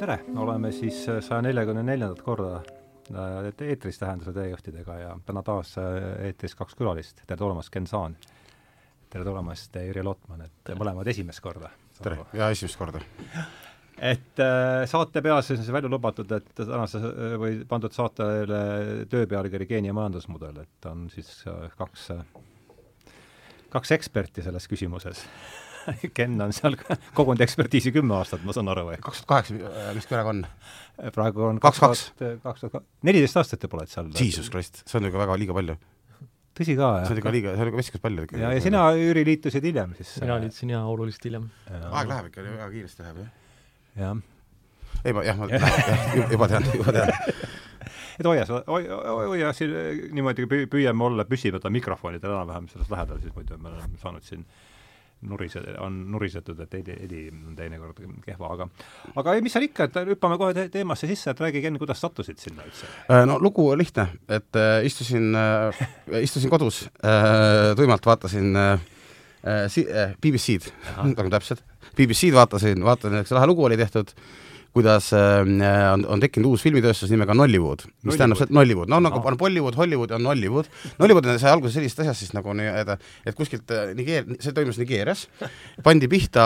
tere, oleme siis saja neljakümne neljandat korda äh, eetris Tähenduse teejuhtidega ja täna taas äh, eetris kaks külalist. tere tulemast, Ken Saan! tere tulemast, Jüri Lotman, et mõlemad esimest korda. tere, jaa, esimest korda. et äh, saate peas on siis välja lubatud, et tänase või pandud saatele töö pealkiri Geenia majandusmudel, et on siis kaks, kaks eksperti selles küsimuses Ken on seal kogunud ekspertiisi kümme aastat, ma saan aru, või? kaks tuhat kaheksa, mis külaga on? praegu on kaks, kaks, kaks tuhat, neliteist aastat juba oled seal. Jesus Christ, see on ju ka väga liiga palju. tõsi ka, jah? see on ikka liiga, see on ikka vesikas palju ikka. ja, ja sina, Jüri, liitusid hiljem siis? mina liitusin jaa, oluliselt hiljem. aeg läheb ikka, väga kiiresti läheb, jah? jah. ei, ma jah, ma jah, juba tean, juba tean et hoia seda, hoia siin niimoodi püüame olla, püsivada mikrofonidel enam-vähem sellest lähedal, siis muidu me oleme saanud siin nurise, on nurisetud, et heli, heli on teinekord kehva, aga aga ei, mis seal ikka, et hüppame kohe te teemasse sisse, et räägi, Ken, kuidas sattusid sinna üldse? Äh, no lugu lihtne, et äh, istusin äh,, istusin kodus äh,, tuimalt vaatasin äh, si-, äh, BBC-d, nagu täpselt, BBC-d vaatasin, vaatasin, eks lahe lugu oli tehtud äh,, kuidas äh, on, on tekkinud uus filmitööstus nimega Nollywood, mis Nollywood. tähendab seda, Nollywood, no nagu on Bollywood, Hollywood on Nollywood. Nollywood sai alguse sellisest asjast siis nagu nii-öelda, et kuskilt äh, Nigeer-, see toimus Nigeerias, pandi pihta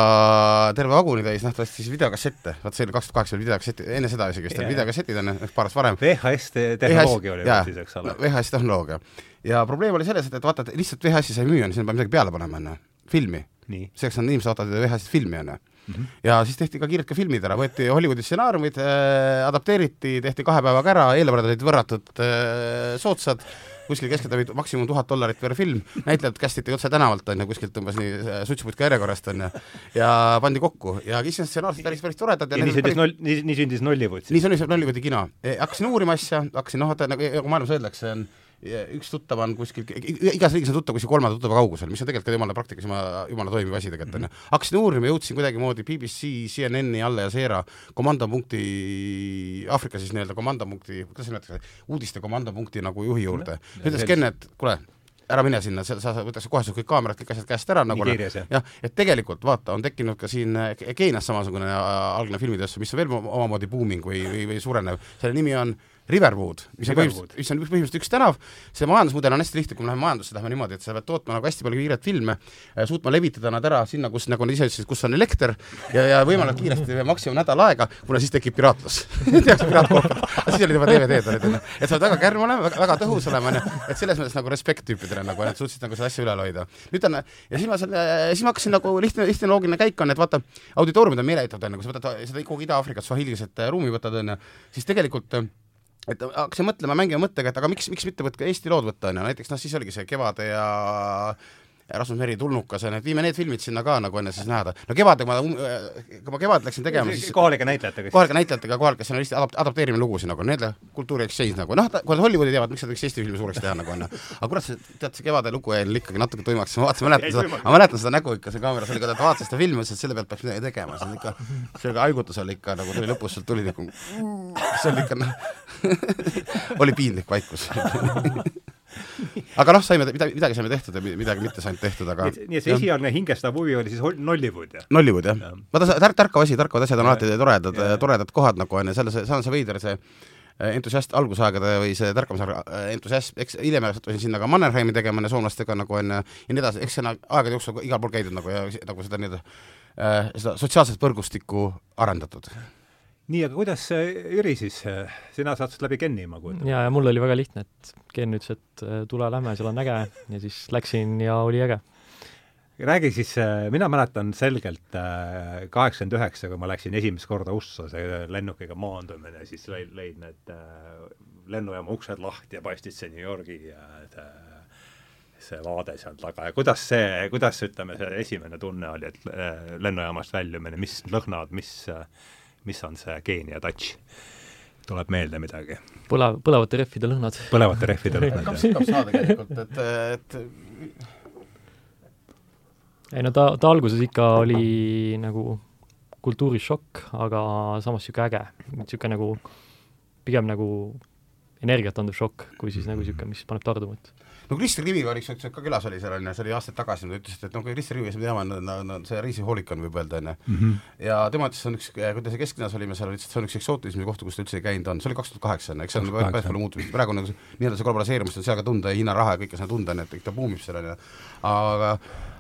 terve vagunitäis nähtavasti siis videokassette, vaat see oli kaks tuhat kaheksa oli videokassett, enne seda isegi vist olid videokassetid on ju, paar aastat varem. VHS tehnoloogia oli siis, eks ole. VHS tehnoloogia. ja probleem oli selles, et, et vaata, et lihtsalt VHS-i sai müüa, sinna peab midagi peale panema, on ju, filmi. selleks on inimesed vaatavad VHS-ist filmi, on ju Mm -hmm. ja siis tehti ka kiirelt ka filmid ära, võeti Hollywoodi stsenaariumid äh,, adapteeriti, tehti kahe päevaga ära, eelarved olid võrratud äh, soodsad, kuskil keskeltläbi maksimum tuhat dollarit per film, näitlejad kästiti otse tänavalt, on ju, kuskilt umbes nii äh, suitsuputka järjekorrast, on ju, ja pandi kokku ja iseenesest stsenaariumid päris, päris toredad ja, ja nii sündis päris... nii, nii sündis Nollywood siis? nii sündis Nollywoodi kino. E, hakkasin uurima asja, hakkasin noh, vaata nagu, nagu maailmas öeldakse, on üks tuttav on kuskil, igas riigis on tuttav kuskil kolmanda tuttava kaugusel, mis on tegelikult ka jumala praktikas jumala, jumala toimiv asi tegelikult onju. hakkasin uurima, jõudsin kuidagimoodi BBC, CNN-i, Al Jazeera komandopunkti, Aafrika siis nii-öelda komandopunkti, kuidas nimetatakse, uudiste komandopunkti nagu juhi juurde. ütles Ken, et kuule, ära mine sinna, sa, sa võtaks kohe kõik kaamerad, kõik asjad käest ära nagu jah, et tegelikult vaata, on tekkinud ka siin Keenias samasugune algne filmitööstus, mis on veel omamoodi booming või, või, või suurenev, selle nimi on äh, Riverwood, mis on põhimõtteliselt, mis on põhimõtteliselt üks tänav, see majandusmudel on hästi lihtne, kui me läheme majandusse, läheme niimoodi, et sa pead tootma nagu hästi palju kiiret filme, äh, suutma levitada nad ära sinna, kus, nagu nad ise ütlesid, kus on elekter ja, ja võimalikult kiiresti, maksimum nädal aega, kuna siis tekib piraatlus. Tehakse piraatkoopiad, siis olid juba DVD-d olid, onju. et sa pead väga kärm olema, väga tõhus olema, onju, et selles mõttes nagu respekt tüüpidele nagu, et suutsid nagu seda asja ülal hoida. nüüd on, ja siis ma selle, siis ma hakkasin nagu lihtne, lihtne loogiline käik on, et vaata, auditooriumid on meeleheitvad, onju, kui sa võtad seda kogu Ida-Aafrikat, Swahiliset ruumi võtad, onju, siis tegelikult et hakkasin mõtlema, mängima mõttega, et aga miks, miks mitte võtta Eesti lood võtta, on ju, näiteks noh, siis oligi see Kevade ja Rasmus Meri tulnukas ja need, viime need filmid sinna ka nagu enne siis näha. no kevadel ma, kui ma kevadel läksin tegema, siis kohalike näitlejatega? kohalike näitlejatega, kohalike stsenaristid adapt-, adapteerime lugusid nagu, need kultuuri exchange nagu, noh, kui nad Hollywoodi teevad, miks nad võiks Eesti filmi suureks teha nagu onju. aga kurat, see, tead, see kevade lugu jäi ikkagi natuke tuimaks, ma vaatasin, mäletan seda, ma mäletan seda nägu ikka seal kaameras, oli ka, ta vaatas seda filmi, ütles, et selle pealt peaks midagi tegema, see on ikka, see haigutus oli ikka nagu tuli lõpus, sealt tuli nagu, see oli ikka noh oli piinlik vaikus. Aga noh, saime, midagi, midagi saime tehtud ja midagi mitte saanud tehtud, aga nii et see esialgne hingestav huvi oli siis Nollywood, jah? Nollywood, jah. Ja.. vaata, tärk, tärkav asi, tärkavad asjad on alati toredad, toredad kohad nagu on ju, selles, see on see veider, see äh, entusiast algusaegade või see tärkamise äh, entusiasm, eks hiljem sattusin sinna ka Mannerheimi tegema soomlastega nagu on ja nii edasi, eks see on aegade jooksul igal pool käidud nagu ja nagu seda nii-öelda äh, seda sotsiaalset võrgustikku arendatud nii, aga kuidas Jüri siis, sina sattusid läbi Kenni, ma kujutan? jaa, ja mul oli väga lihtne, et Ken ütles, et äh, tule, lähme, seal on äge ja siis läksin ja oli äge. räägi siis, äh, mina mäletan selgelt äh, kaheksakümmend üheksa, kui ma läksin esimest korda USA, see lennukiga maandumine, siis lõid, lõid need lennujaama uksed lahti ja paistis see New Yorgi ja see, see vaade seal taga ja kuidas see, kuidas ütleme, see esimene tunne oli, et lennujaamast väljumine, mis lõhnad, mis äh, mis on see Keenia touch? tuleb meelde midagi? põlev, põlevate rehvide lõhnad. põlevate rehvide lõhnad, jah. kapp saa tegelikult, et, et ei no ta, ta alguses ikka oli nagu kultuurishokk, aga samas niisugune äge, niisugune nagu pigem nagu energiat andev šokk, kui siis nagu niisugune, mis paneb tarduma, et no Krister Kivi oli üks, ka külas oli seal, on ju, see oli aastaid tagasi, nad ütlesid, et noh, Krister Kivi, kes me teame, on, on see reisihoolik on, võib öelda, on ju. ja tema ütles, see on üks, kui ta kesklinnas olime seal, ütles, et see on üks eksootilisemaid kohti, kus ta üldse käinud on, see oli kaks tuhat kaheksa, on ju, eks see on päris palju muutumist, praegu on nagu nii-öelda see globaliseerumist on seal ka tunda ja Hiina raha ja kõike seda tunda, on ju, et ta buumib seal, on ju. aga,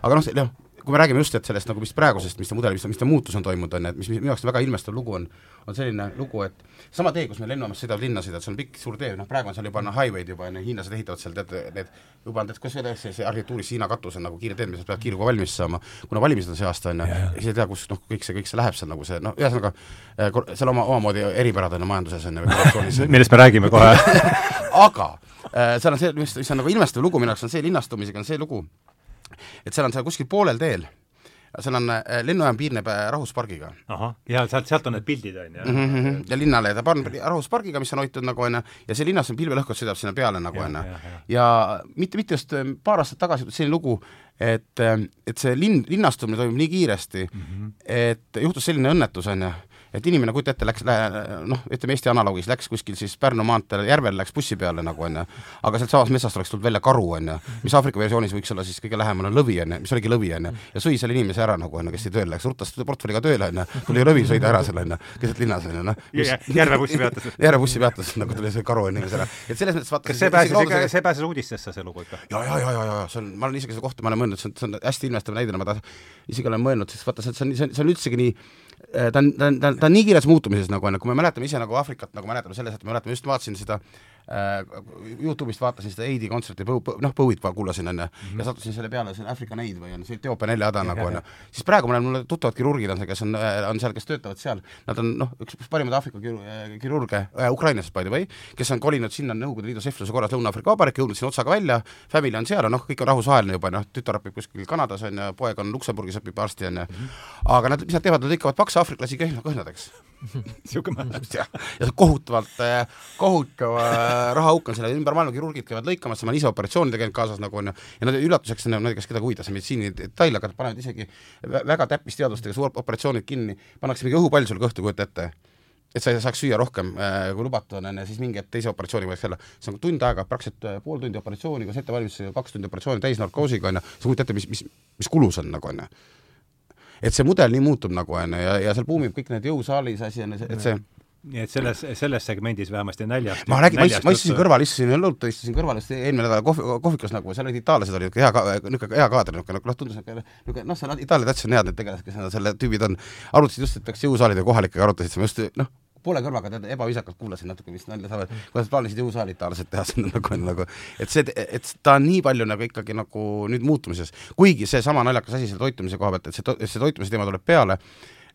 aga noh, noh, kui me räägime just, et sellest nagu mis praegusest, mis ta mudel, mis ta, mis ta muutus on toimunud, on ju, et mis minu jaoks väga ilmestav lugu on, on selline lugu, et sama tee, kus me lennujaamas sõidavad linna sõidavad, see on pikk suur tee, noh praegu on seal juba noh, highway'd juba on ju, hiinlased ehitavad seal teate, need juba on, tead, kas see, see, see arhitektuuris Hiina katus on nagu kiire tee, mis peab kiiruga valmis saama, kuna valimised on see aasta, on ju, siis ei tea, kus noh, kõik see, kõik see läheb seal nagu see, noh, ühesõnaga seal oma, omamoodi eripärad on ju majanduses, on ju, millest me räägime kohe. Aga seal on see, mis, mis on nagu ilmestav lugu minu jaoks, on see linnastumisega, on see lugu, et seal on seal kuskil poolel teel seal on, lennujaam piirneb Rahvuspargiga. ahah, ja sealt, sealt on need pildid, on ju? mm. -hmm. ja linnale ta paneb Rahvuspargiga, mis on hoitud nagu on ju, ja see linnas on pilvelõhkud sõidab sinna peale nagu on ju. ja mitte, mitte just paar aastat tagasi selline lugu, et, et see linn, linnastumine toimub nii kiiresti mm, -hmm. et juhtus selline õnnetus, on ju et inimene, kujuta ette, läks, noh, ütleme Eesti analoogis, läks kuskil siis Pärnu maanteel järvel, läks bussi peale nagu on ju, aga sealtsamast metsast oleks tulnud välja karu, on ju, mis Aafrika versioonis võiks olla siis kõige lähemal on lõvi, on ju, mis oligi lõvi, on ju, ja sõi selle inimese ära nagu on ju, kes siia tööle läks, ruttas portfelliga tööle, on ju, tuli lõvi, sõi ta ära seal, on ju, keset linnas, on ju, noh. Järve bussi peatus. Järve bussi peatus, nagu tuli see karu inimese ära. et selles mõttes vaata kas see pääses ikka, see pääses uudistesse, see lugu ikka? ja, ja, ja, ja, ja see on, ma olen isegi seda kohta, ma olen mõelnud, see on, see on hästi ilmestav näide, ma ta isegi olen mõelnud, sest vaata, see on, see on, see on üldsegi nii ta on, ta on, ta on, ta on nii kiires muutumises nagu on, kui me mäletame ise nagu Aafrikat, nagu mäletame selles, et me mäletame, just vaatasin seda äh, Youtube'ist vaatasin seda Heidi kontserti, noh, Bowie't kuulasin, on ju, ja mhm. sattusin selle peale, see on African Aid või on see Etioopia neljahäda nagu on ju, siis praegu mul on, mul tuttavad kirurgid on seal, kes on, on seal, kes töötavad seal, nad on noh, üks parimaid Aafrika kirurge äh, Ukrainast, by the way, kes on kolinud sinna Nõukogude Liidu sehvluse korras Lõuna-Aafrika Vabariiki, jõudnud sinna otsaga välja, family on seal, noh, kõik on rahvusvaheline juba, noh, tütar õpib kuskil Kanadas, on ju, poeg on Luksemburgis, õpib arsti, on ju, mhm. aga nad, mis nad teevad, nad lõikavad pakse aafriklasi kõhnadeks niisugune mäng. ja, ja kohutavalt, kohutav rahaauk on selle ümber maailma, kirurgid käivad lõikamas, ma olen ise operatsioonide käinud kaasas nagu on ju, ja nad üllatuseks, ma ei tea, kas kedagi huvitas meditsiinidetail, aga nad panevad isegi väga täppisteadustega suured operatsioonid kinni, pannakse mingi õhupall sul kõhtu, kujuta ette. Et sa saaks süüa rohkem äh,, kui lubatud on, on ju, siis mingi hetk teise operatsiooni võiks olla, see on tund aega, praktiliselt äh, pool tundi operatsiooni koos ettevalmistusega, kaks tundi operatsiooni täisnarkoosiga, on ju, sa kujutad ette, mis, mis, mis kulus on nagu, on ju. Et see mudel nii muutub nagu on ju, ja, ja seal buumib kõik need jõusaalis asi on ju, et see nii et selles, selles segmendis vähemasti näljast ma räägin, ma istusin, ma istusin kõrval, istusin õlut, istusin kõrval, eelmine nädal kohvi, kohvikus nagu, seal olid itaallased olid hea, niisugune hea kaader, niisugune noh, tundus niisugune, niisugune noh, seal Itaalia täitsa on head need tegelased, kes selle tüübid on, arutasid just, et peaks jõusaalide kohalikega arutasid, ma just noh, poole kõrvaga tead, ebaviisakalt kuulasin natuke, mis nalja saavad, kuidas plaanisid jõusaalid taolised teha sinna nagu, nagu et see, et ta on nii palju nagu ikkagi nagu nüüd muutumises, kuigi seesama naljakas asi selle toitumise koha pealt, et see, see toitumise teema tuleb peale,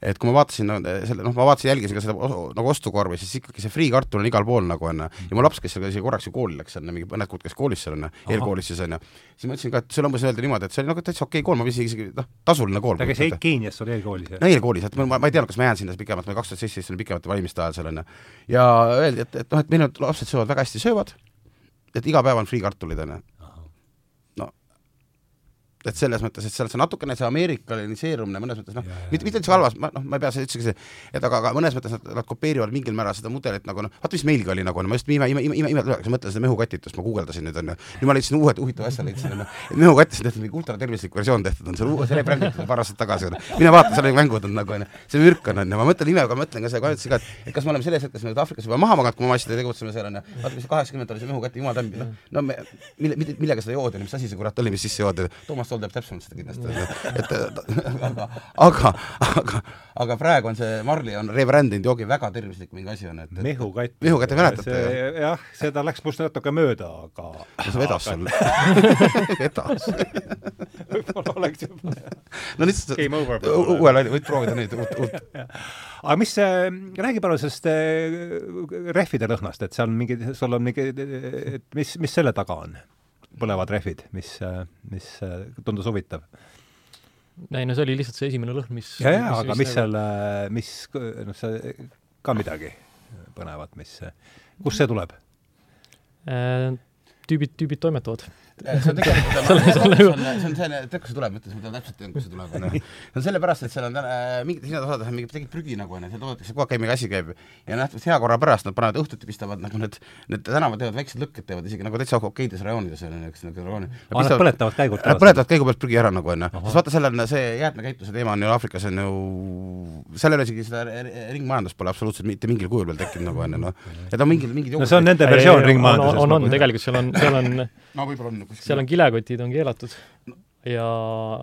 et kui ma vaatasin selle, noh, ma vaatasin, jälgisin ka seda nagu ostukorvi, siis ikkagi see friikartul on igal pool nagu on ja mu laps, kes seal isegi korraks ju kooli läks, on mingi mõned kuud käis koolis seal on ju, eelkoolis siis on ju, siis ma ütlesin ka, et see on umbes öelda niimoodi, et see oli nagu täitsa okei okay kool, ma viisin isegi noh, tasuline kool. ta käis Keenias sul eelkoolis? no eelkoolis, et ma, ma ei teadnud, kas ma jään sinna pikemalt, ma kaks tuhat seitseteist olin pikemate valimiste ajal seal on ju. ja öeldi, et, et noh, et need lapsed söövad väga hästi, söövad, et iga päev on friikartulid on ju et selles mõttes, et seal see natukene see ameerikaniseerumine mõnes mõttes noh, mitte, mitte üldse halvas, ma noh, ma ei pea seda üldsegi see, et aga, aga mõnes mõttes nad, nad kopeerivad mingil määral seda mudelit nagu noh, vaata mis meilgi oli nagu, ma just ime, ime, ime, ime, ime, mõtlen seda mehukatitust, ma guugeldasin nüüd onju, nüüd ma leidsin uue huvitava asja leidsin onju, et mehukatist on tehtud mingi ultratervislik versioon tehtud on, seal see rebränditud paar aastat tagasi onju, mine vaata, seal olid mängud on nagu onju, see mürk on onju, ma mõtlen imega, mõtlen ka seda, ka, et kas me oleme selles hetkes nüüd Aafrikas juba maha maganud, kui me massidega tegutseme seal onju, vaata mis kaheksakümmend oli see mehukati jumal tämbi, noh, no me, mille, millega seda joodi, mis asi see kurat oli, mis sisse joodi, Toomas Toll teab täpsemalt seda kindlasti, et aga, aga, aga, aga praegu on see Marli on rebrandinud joogi väga tervislik mingi asi on, et, et mehukatt. mehukatt, mäletate? jah, seda läks must natuke mööda, aga see vedas sul vedas võib-olla oleks juba no lihtsalt uue laiali, võid proovida nüüd uut, uut aga mis, räägi palun sellest äh, rehvide lõhnast, et seal on mingi, sul on mingi, et mis, mis selle taga on? Põlevad rehvid, mis, mis tundus huvitav. ei no see oli lihtsalt see esimene lõhn, mis ja, ja, aga mis seal, mis, noh, see ka midagi põnevat, mis, kust see tuleb? Äh, tüübid, tüübid toimetavad. See on tegelikult, see on, see on, see on, see tead, kus see tuleb, mõtle, ma tean täpselt, kust see tuleb, onju. see on sellepärast, et seal on täna äh, mingid hinnatasemed on mingid tegid prügi nagu onju, seal toodetakse kogu aeg käib mingi asi käib ja nähtavasti hea korra pärast nad panevad õhtuti pistavad nagu need, need tänavad teevad väiksed lõkked teevad isegi nagu täitsa okeides rajoonides onju, niisugused nagu rajoonid. aa, nad põletavad käigult Nad põletavad käigu pealt prügi ära nagu onju, sest vaata, seal on see jäätmekäitluse teema on ju Aafrikas on ju, seal ei ole isegi seda ringmajandust pole absoluutselt mitte mingil kujul veel tekkinud nagu onju noh, et on mingid, mingid no see on nende versioon ringmajandusest. on, on, on, tegelikult seal on, seal on no võib-olla on kuskil seal on kilekotid on keelatud ja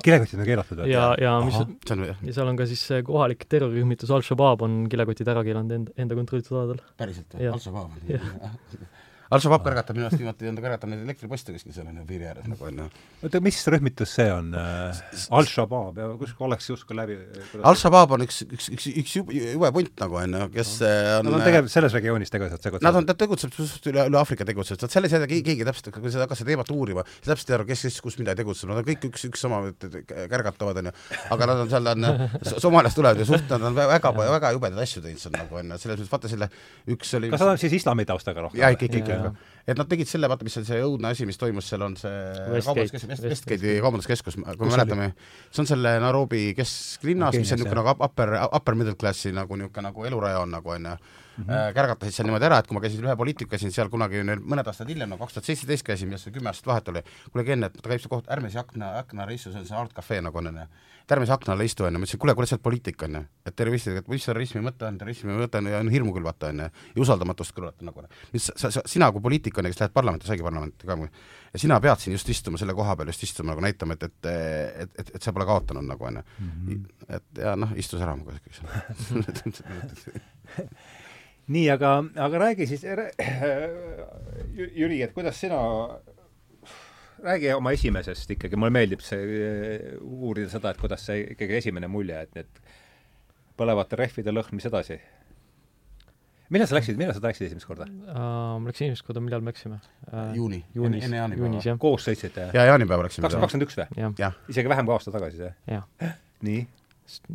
kilekotid on keelatud või? ja, ja mis, on jah, ja seal on ka siis see kohalik terrorirühmitus Al-Shabaab on kilekotid ära keelanud enda, enda kontrollitud aladel. päriselt või? Al-Shabaab Al-Shabaab kõrgatab minu arust viimati, on ta kõrgatanud neid elektriposte kuskil seal on ju piiri ääres nagu on ju. oota, mis rühmitus see on äh,? Al-Shabaab ja kus oleks justkui läbi Al-Shabaab on üks, üks, üks, üks jube, punt nagu on ju, kes äh, on Nad on tegelikult selles regioonis tegutsevad, tegutsevad? Nad on, ta tegutseb suht üle, üle Aafrika tegutsevad, vot selles ei tea keegi, täpselt, kui sa hakkas seda teemat uurima, siis täpselt ei aru, kes, kes kus midagi tegutseb, nad on kõik üks, üks sama, kärgatavad, on ju, aga nad on seal, on Somaaliast tulevad ja suht, nad on väga, väga jubedaid asju teinud seal nagu on ju, selles mõttes vaata selle üks oli kas nad on siis islami taustaga rohkem? jaa, ikka, ikka, ikka, ikka. Et nad tegid selle, vaata, mis on see õudne asi, mis toimus seal, on see kaubanduskeskus, West, Westgate'i kaubanduskeskus, kui me mäletame, see on selle Nairobi kesklinnas, mis on niisugune nagu upper, upper middle classi nagu niisugune nagu elurajoon nagu on ju, kärgatasid seal niimoodi ära, et kui ma käisin ühe poliitikuga siin seal kunagi mõned aastad hiljem, no kaks tuhat seitseteist käisin, millest kümme aastat vahet oli, kuule Ken, et ta käib seal koht, ärme siia akna, akna alla istu, see on see Art Cafe nagu on, onju. et ärme siia akna alla istu, onju, ma ütlesin, kuule, kuule, see on poliitika, onju. et terroristid, et mis terrorismi mõte on, terrorismi mõte on, on hirmu külvata, onju, ja usaldamatust külvata nagu. mis sa, sa, sina kui poliitik, onju, kes lähed parlamenti, saigi parlamenti ka, ja sina pead siin just istuma selle koha peal, just istuma nagu näitama, et, et, et, et, et sa pole kaotanud nagu, onju. et ja noh, istus ära mu käest nii, aga, aga räägi siis, Jüri, et kuidas sina, räägi oma esimesest ikkagi, mulle meeldib see, uurida seda, et kuidas see ikkagi esimene mulje, et need põlevate rehvide lõhn, mis edasi? Millal sa läksid, millal sa läksid esimest korda uh,? ma läksin esimest korda, millal me läksime uh,? juuni, juunis, enne jaanipäeva. koos sõitsite? jaa, jaanipäeval läksime. kaks tuhat kakskümmend üks või? isegi vähem kui aasta tagasi, see? jah. nii?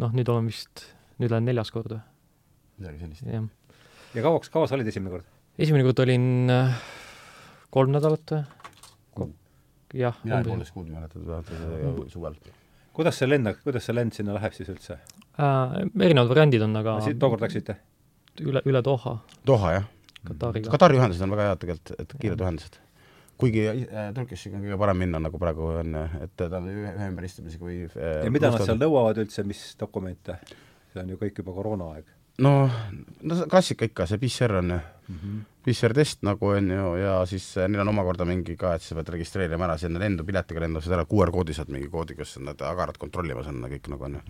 noh, nüüd olen vist, nüüd olen neljas kord või? midagi sellist. jah. ja kauaks, kaua sa olid esimene kord? esimene kord olin äh, kolm nädalat või? jah. mina olin poolteist kuud, mäletad, suvel. kuidas see lend, kuidas see lend sinna läheb siis üldse äh,? erinevad variandid on, aga siit tookord läksite? Üle, üle Doha. Doha, jah. Katariga. Katari ühendused on väga head tegelikult, et kiired ühendused. kuigi äh, Turkishi on kõige parem minna, nagu praegu on, et ta on ühe, ühe ümber istumisega või äh, ja mida nad seal nõuavad üldse, mis dokumente? see on ju kõik juba koroonaaeg. no, no klassika ikka, see PCR on ju mm -hmm. PCR-test nagu on ju, ja siis äh, neil on omakorda mingi ka, et sa pead registreerima ära, sinna lendu, piletiga lendasid ära, QR-koodi saad mingi koodi, kus nad agarad kontrollimas on kõik nagu on ju.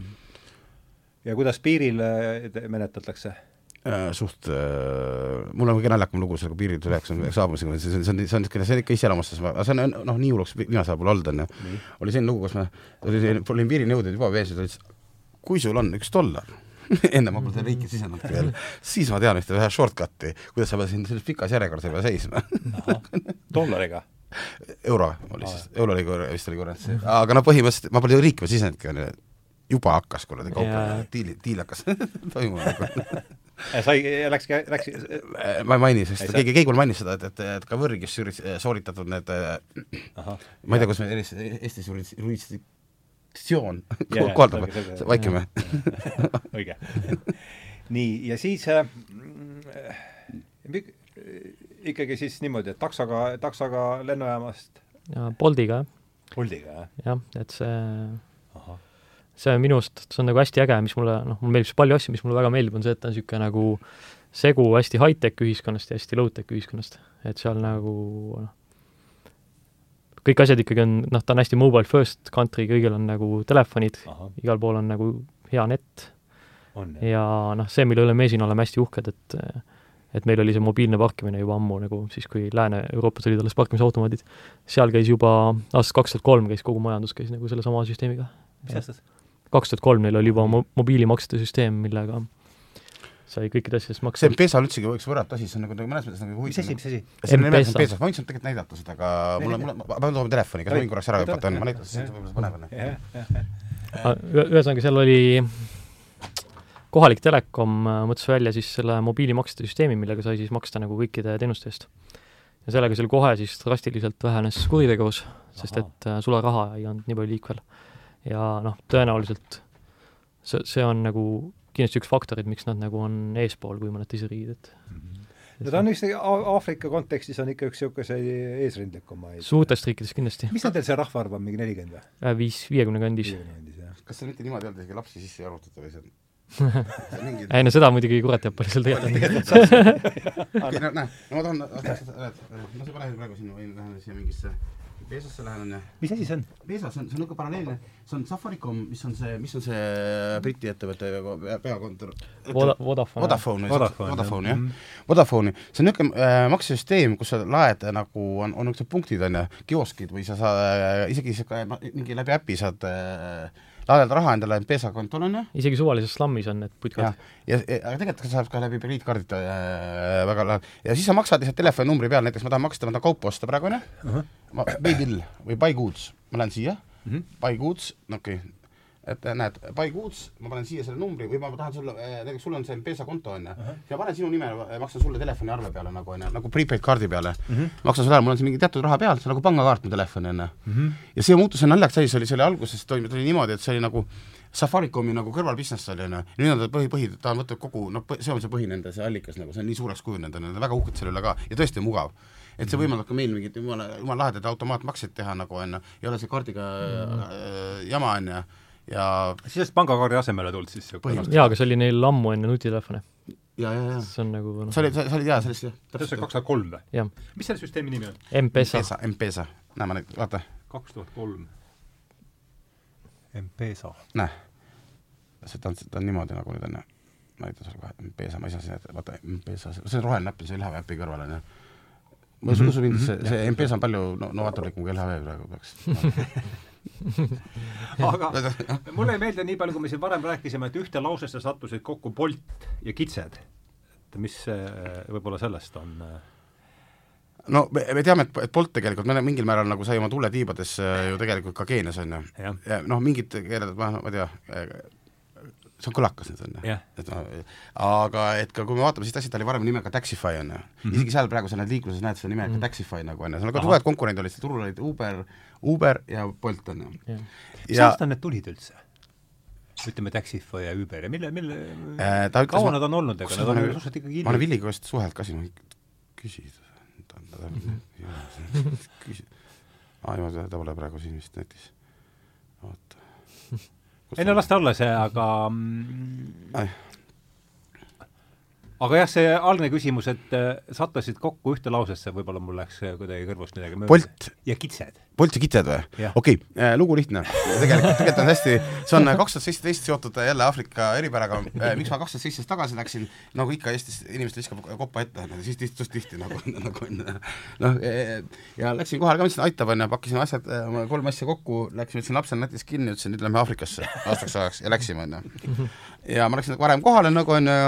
ja kuidas piiril äh, menetletakse? Äh, suht äh,, mul on kõige naljakam lugu sellega piiril üheksakümne saabumisega, see on, see on, see on niisugune, see on ikka iseloomustas, aga see on noh, nii hulluks viimasel ajal pole olnud, on ju. oli selline lugu, kus ma, olin piirini jõudnud juba vees ja ta ütles, kui sul on üks dollar enne ma pole seda riiki sisenudki veel, siis ma tean ühte ühe shortcut'i, kuidas sa pead siin selles pikas järjekorras ei pea seisma dollariga? euro oli siis, euro oli vist oli see, aga no põhimõtteliselt ma pole riiki veel sisenudki, on ju, juba hakkas kuradi kauplemine, diil, diil hakkas toimuma nagu sai, läks, läks ma ei maini, sest keegi, keegi mul mainis seda, et, et, et ka võrgis sooritatud need Aha, ma ei tea, kus meil Eestis, Eestis jurisdiktsioon kohaldub, vaikime. õige. nii, ja siis äh, ikkagi siis niimoodi, et taksoga, taksoga lennujaamast Boltiga, jah. Boltiga, jah? jah, et see see on minu arust, see on nagu hästi äge, mis mulle, noh, mulle meeldib palju asju, mis mulle väga meeldib, on see, et ta on niisugune nagu segu hästi high-tech ühiskonnast ja hästi low-tech ühiskonnast. et seal nagu noh, kõik asjad ikkagi on, noh, ta on hästi mobile first country, kõigil on nagu telefonid, igal pool on nagu hea net. ja noh, see, mille üle me siin oleme hästi uhked, et et meil oli see mobiilne parkimine juba ammu nagu siis, kui Lääne-Euroopas olid alles parkimisautomaadid, seal käis juba aastast kaks tuhat kolm käis kogu majandus käis nagu sellesama süsteemiga. mis aastast? Kaks tuhat kolm neil oli juba mo-, mobiilimaksete süsteem, millega sai kõikide asjadest maksta. see M-Pesa on üldsegi üks võrratu asi, see on nagu, nagu mõnes mõttes nagu huvitav. mis asi, mis asi? see on nimelt M-Pesa, ma võin sulle tegelikult näidata seda, aga mul on, mul on, ma pean tooma telefoni, kas ma võin korraks ära hüpata, on, ma näitan, see on võib-olla põnev on. ühesõnaga, seal oli kohalik telekom mõtles välja siis selle mobiilimaksete süsteemi, millega sai siis maksta nagu kõikide teenuste eest. ja sellega seal kohe siis drastiliselt vähenes kuritegevus, sest et äh, sularaha ei olnud nii palju liikvel. Ja noh, tõenäoliselt see, see on nagu kindlasti üks faktoreid, miks nad nagu on eespool kui mõned teised riigid, et no ta on A- Aafrika kontekstis on ikka üks niisuguseid eesrindlikumaid. suurtest riikidest kindlasti. mis nendel see rahvaarv on, mingi nelikümmend või? Äh, viis, viiekümne kandis. kas seal mitte niimoodi ei olnud, isegi lapsi sisse ei arvutata või see on see mingi ei no seda muidugi kurat teab palju seal tegelikult. okei, no näe, no ma tahan, no sa paned praegu sinna, lähen siia mingisse Peesasse lähen onju. mis asi see on? Peesas on, see on niisugune paralleelne, see on Safaricom, mis on see, mis on see Briti ettevõtte pea- peakontor? Voda- Vodafone. Vodafone, Vodafone, Vodafone jah. Vodafone'i, see on niisugune äh, maksesüsteem, kus sa laed äh, nagu on, on niisugused punktid onju, kioskid või sa saad äh, isegi äh, mingi läbi äpi saad äh, laadida raha endale M-Pesa kontole onju isegi suvalises slammis on need putkad., ja, ja aga tegelikult saab ka läbi krediitkaardid äh, väga lahe ja siis sa maksad lihtsalt telefoninumbri peal, näiteks ma tahan maksta, ma tahan kaupa osta praegu uh -huh. ma pay bill või buy goods, ma lähen siia Mhm. -huh. buy goods, no okei okay. Et äh, näed, buy goods, ma panen siia selle numbri või ma tahan sulle, näiteks sul on see M-Pesa konto onju uh -huh. ja panen sinu nime, maksan sulle telefoniarve peale nagu onju, nagu prepaid kaardi peale. Mhm. -huh. maksan sulle ära, mul on siin mingi teatud raha peal, see on nagu pangakaart mu telefoni onju uh. -huh. ja see muutus on naljaks oli, see oli alguses toimus, tuli niimoodi, et see oli nagu Safaricomi nagu kõrvalbusiness oli onju, nüüd on ta põhi, põhi, ta on võtnud kogu, noh, see on see põhi nende see allikas nagu, see on nii suureks kujunenud, on väga uhked selle üle ka ja tõesti mugav. et see võimaldab ka meil mingit jumala, jumala lahedaid automaatmakseid teha nagu onju, ei ole see kaardiga mm. jama onju ja siis pangakaardi asemele tulnud siis jaa, aga see oli neil ammu enne nutitelefone. ja, ja, ja see on nagu noh, see oli, see oli jaa, sellest jah. see on see kaks tuhat kolm või? mis selle süsteemi nimi on? M-Pesa. M-Pesa, M-Pesa, näe ma nüüd, vaata, kaks tuhat kolm. M-Pesa. näe. see ta on, ta on niimoodi nagu nüüd onju. ma näitan sulle kohe, M-Pesa, ma ei saa siin, vaata M-Pesa, see on roheline näpp see LHV äpi kõrval onju. ma usun, usun mind, see, see M-Pesa on palju no, novaatorlikum kui LHV praegu peaks aga mulle ei meeldi nii palju, kui me siin varem rääkisime, et ühte lausesse sattusid kokku Bolt ja kitsed. et mis äh, võib-olla sellest on äh, no me, me teame, et, et Bolt tegelikult mingil määral nagu sai oma tulle tiibades äh, ju tegelikult ka Keenias jah, ja noh, mingid keeled, ma, ma ei tea, see on kõlakas nüüd onju Jah. et ma, aga et ka kui me vaatame sellist asja, ta oli varem nimega Taxify onju mm, -hmm. isegi seal praegu sa näed liikluses näed seda nime mm -hmm. Taxify nagu onju, seal on ka tugevad konkurendid olid, turul olid Uber, Uber ja Bolt onju. mis ja aastal need tulid üldse? ütleme Taxify ja Uber ja mille, mille äh, kaua nad on olnud, ega nad ma on ju suhteliselt ikkagi ma olen. Villiga vist suhelt ka siin, küsida, ta on, ta on, küsi-, aa ei, ta pole praegu siin vist netis, oota. ei no las ta olla see, aga mm. Aga jah, see algne küsimus, et äh, sattusid kokku ühte lausesse, võib-olla mul läks äh, kuidagi kõrvust midagi mööda. Bolt, ja kitsed. Bolt ja kitsed või okei okay,, lugu lihtne. tegelikult, tegelikult on hästi, see on kaks tuhat seitseteist seotud jälle Aafrika eripäraga. miks ma kaks tuhat seitseteist tagasi läksin, nagu ikka Eestis inimesed viskab koppa ette, siis tihti, tihti nagu, nagu on noh, ja läksin kohale ka, mõtlesin, aitab onju, pakkisin asjad, kolm asja kokku, läksin, võtsin lapse netis kinni, ütlesin, nüüd lähme Aafrikasse aastaks ajaks ja läksime onju. ja ma läksin nagu varem kohale nagu onju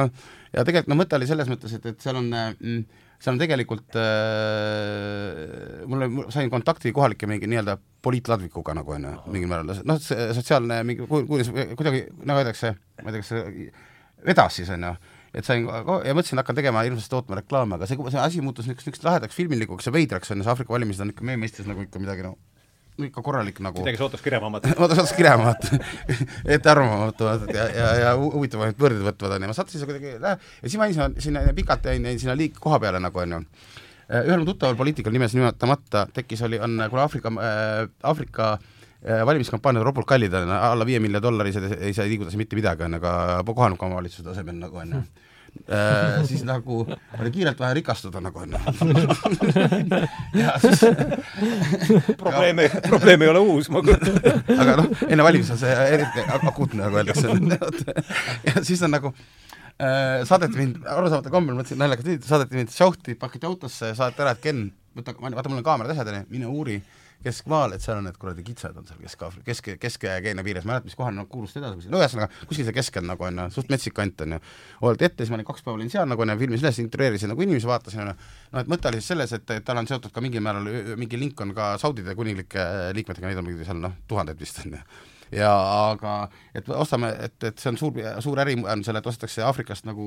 ja tegelikult no mõte oli selles mõttes, et, et seal on mm, seal on tegelikult äh, mulle, sain kontakti kohalike mingi nii-öelda poliitladvikuga nagu onju, mingil määral, noh, see sotsiaalne mingi, kuidagi nagu öeldakse, ma ei tea, kas see vedas siis onju, et sain ja mõtlesin, hakkan tegema hirmsasti tootma reklaame, aga see, see asi muutus niisuguseks lahedaks filmilikuks ja veidraks onju, see Aafrika valimised on ikka meie mõistes nagu ikka midagi no ikka korralik nagu midagi sootus kirjavamat. oota, saad kirjama vaata, ettearvamatu vaata ja, ja, ja hu- huvitavaid võrdeid võtvad onju, ma sattusin seal kuidagi, ja siis ma jäin sinna, sinna pikalt jäin, jäin sinna liik- koha peale nagu onju. ühel mu tuttaval poliitikal nimes nimetamata tekkis, oli, on, kuna Aafrika äh,, Aafrika äh, valimiskampaaniad on ropult kallid on, alla viie miljoni dollari ei saa, liigutada siin mitte midagi onju, ka kohaliku omavalitsuse tasemel nagu onju Äh, siis nagu oli kiirelt vaja rikastuda nagu onju. ja siis probleem ei, probleem ei ole uus, ma kujutan. aga noh, enne valimisi on see eriti ak- akuutne, nagu öeldakse. ja siis on nagu äh, saadeti mind, arusaamatu kombel mõtlesin naljakalt, saadeti mind šauhti, pakiti autosse, saadeti ära, et Ken, võta, vaata mul on kaamerad, asjad onju, mine uuri keskmaal, et seal on need kuradi kitsed on seal Kesk-Aafrika, Kesk, Kesk-Keenia piires, ma ei mäleta, mis kohal nad kuulusid edasi, no ühesõnaga kuskil seal keskel nagu onju, suht metsik kant onju. oldi ette, siis ma olin kaks päeva olin seal nagu onju, filmis üles, intervjueerisin nagu inimesi, vaatasin onju. noh, et mõte oli siis selles, et, et tal on seotud ka mingil määral, mingi link on ka Saudide kuninglike liikmetega, neid on muidugi seal noh, tuhandeid vist onju ja aga et ostame, et, et see on suur, suur äri on selle, et ostetakse Aafrikast nagu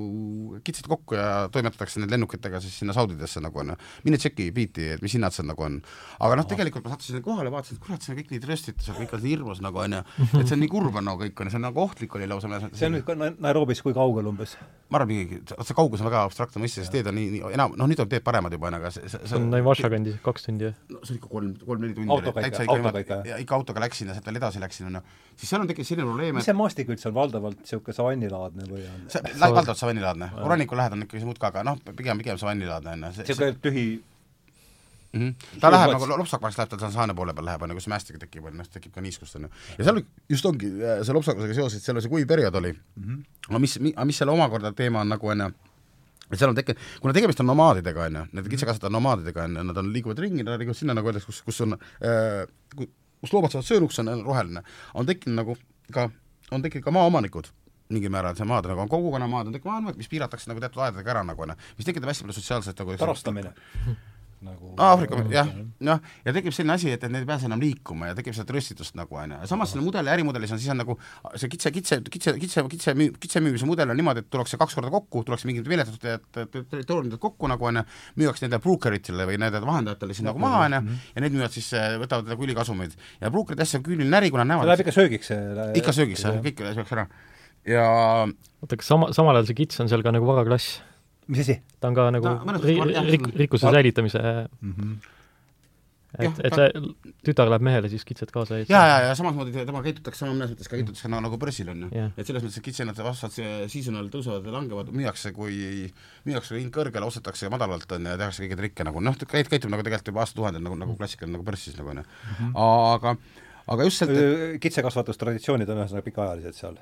kitsed kokku ja toimetatakse need lennukitega siis sinna Saudidesse nagu on ju. mine tšeki biiti, et mis hinnad seal nagu on. aga noh, tegelikult ma sattusin kohale, vaatasin, et kurat, see on kõik nii trööstid, see on kõik on nii hirmus nagu on ju, et see on nii kurb on nagu kõik on ja see on nagu ohtlik oli lausa. see on nüüd ka Nairobis kui kaugel umbes? ma arvan, mingi, see kaugus on väga abstraktne mõiste, sest teed on nii, nii enam, noh nüüd on teed paremad juba, aga see, see, see on Naivasha kandis kaks tundi, jah? no see oli ikka kolm, kolm-neli tundi. autoga ikka, autoga ikka? ikka autoga läksin ja sealt veel edasi läksin, on ju. Siis seal on tekkinud selline probleem, et mis see maastik üldse on, valdavalt niisugune savannilaadne või on? see, valdavalt savannilaadne, ranniku lähedal on ikkagi see muud ka, aga noh, pigem, pigem savannilaadne, on ju. niisugune tühi Mm -hmm. ta läheb nagu lopsakvaks läheb ta Tansaania poole peal läheb, on ju, kus mäestika tekib, on ju, tekib ka niiskust, on ju. ja seal just ongi see lopsakvasega seoses, et seal on see kuiv periood oli mm. -hmm. aga mis, mis selle omakorda teema on nagu, on ju, et seal on tekkinud, kuna tegemist on nomaadidega, on ju, need kitsekasvatajad nomaadidega, on ju, nad on, liiguvad ringi, nad liiguvad sinna, nagu öeldakse, kus, kus on äh,, kus loomad saavad söönuks, on roheline, on tekkinud nagu ka, on tekkinud ka maaomanikud mingil määral, see maad nagu on kogukonnamaad, on tekkinud maaomanikud, mis piiratakse nagu teatud aedadega ära nagu on ju, mis tekitab hästi palju sotsiaalset nagu tarastamine nagu Aafrika, jah, jah, ja tekib selline asi, et, et need ei pääse enam liikuma ja tekib seda tröstitust nagu on ju, samas selle mudeli, ärimudelis on siis on nagu see kitse, kitse, kitse, kitse, kitse müü-, kitse müümise mudel on niimoodi, et tullakse kaks korda kokku, tullakse mingid meeletatud territooriumid kokku nagu on ju, müüakse nendele brokeritele või nendele vahendajatele siis nagu maha on ju, ja need müüvad siis, võtavad nagu ülikasumeid. ja brokerid hästi küüniline äri, kuna näevad see läheb ikka söögiks see ikka söögiks, kõik sööks ära. ja oota, kas sama, samal ajal see kits on seal ka nagu varaklass? Mis asi? ta on ka nagu no, ri-, rik-, rikkuse säilitamise mm -hmm. et, et see tütar läheb mehele siis kitsed kaasa ees. ja, ja, ja samasmoodi tema käitutakse sama mõnes mõttes ka käitutakse nagu, nagu börsil on ju. et selles mõttes, et kitsenad vastavalt seasonal tõusevad ja langevad, müüakse, kui müüakse hind kõrgele, ostetakse madalalt on ju, ja tehakse kõiki trikke nagu noh, käit-, käitub nagu tegelikult juba aastatuhandel nagu, nagu klassikaline nagu börsis nagu on ju. Mhm. aga aga just sealt et... kitsekasvatustraditsioonid on ühesõnaga pikaajalised seal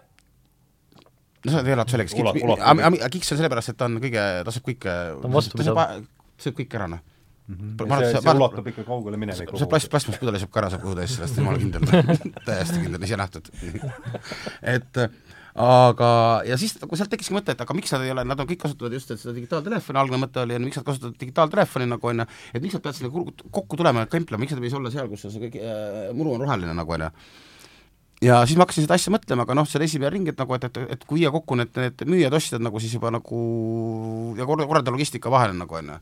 no ei ole sellega, kiks, kiks on sellepärast, et ta on kõige, ta saab kõike, ta saab, sööb kõik ära, noh. Mm -hmm. see, see, see ulatub ikka kaugele minevikku. see plast, plastmasspudeli saab ka ära, saab kõhu täis sellest, jumala kindel täiesti kindel, ise nähtud. Et aga, ja siis nagu sealt tekkiski mõte, et aga miks nad ei ole, nad on kõik kasutavad just seda digitaaltelefoni, algne mõte oli, miks nad kasutavad digitaaltelefoni nagu on ju, et miks nad peavad sinna kokku tulema ja kemplema, miks nad ei võis olla seal, kus see kõik äh, muru on roheline nagu on ju ja siis ma hakkasin seda asja mõtlema, aga noh, see oli esimene ring, et nagu, et, et, et kui viia kokku need, need müüjad-ostjad nagu siis juba nagu ja korraldada logistika vahele nagu on ju.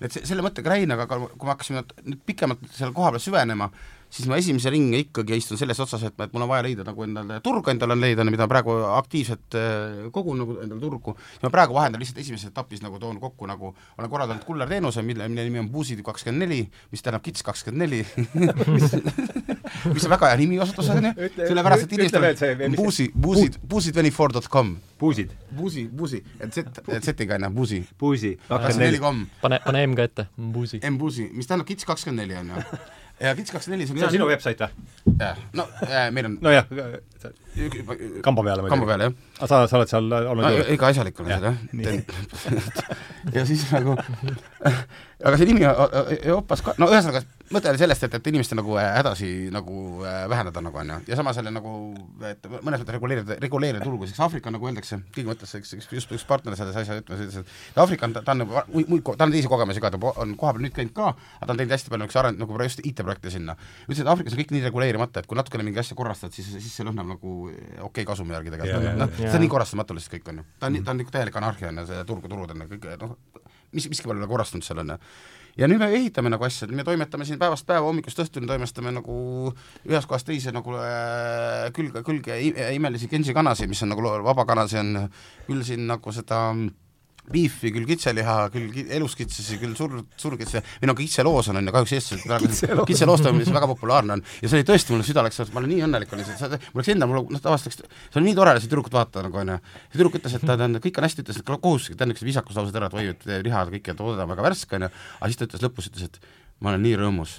et see, selle mõttega jäin, aga kui me hakkasime nüüd pikemalt selle koha peal süvenema, siis ma esimese ringi ikkagi istun selles otsas, et, et mul on vaja leida nagu endale turg endale on leida, mida praegu aktiivselt äh, kogun nagu endale turgu, ja ma praegu vahendan lihtsalt esimeses etapis nagu toon kokku nagu, olen korraldanud kullerteenuse, mille, mille nimi on Buusid kakskümmend neli, mis tähendab kits kakskümmend neli, mis on väga hea nimi öeldes, on ju, sellepärast et inimestel on Buusi, Buusid, buusi24.com. Buusid? Buusi, Buusi, et Z, Z-iga on ju, Buusi. Buusi, kakskümmend neli pane, pane M ka ette, Buusi. M Buusi, mis tähendab kits kakskümmend neli, on ju. Ja Kits kakskümmend neli, see on see on sinu website või? jah, no äh, meil on nojah, kamba peale kamba peale, jah. aga sa, sa oled seal olnud no, ikka asjalik olen seal, jah. ja siis nagu aga see nimi Euroopas ka, no ühesõnaga, mõte oli sellest, et, et inimeste nagu äh, hädasi nagu äh, vähendada nagu on ju, ja samas jälle nagu, et mõnes mõttes reguleerida, reguleerida turgu, siis Aafrika nagu öeldakse, keegi mõtles, üks, üks, just üks partner selles asjas ütles, ütles, et Aafrika on, ta on nagu ta on teisi kogemusi ka, ta on kohapeal nüüd käinud ka, aga ta on teinud hästi palju niisuguseid arend-, nagu just IT-projekte sinna. ütles, et Aafrikas on kõik nii reguleerimata, et kui natukene mingi asja korrastad, siis, siis see lõhnab nagu okei okay, kasumi järgi tegelikult, noh, see on nii korrastamatu lihtsalt kõik on ju. ta on, ta on nagu täielik anarhia on ju, see turg, turud on kõik noh, mis, miski pole korrastunud seal on ju ja nüüd me ehitame nagu asja, me toimetame siin päevast päeva, hommikust õhtuni toimestame nagu ühest kohast teise nagu äh, külge, külge imelisi Genji kanasi, mis on nagu vabakanasi on küll siin nagu seda äh, biifi, küll kitseliha, küll eluskitsesi, küll sur-, surkitse, või no kitseloos on, ju, kahjuks eestlased praegu kitseloost on, mis väga populaarne on, ja see oli tõesti, mulle süda läks, ma olen nii õnnelik olin, see, mul läks endal, mul noh, tavaliselt läks, see on nii tore seda tüdrukut vaadata nagu on ju, see tüdruk ütles, et ta on, kõik on hästi, ütles, et ta on niisugused viisakuslaused ära, et oi, et liha kõik on väga värske, on ju, aga siis ta ütles lõpus, ütles, et ma olen nii rõõmus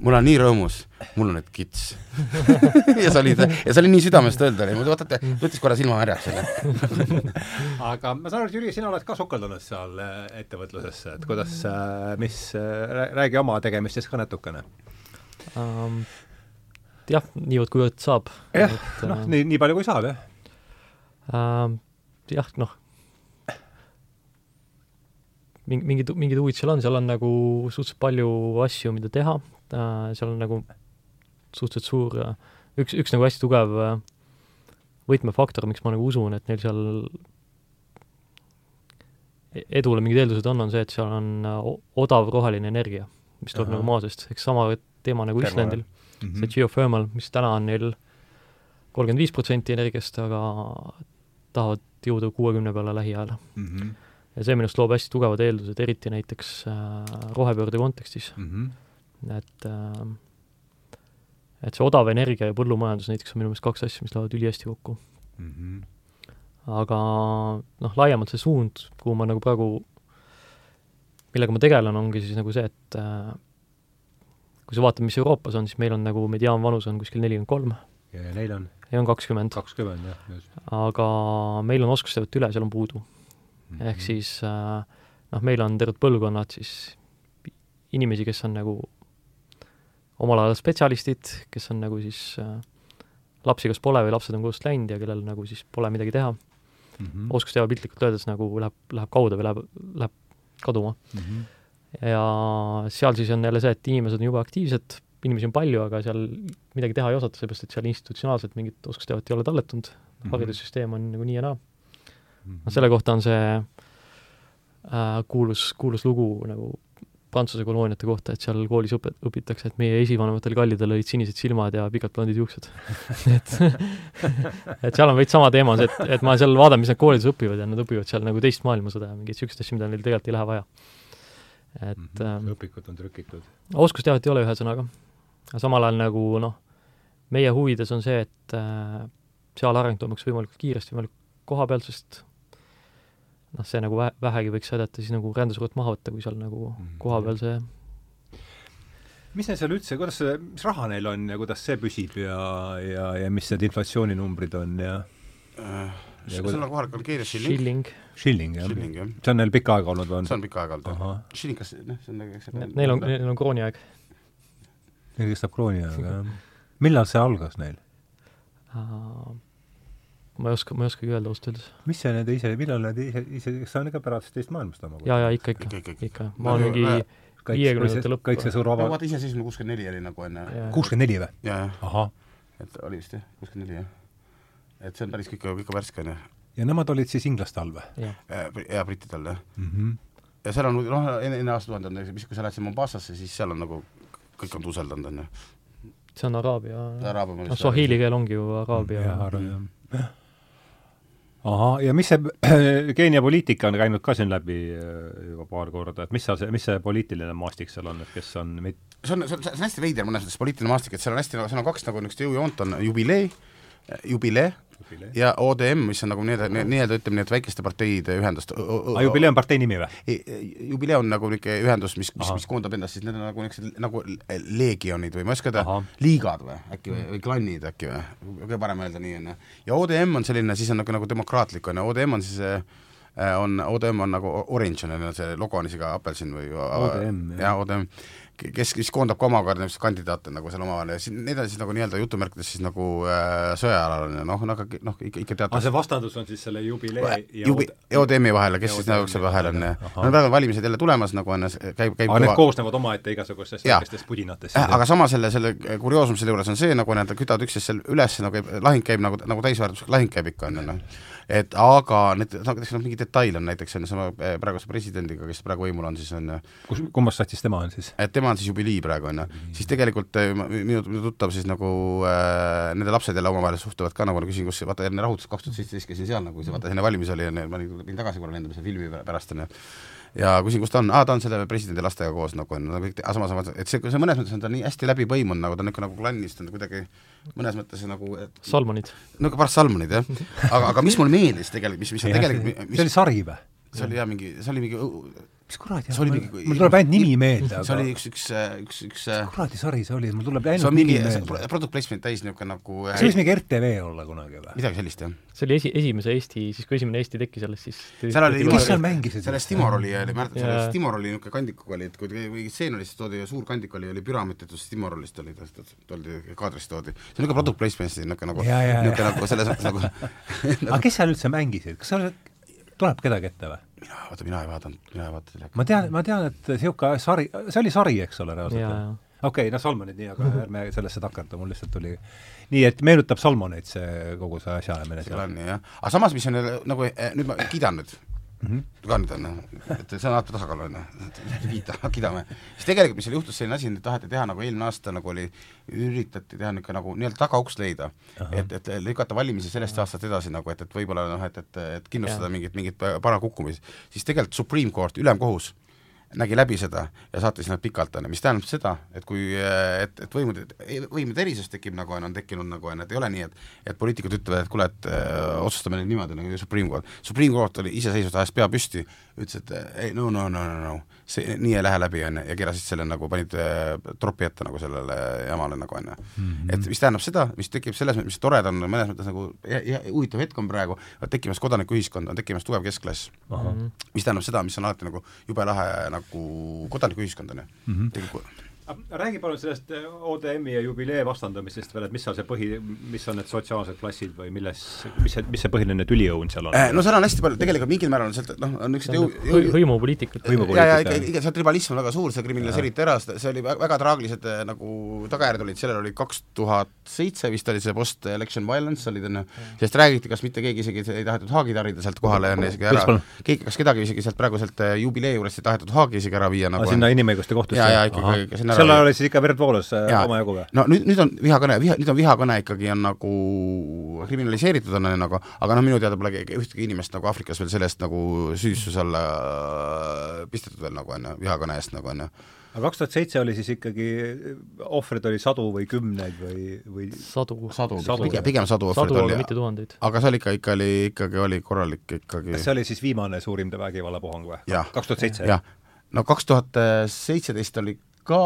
mul on nii rõõmus, mul on nüüd kits ja see oli, ja see oli nii südamest öelda, oli, vaatate, võttis korra silma märjaks onju aga ma saan aru, et Jüri, sina oled ka sukeldunud seal äh, ettevõtlusesse, et kuidas, äh, mis, äh, räägi oma tegemistest ka natukene um,. jah, niivõrd-kuivõrd saab. jah, noh, nii, nii palju kui saab, jah um,. jah, noh, mingi, mingid, mingid huvid seal on, seal on nagu suhteliselt palju asju, mida teha, seal on nagu suhteliselt suur üks, üks nagu hästi tugev äh, võtmefaktor, miks ma nagu usun, et neil seal edule mingid eeldused on, on see, et seal on äh, odav roheline energia, mis tuleb Ahah. nagu maa seest, eks sama teema nagu Terve- Islandil, Mhm. see geothermal, mis täna on neil kolmkümmend viis protsenti energiast, aga tahavad jõuda kuuekümne peale lähiajal. Mhm. ja see minu arust loob hästi tugevad eeldused, eriti näiteks äh, rohepöörde kontekstis, Mhm. Et äh, et see odav energia ja põllumajandus näiteks on minu meelest kaks asja, mis lähevad ülihästi kokku. Mhm. aga noh, laiemalt see suund, kuhu ma nagu praegu, millega ma tegelen, ongi siis nagu see, et äh, kui sa vaatad, mis Euroopas on, siis meil on nagu mediaanvanus on kuskil nelikümmend kolm ja neil on ja on kakskümmend, kakskümmend jah, just. aga meil on oskusteavet üle, seal on puudu. Mhm. ehk siis äh, noh, meil on terved põlvkonnad siis inimesi, kes on nagu omal ajal spetsialistid, kes on nagu siis äh, lapsi kas pole või lapsed on kodust läinud ja kellel nagu siis pole midagi teha Mhm. oskusteave piltlikult öeldes nagu läheb, läheb kaude või läheb, läheb kaduma. Mhm. ja seal siis on jälle see, et inimesed on jube aktiivsed, inimesi on palju, aga seal midagi teha ei osata, seepärast et seal institutsionaalselt mingit oskusteavet ei ole talletunud mm., haridussüsteem on nagu nii ja naa. Mhm. noh, selle kohta on see äh, kuulus, kuulus lugu nagu Prantsuse kolooniate kohta, et seal koolis õpet-, õpitakse, et meie esivanematel kallidel olid sinised silmad ja pikad blondid juuksed et et seal on veits sama teema, et, et ma seal vaatan, mis nad koolides õpivad ja nad õpivad seal nagu teist maailmasõda ja mingeid niisuguseid asju, mida neil tegelikult ei lähe vaja. et Mhm. ähm, õpikud on trükitud. oskusteavet ei ole ühesõnaga. aga samal ajal nagu noh, meie huvides on see, et äh, seal areng toimuks võimalikult kiiresti, võimalikult koha peal, sest noh, see nagu vä-, vähegi võiks aidata siis nagu rändesurvet maha võtta, kui seal nagu Mhm. kohapeal see mis neil seal üldse, kuidas see, mis raha neil on ja kuidas see püsib ja, ja, ja mis need inflatsiooninumbrid on ja kuidas- on kohalikul keeles shilling, shilling, shilling, jah? shilling jah, see on neil pikka aega olnud või on see on pikka aega olnud Shilling, kas, noh, see on nagu, eks neil on, neil on krooniaeg neil kestab krooni aega, jah. millal see algas neil? uh, ma ei oska, ma ei oskagi öelda ausalt öeldes. mis see nende ise, millal nad ise, ise, kas see on ikka pärast teist maailmasõda? jaa, jaa, ikka, ikka, ikka, ikka, ikka. ikka. ma olen mingi viiekümnendate lõpp- kõik see suur no vaba, vaata iseseisvumine kuuskümmend neli oli nagu enne, Jaa. kuuskümmend neli või? ja, jah, ahah, et oli vist jah, kuuskümmend neli jah. et see on päris kõik, kõik värske onju, ja nemad olid siis inglaste all või jah, ja brittide all jah. mm? -hmm. ja seal on noh, enne, enne aastatuhandet on mis, kui sa lähed sinna Mombassasse, siis seal on nagu kõik on tuuseldanud onju. see on araabia, Araabia noh, Swahili keel ongi ju araabia jah, arvan, jah. Ahah, ja mis see Keenia poliitika on käinud ka siin läbi äh, juba paar korda, et mis seal see, mis see poliitiline maastik seal on, et kes on mit-, see on, see on, see on hästi veider mõnes mõttes poliitiline maastik, et seal on hästi, seal on kaks nagu niisugust jõujoont, on jubilee, jubilee ja ODM, mis on nagu nii-öelda, nii-öelda ütleme nii, et väikeste parteide ühendust. aa, jubilee on partei nimi või? jubilee on nagu niisugune ühendus, mis, mis, mis koondab endast siis need on nagu niisugused nagu leegionid või ma ei oska öelda liigad või äkki või, või klannid äkki või, kõige parem öelda nii, on ju. ja ODM on selline, siis on nagu, nagu demokraatlik, on ju, ODM on siis äh, on, ODM on nagu orange on ju, see logo on isegi apelsin või ODM, jah. ODM, kes, kes koondab ka omakorda niisuguseid kandidaate nagu seal omavahel ja siis need on siis nagu nii-öelda jutumärkides siis nagu äh, sõjaalaline, noh, noh, aga noh, ikka, ikka teatud aa, see vastandus on siis selle jubilee ja jubi-, ODM-i vahel, kes siis ja nagu seal vahel on, no praegu on valimised jälle tulemas, nagu on, käib, käib aga need koosnevad omaette igasugustest väikestest pudinatest. Äh, aga sama selle, selle kurioosum selle juures on see, nagu need kütavad üksteist seal üles, nagu lahing käib nagu, nagu täisväärtuslik lahing käib ikka, on ju, noh. Et aga need, näiteks noh, mingi detail on näiteks, on sama eh, praeguse presidendiga, kes praegu võimul on, siis on kus, kummast satsis tema on siis? et tema on siis jubilii praegu, on ju, siis tegelikult eh, ma- minu, minu tuttav siis nagu äh, nende lapsed jälle omavahel suhtlevad ka nagu, küsin, kus, vaata enne rahutus kaks tuhat seitseteist käisin seal nagu, see vaata enne valimisi oli, ma olin, tagasi korra lendama selle filmi pärast, on ju, ja küsin, kus ta on, aa, ta on selle presidendi lastega koos nagu on, no kõik, aga samas, et see, see mõnes mõttes on ta nii hästi läbi põimunud, nagu ta on niisugune nagu klannist on kuidagi mõnes mõttes nagu, et Salmonid. no pärast Salmonid jah, aga, aga mis mulle meeldis tegelikult, mis, mis on tegelikult, see mis oli sari või? see oli jah mingi, see oli mingi, mis kuradi, See oli mingi- mul tuleb ainult nimi meelde, see oli aga üks, üks, üks, üks kuradi sari see oli, mul tuleb ainult mingi nimi see meelde. product placement täis niisugune nagu see võis mingi RTV olla kunagi või? midagi sellist jah. see oli esi, esimese Eesti, siis kui esimene Eesti tekkis alles, siis Seal oli- kes seal mängisid? selles Timor oli, oli, mäletad, selles Timor oli niisugune kandikuga oli, et kui mingi stseen oli, siis toodi suur kandik oli, oli püramiid tehtud, siis Timorist oli, toodi, kaadrist toodi. see on niisugune product placement, niisugune nagu, niisugune nagu selles mõttes nagu aga kes seal üldse mängisid, kas seal tuleb kedagi ette või? Mina, vaata, mina ei vaadanud, mina ei vaadanud sellega. ma tean, ma tean, et niisugune sari, see oli sari, eks ole, reaalselt? okei okay,, no Salmonid nii, aga ärme sellesse takerdu, mul lihtsalt tuli nii, et meenutab Salmoneid see kogu see asjaajamine seal on nii jah, aga samas, mis on nagu eh, nüüd ma kiidan nüüd mm. -hmm. ka nüüd on noh, et see on alati tasakaal on ju, kiita, kiidame. siis tegelikult, mis seal juhtus, selline asi, et taheti teha nagu eelmine aasta nagu oli, üritati teha niisugune nagu nii-öelda tagauks leida, et, et lükata valimisi sellest aastast edasi nagu, et, et võib-olla noh, et, et, et kindlustada Jah. mingit, mingit parema kukkumist, siis tegelikult Supreme Court, ülemkohus, nägi läbi seda ja saatis nad pikalt, on ju, mis tähendab seda, et kui, et, et võimude, võimude erisus tekib nagu on, on tekkinud nagu on, et ei ole nii, et et poliitikud ütlevad, et kuule, et öö, otsustame nüüd niimoodi nagu Supreme Court. Supreme Court oli iseseisvalt, ajas pea püsti, ütles, et ei no no no no no see nii ei lähe läbi, on ju, ja keerasid selle nagu, panid öö, tropi ette nagu sellele jamale nagu on ju. et mis tähendab seda, mis tekib selles mõttes, mis tore ta on mõnes mõttes nagu huvitav hetk on praegu, on tekkimas kodanikuühiskond, on tekkimas tugev keskklass ahah, mis tähendab seda, mis on alati nagu jube lahe nagu kodanikuühiskond on ju mm Mhm. -hmm.. Räägi palun sellest äh, ODM-i ja jubilee vastandamisest veel, et mis seal see põhi, mis on need sotsiaalsed klassid või milles, mis see, mis see põhiline tüliõun seal on? Äh, no seal on hästi palju, tegelikult mingil määral on sealt noh, on niisugused jõu, hõ- hõimupoliitikud. Hõimu- ja, ja ikka, ikka sealt tribalism on väga suur, see kriminaliseeriti ära, see oli väga, traagilised eh, nagu tagajärjed olid, sellel oli kaks tuhat seitse vist oli see post-election violence olid onju, sellest räägiti, kas mitte keegi isegi ei tahetud Haagi tarida sealt kohale onju isegi Kuidas ära keegi, kas kedagi isegi sealt praegu sealt eh, jubilee juurest ei tahetud Haagi isegi ära viia nagu aga sinna inimõiguste kohtusse? Jaa, jaa, ikkagi- ikka sinna sel ajal oli siis ikka verd voolus omajagu või? no nüüd, nüüd on vihakõne, viha, nüüd on vihakõne ikkagi on nagu kriminaliseeritud on nagu, aga noh, minu teada pole keegi- ühtegi inimest nagu Aafrikas veel sellest nagu süüdistuse alla äh, pistetud veel nagu on ju, vihakõne eest nagu on ju. aga kaks tuhat seitse oli siis ikkagi, ohvreid oli sadu või kümneid või, või sadu. sadu, Sadu. pigem, pigem sadu ohvrit sadu, oli aga, mitte tuhandeid. aga see oli ikka, ikka oli, ikkagi oli korralik ikkagi kas see oli siis viimane suurim vägivallapuhang või? Kaks tuhat seitse? jah, no kaks tuhat seitseteist oli ka,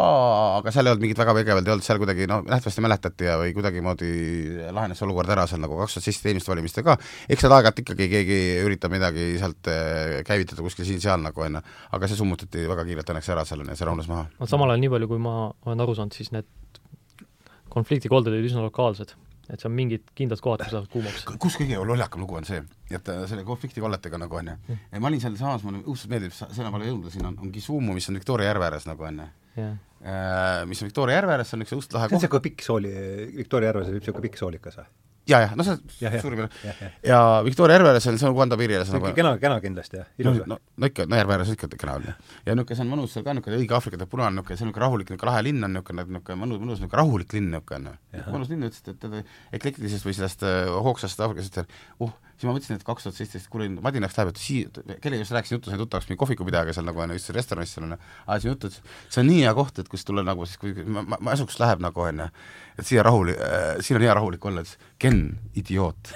aga seal ei olnud mingit väga vägevat, ei olnud seal kuidagi noh, nähtavasti mäletati ja või kuidagimoodi lahenes olukord ära seal nagu kaks tuhat seitseteist eelmiste valimiste ka, eks seal aeg-ajalt ikkagi keegi üritab midagi sealt eh, käivitada kuskil siin-seal nagu on ju, aga see summutati väga kiirelt õnneks ära seal on ju, see rahunes maha. no samal ajal, nii palju kui ma olen aru saanud, siis need konfliktikolded olid üsna lokaalsed. et see on mingid kindlad kohad, kus lähevad kuumaks. kus kõige lollakam lugu on see, et äh, selle konfliktikolletega nagu on ju, ma olin seal samas, mulle õudselt meeldib, sõna pole jõudnud, siin on, on Kisumu, mis on Victoria järve ääres nagu on jah, Äh, mis on Victoria järve ääres, see on üks õudselt lahe see on koht, niisugune pikk sooli, Victoria järves oli niisugune pikk soolikas või? ja, ja no see Jah, on jah. suurim jah, jah. ja Victoria järve ääres on, see on Uganda piiri ääres see on nagu ikka kena, kena kindlasti jah, no, ilus või? no, no ikka, no järve ääres ikka kena on ju. ja niisugune, see on mõnus seal ka niisugune õige Aafrika teeb punane niisugune, see on niisugune rahulik, niisugune lahe linn on niisugune, niisugune mõnus, mõnus niisugune rahulik linn niisugune mõnus linn, ütlesid, et teda eklektilisest või sellest äh, hoogsast Aafrikast, uh, siis ma mõtlesin, et kaks tuhat seitseteist kuulin Madinast läheb, et sii-, kellega just rääkisin juttu, sain tuttavaks mingi kohvikupidajaga seal nagu on ju, just restoranis seal on ju, ajasin juttu, et see on nii hea koht, et kus tulla nagu siis, kui ma, ma, ma asuks läheb nagu on ju, et siia rahuli- äh,, siin on hea rahulik olla, et Ken, idioot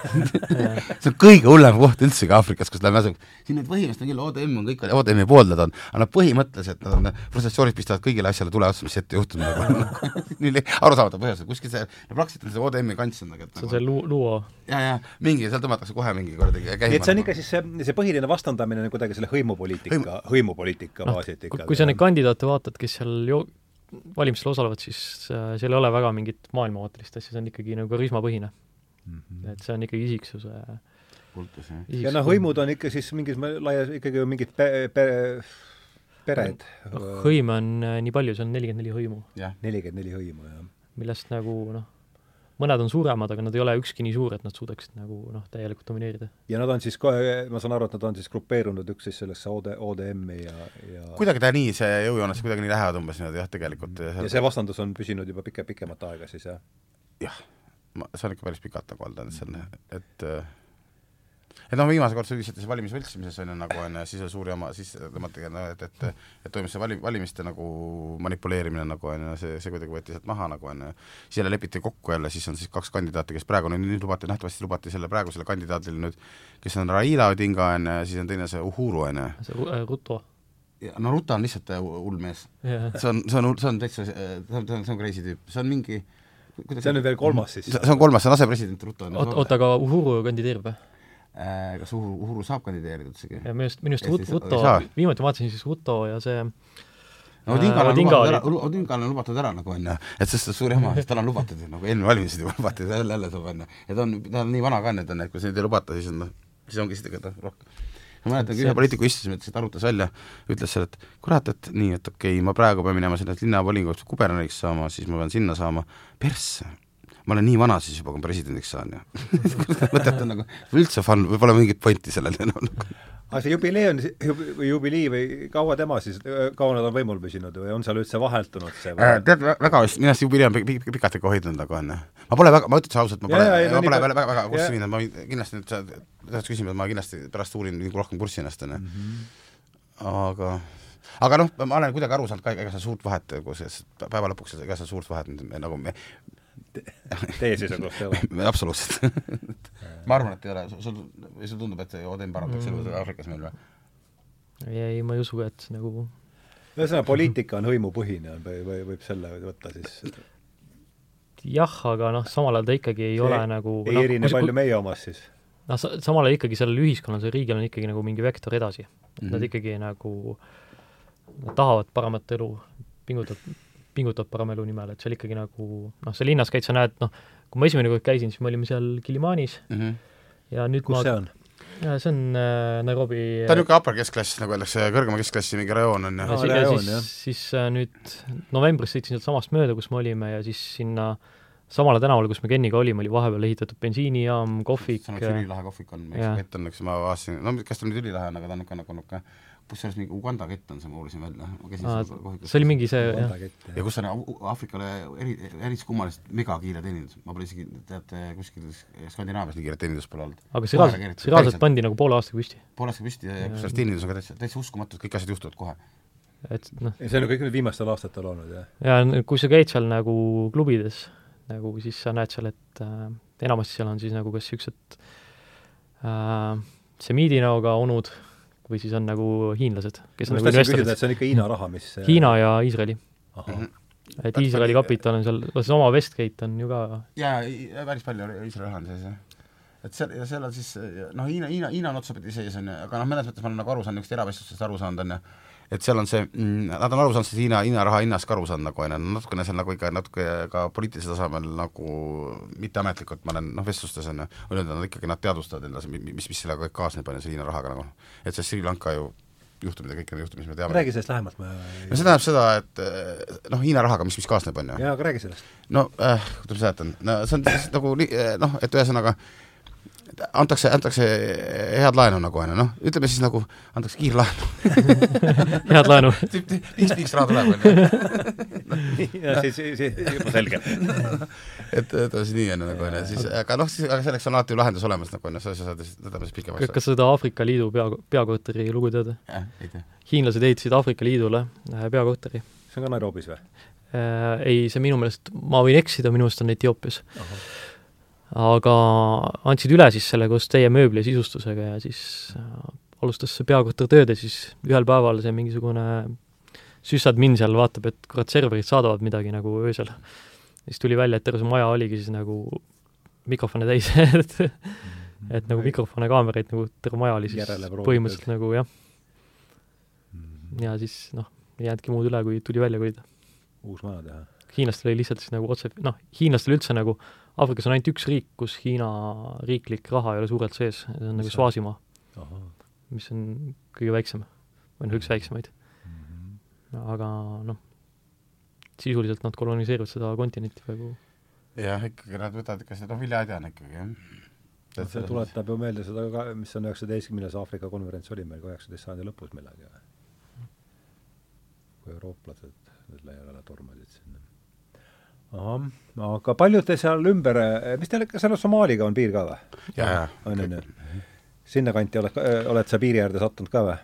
see on kõige hullem koht üldsegi Aafrikas, kus läheme asuks. siin need põhimõtteliselt on küll ODM on kõik ODM-i pooldajad on, aga nad põhimõtteliselt nad on, frustratsioonid pistavad kõigile asjale tule otsa, mis ette juhtunud nagu nii li- arusaamatu põhjusel, kuskil see, praktiliselt on see ODM-i kants on nagu, et see on nagu see lu-, luo, ja, ja mingi, seal tõmmatakse kohe mingi kuradi käima. et see on ikka siis see, see põhiline vastandamine on kuidagi selle hõimupoliitika, hõimupoliitika noh, baasilt ikka. kui sa neid kandidaate vaatad, kes seal jo-, valimistel osalevad, siis äh, seal ei ole väga mingit maailmavaatelist asja, see on ikkagi nagu karismapõhine. Mhm. et see on ikkagi isiksuse kultus, jah. ja noh, hõimud on ikka siis mingis laias ikkagi mingid pe-, pe-, pered, noh, hõime on äh, nii palju, see on nelikümmend neli hõimu, jah, nelikümmend neli hõimu ja millest nagu noh, mõned on suuremad, aga nad ei ole ükski nii suur, et nad suudaksid nagu noh, täielikult domineerida. ja nad on siis kohe, ma saan aru, et nad on siis grupeerunud üks siis sellesse OD, ODM-i ja, ja kuidagi ta nii, see jõujoones kuidagi nii lähevad umbes niimoodi jah, tegelikult ja see vastandus on püsinud juba pike, pikemat aega siis jah? jah, ma, see on ikka päris pikalt nagu olnud seal, et äh, et noh, viimase kord süüdistati see valimisvõltsimises on ju nagu on ju, siis oli suur jama, siis tõmmati et, et et toimus see vali-, valimiste nagu manipuleerimine nagu on ju, see, see kuidagi võeti sealt maha nagu on ju, siis jälle lepiti kokku jälle, siis on siis kaks kandidaati, kes praegu nüüd, nüüd lubati, nähtavasti lubati selle praegusele kandidaadile nüüd, kes on Raila Odinga on ju, siis on teine see Uhuru on ju, see äh, Ruto, ja no Ruta on lihtsalt äh, hull mees. Jah, see on, see on, see on täitsa, see on, see on, see on crazy tüüp, see on mingi kuidas see on nüüd veel kolmas siis. See see on kolmas, see on asepresident Ruto on. Oot, oota, aga Uhuru kandideerib või? Äh, kas Uhuru, Uhuru saab kandideerida üldsegi? ja minu arust, minu arust saa., viimati vaatasin siis Ruto ja see no Odingale on lubatud ära, Odingale on lubatud ära nagu onju, et sest see on suur jama, sest tal on lubatud nagu eelmine valimised juba lubati, jälle, jälle saab onju. ja ta on, ta on nii vana ka nüüd on, et kui neid ei lubata, siis on noh, siis ongi seda noh, rohkem. ma mäletan, kui ühe poliitiku istusime, ütles, et arutas välja, ütles seal, et kurat, et nii, et okei okay,, ma praegu pean minema sinna linnavolikogusse kuberneriks saama, siis ma pean sinna saama, persse, ma olen nii vana siis juba, kui ma presidendiks saan ju mõtet on nagu, üldse fun, pole mingit pointi sellel enam nagu. aga see jubilee on, või jubilii või kaua tema siis, kaua nad on võimul püsinud või on seal üldse vaheldunud see Äh, tead, väga vist, minu arust jubilee on pi- pi- pikalt ikka hoidnud nagu on. ma pole väga, ma ütlen ausalt, ma pole, ma pole väga, väga, kurssi viinud, ma kindlasti nüüd sa tahad küsima, ma kindlasti pärast uurin nagu rohkem kurssi ennast, on ju. aga, aga noh, ma olen kuidagi aru saanud ka, ega seal suurt vahet, kus päeva lõpuks, ega seal suurt vahet nagu me, teie seisukoht ei ole? absoluutselt ma arvan, et ei ole, sul, või sulle tundub, et see ODM parandaks elu Mm. Aafrikas meil või? ei, ei ma ei usu, et nagu ühesõnaga, poliitika on hõimupõhine või, või võib selle võtta siis jah, aga noh, samal ajal ta ikkagi ei See ole nagu ei noh, erine kui see- palju meie omast siis? noh, sa- samal ajal ikkagi sellel ühiskonnal, sellel riigil on ikkagi nagu mingi vektor edasi mm.. Mhm. Nad ikkagi nagu, nad tahavad paremat elu, pingutavad, pingutavad parema elu nimel, et seal ikkagi nagu noh, sa linnas käid, sa näed, noh, kui ma esimene kord käisin, siis me olime seal Kilimanis Mm -hmm. ja nüüd kus ma see on? see on äh, Nairobi ta on niisugune upper keskklass, nagu öeldakse, kõrgema keskklassi mingi rajoon on ju ja, ja rajoon, siis jah., siis äh, nüüd novembris sõitsin sealtsamast mööda, kus me olime ja siis sinna samale tänavale, kus me Kenniga olime, oli vahepeal ehitatud bensiinijaam, kohvik see on üks ülilahe kohvik on, Jaa. üks kett on, eks ma vaatasin, no kas ta nüüd ülilahe on, aga ta on niisugune nagu niisugune kusjuures mingi Uganda kett on see, ma uurisin välja, ma käisin Aa, seal kohvikus. see oli mingi see, jah, ja kus on Aafrikale eri, eris kummalist megakiire teenindus, ma pole isegi, teate, kuskil Skandinaavias nii kiiret teenindust pole olnud. aga see reaalselt, see reaalselt pandi nagu poole aastaga püsti. poole aastaga püsti ja, ja Jaa. kusjuures teenindus on ka täitsa, täitsa uskumatu, et kõik asjad juhtuvad kohe. et noh, see on ju kõik nüüd viimastel aastatel olnud, jah? ja n- kui sa käid seal nagu klubides, nagu siis sa näed seal, et äh, enamasti seal on siis nagu kas niisugused äh, semiidinäoga onud või siis on nagu hiinlased, kes on nagu investorid. see on ikka Hiina raha, mis Hiina ja Iisraeli. Mhm. et Iisraeli kapital on seal, seesama Westgate on ju ka jaa, päris palju Iisraeli raha on sees, jah. et seal, ja seal on siis noh, Hiina, Hiina, Hiina on otsapidi sees, on ju, aga noh, mõnes mõttes ma olen nagu aru saanud, niisugust eravestlustest aru saanud, on ju, et seal on see mm,, nad on aru saanud sellest Hiina, Hiina raha hinnast ka aru saanud nagu, on ju, natukene seal nagu ikka natuke ka poliitilisel tasemel nagu mitteametlikult ma olen noh, vestlustes on ju, öelnud, et nad ikkagi, nad teadvustavad endale, mis, mis sellega kõik kaasneb, on ju, selle Hiina rahaga nagu. et see Sri Lanka ju juhtumid ja kõik need juhtumid, mis me teame. räägi sellest lähemalt, ma no see tähendab seda, et eh, noh, Hiina rahaga, mis, mis kaasneb, on ju jaa, aga räägi sellest. no äh, kuidas ma seletan, no see on nagu eh, noh, et ühesõnaga antakse, antakse head laenu nagu on ju, noh, ütleme siis nagu antakse kiirlaenu head laenu. miks, miks raha tuleb, on ju. ja siis, siis juba selge. et, et on siis nii on ju nagu on ju, siis aga noh, siis aga selleks on alati ju lahendus olemas nagu on ju, sa saad siis, võtame siis pikemaks. kas sa seda Aafrika Liidu pea, peakorteri lugu tead? jah, ei tea. hiinlased ehitasid Aafrika Liidule äh, peakorteri. see on ka Nairobis või? Äh, ei, see minu meelest, ma võin eksida, minu meelest on Etioopias. Aga andsid üle siis selle koos teie mööbli ja sisustusega ja siis äh, alustas see peakorter tööd ja siis ühel päeval see mingisugune süssadmin seal vaatab, et kurat, serverid saadavad midagi nagu öösel. siis tuli välja, et terve see maja oligi siis nagu mikrofone täis et et nagu mikrofone, kaameraid nagu terve maja oli siis põhimõtteliselt nagu jah, Mhm. ja siis noh, ei jäänudki muud üle, kui tuli välja kolida. uus maja teha. hiinlastel oli lihtsalt siis nagu otse, noh, hiinlastel üldse nagu, Aafrikas on ainult üks riik, kus Hiina riiklik raha ei ole suurelt sees, see on nagu on? Ahah. mis on kõige väiksem või noh, üks väiksemaid. Mhm. aga noh, sisuliselt nad koloniseerivad seda kontinenti praegu. jah, ikkagi nad võtavad ikka seda, noh, viljaaeda on ikkagi, jah. No see tuletab ju meelde seda ka, mis on üheksateistkümnes Aafrika konverents oli meil ka üheksateist sajandi lõpus millalgi või? kui eurooplased nüüd laiali tormasid sinna. Ahah, aga palju te seal ümber, mis teil, kas seal Somaaliga on piir ka või? on, on ju? sinnakanti oled, oled sa piiri äärde sattunud ka või?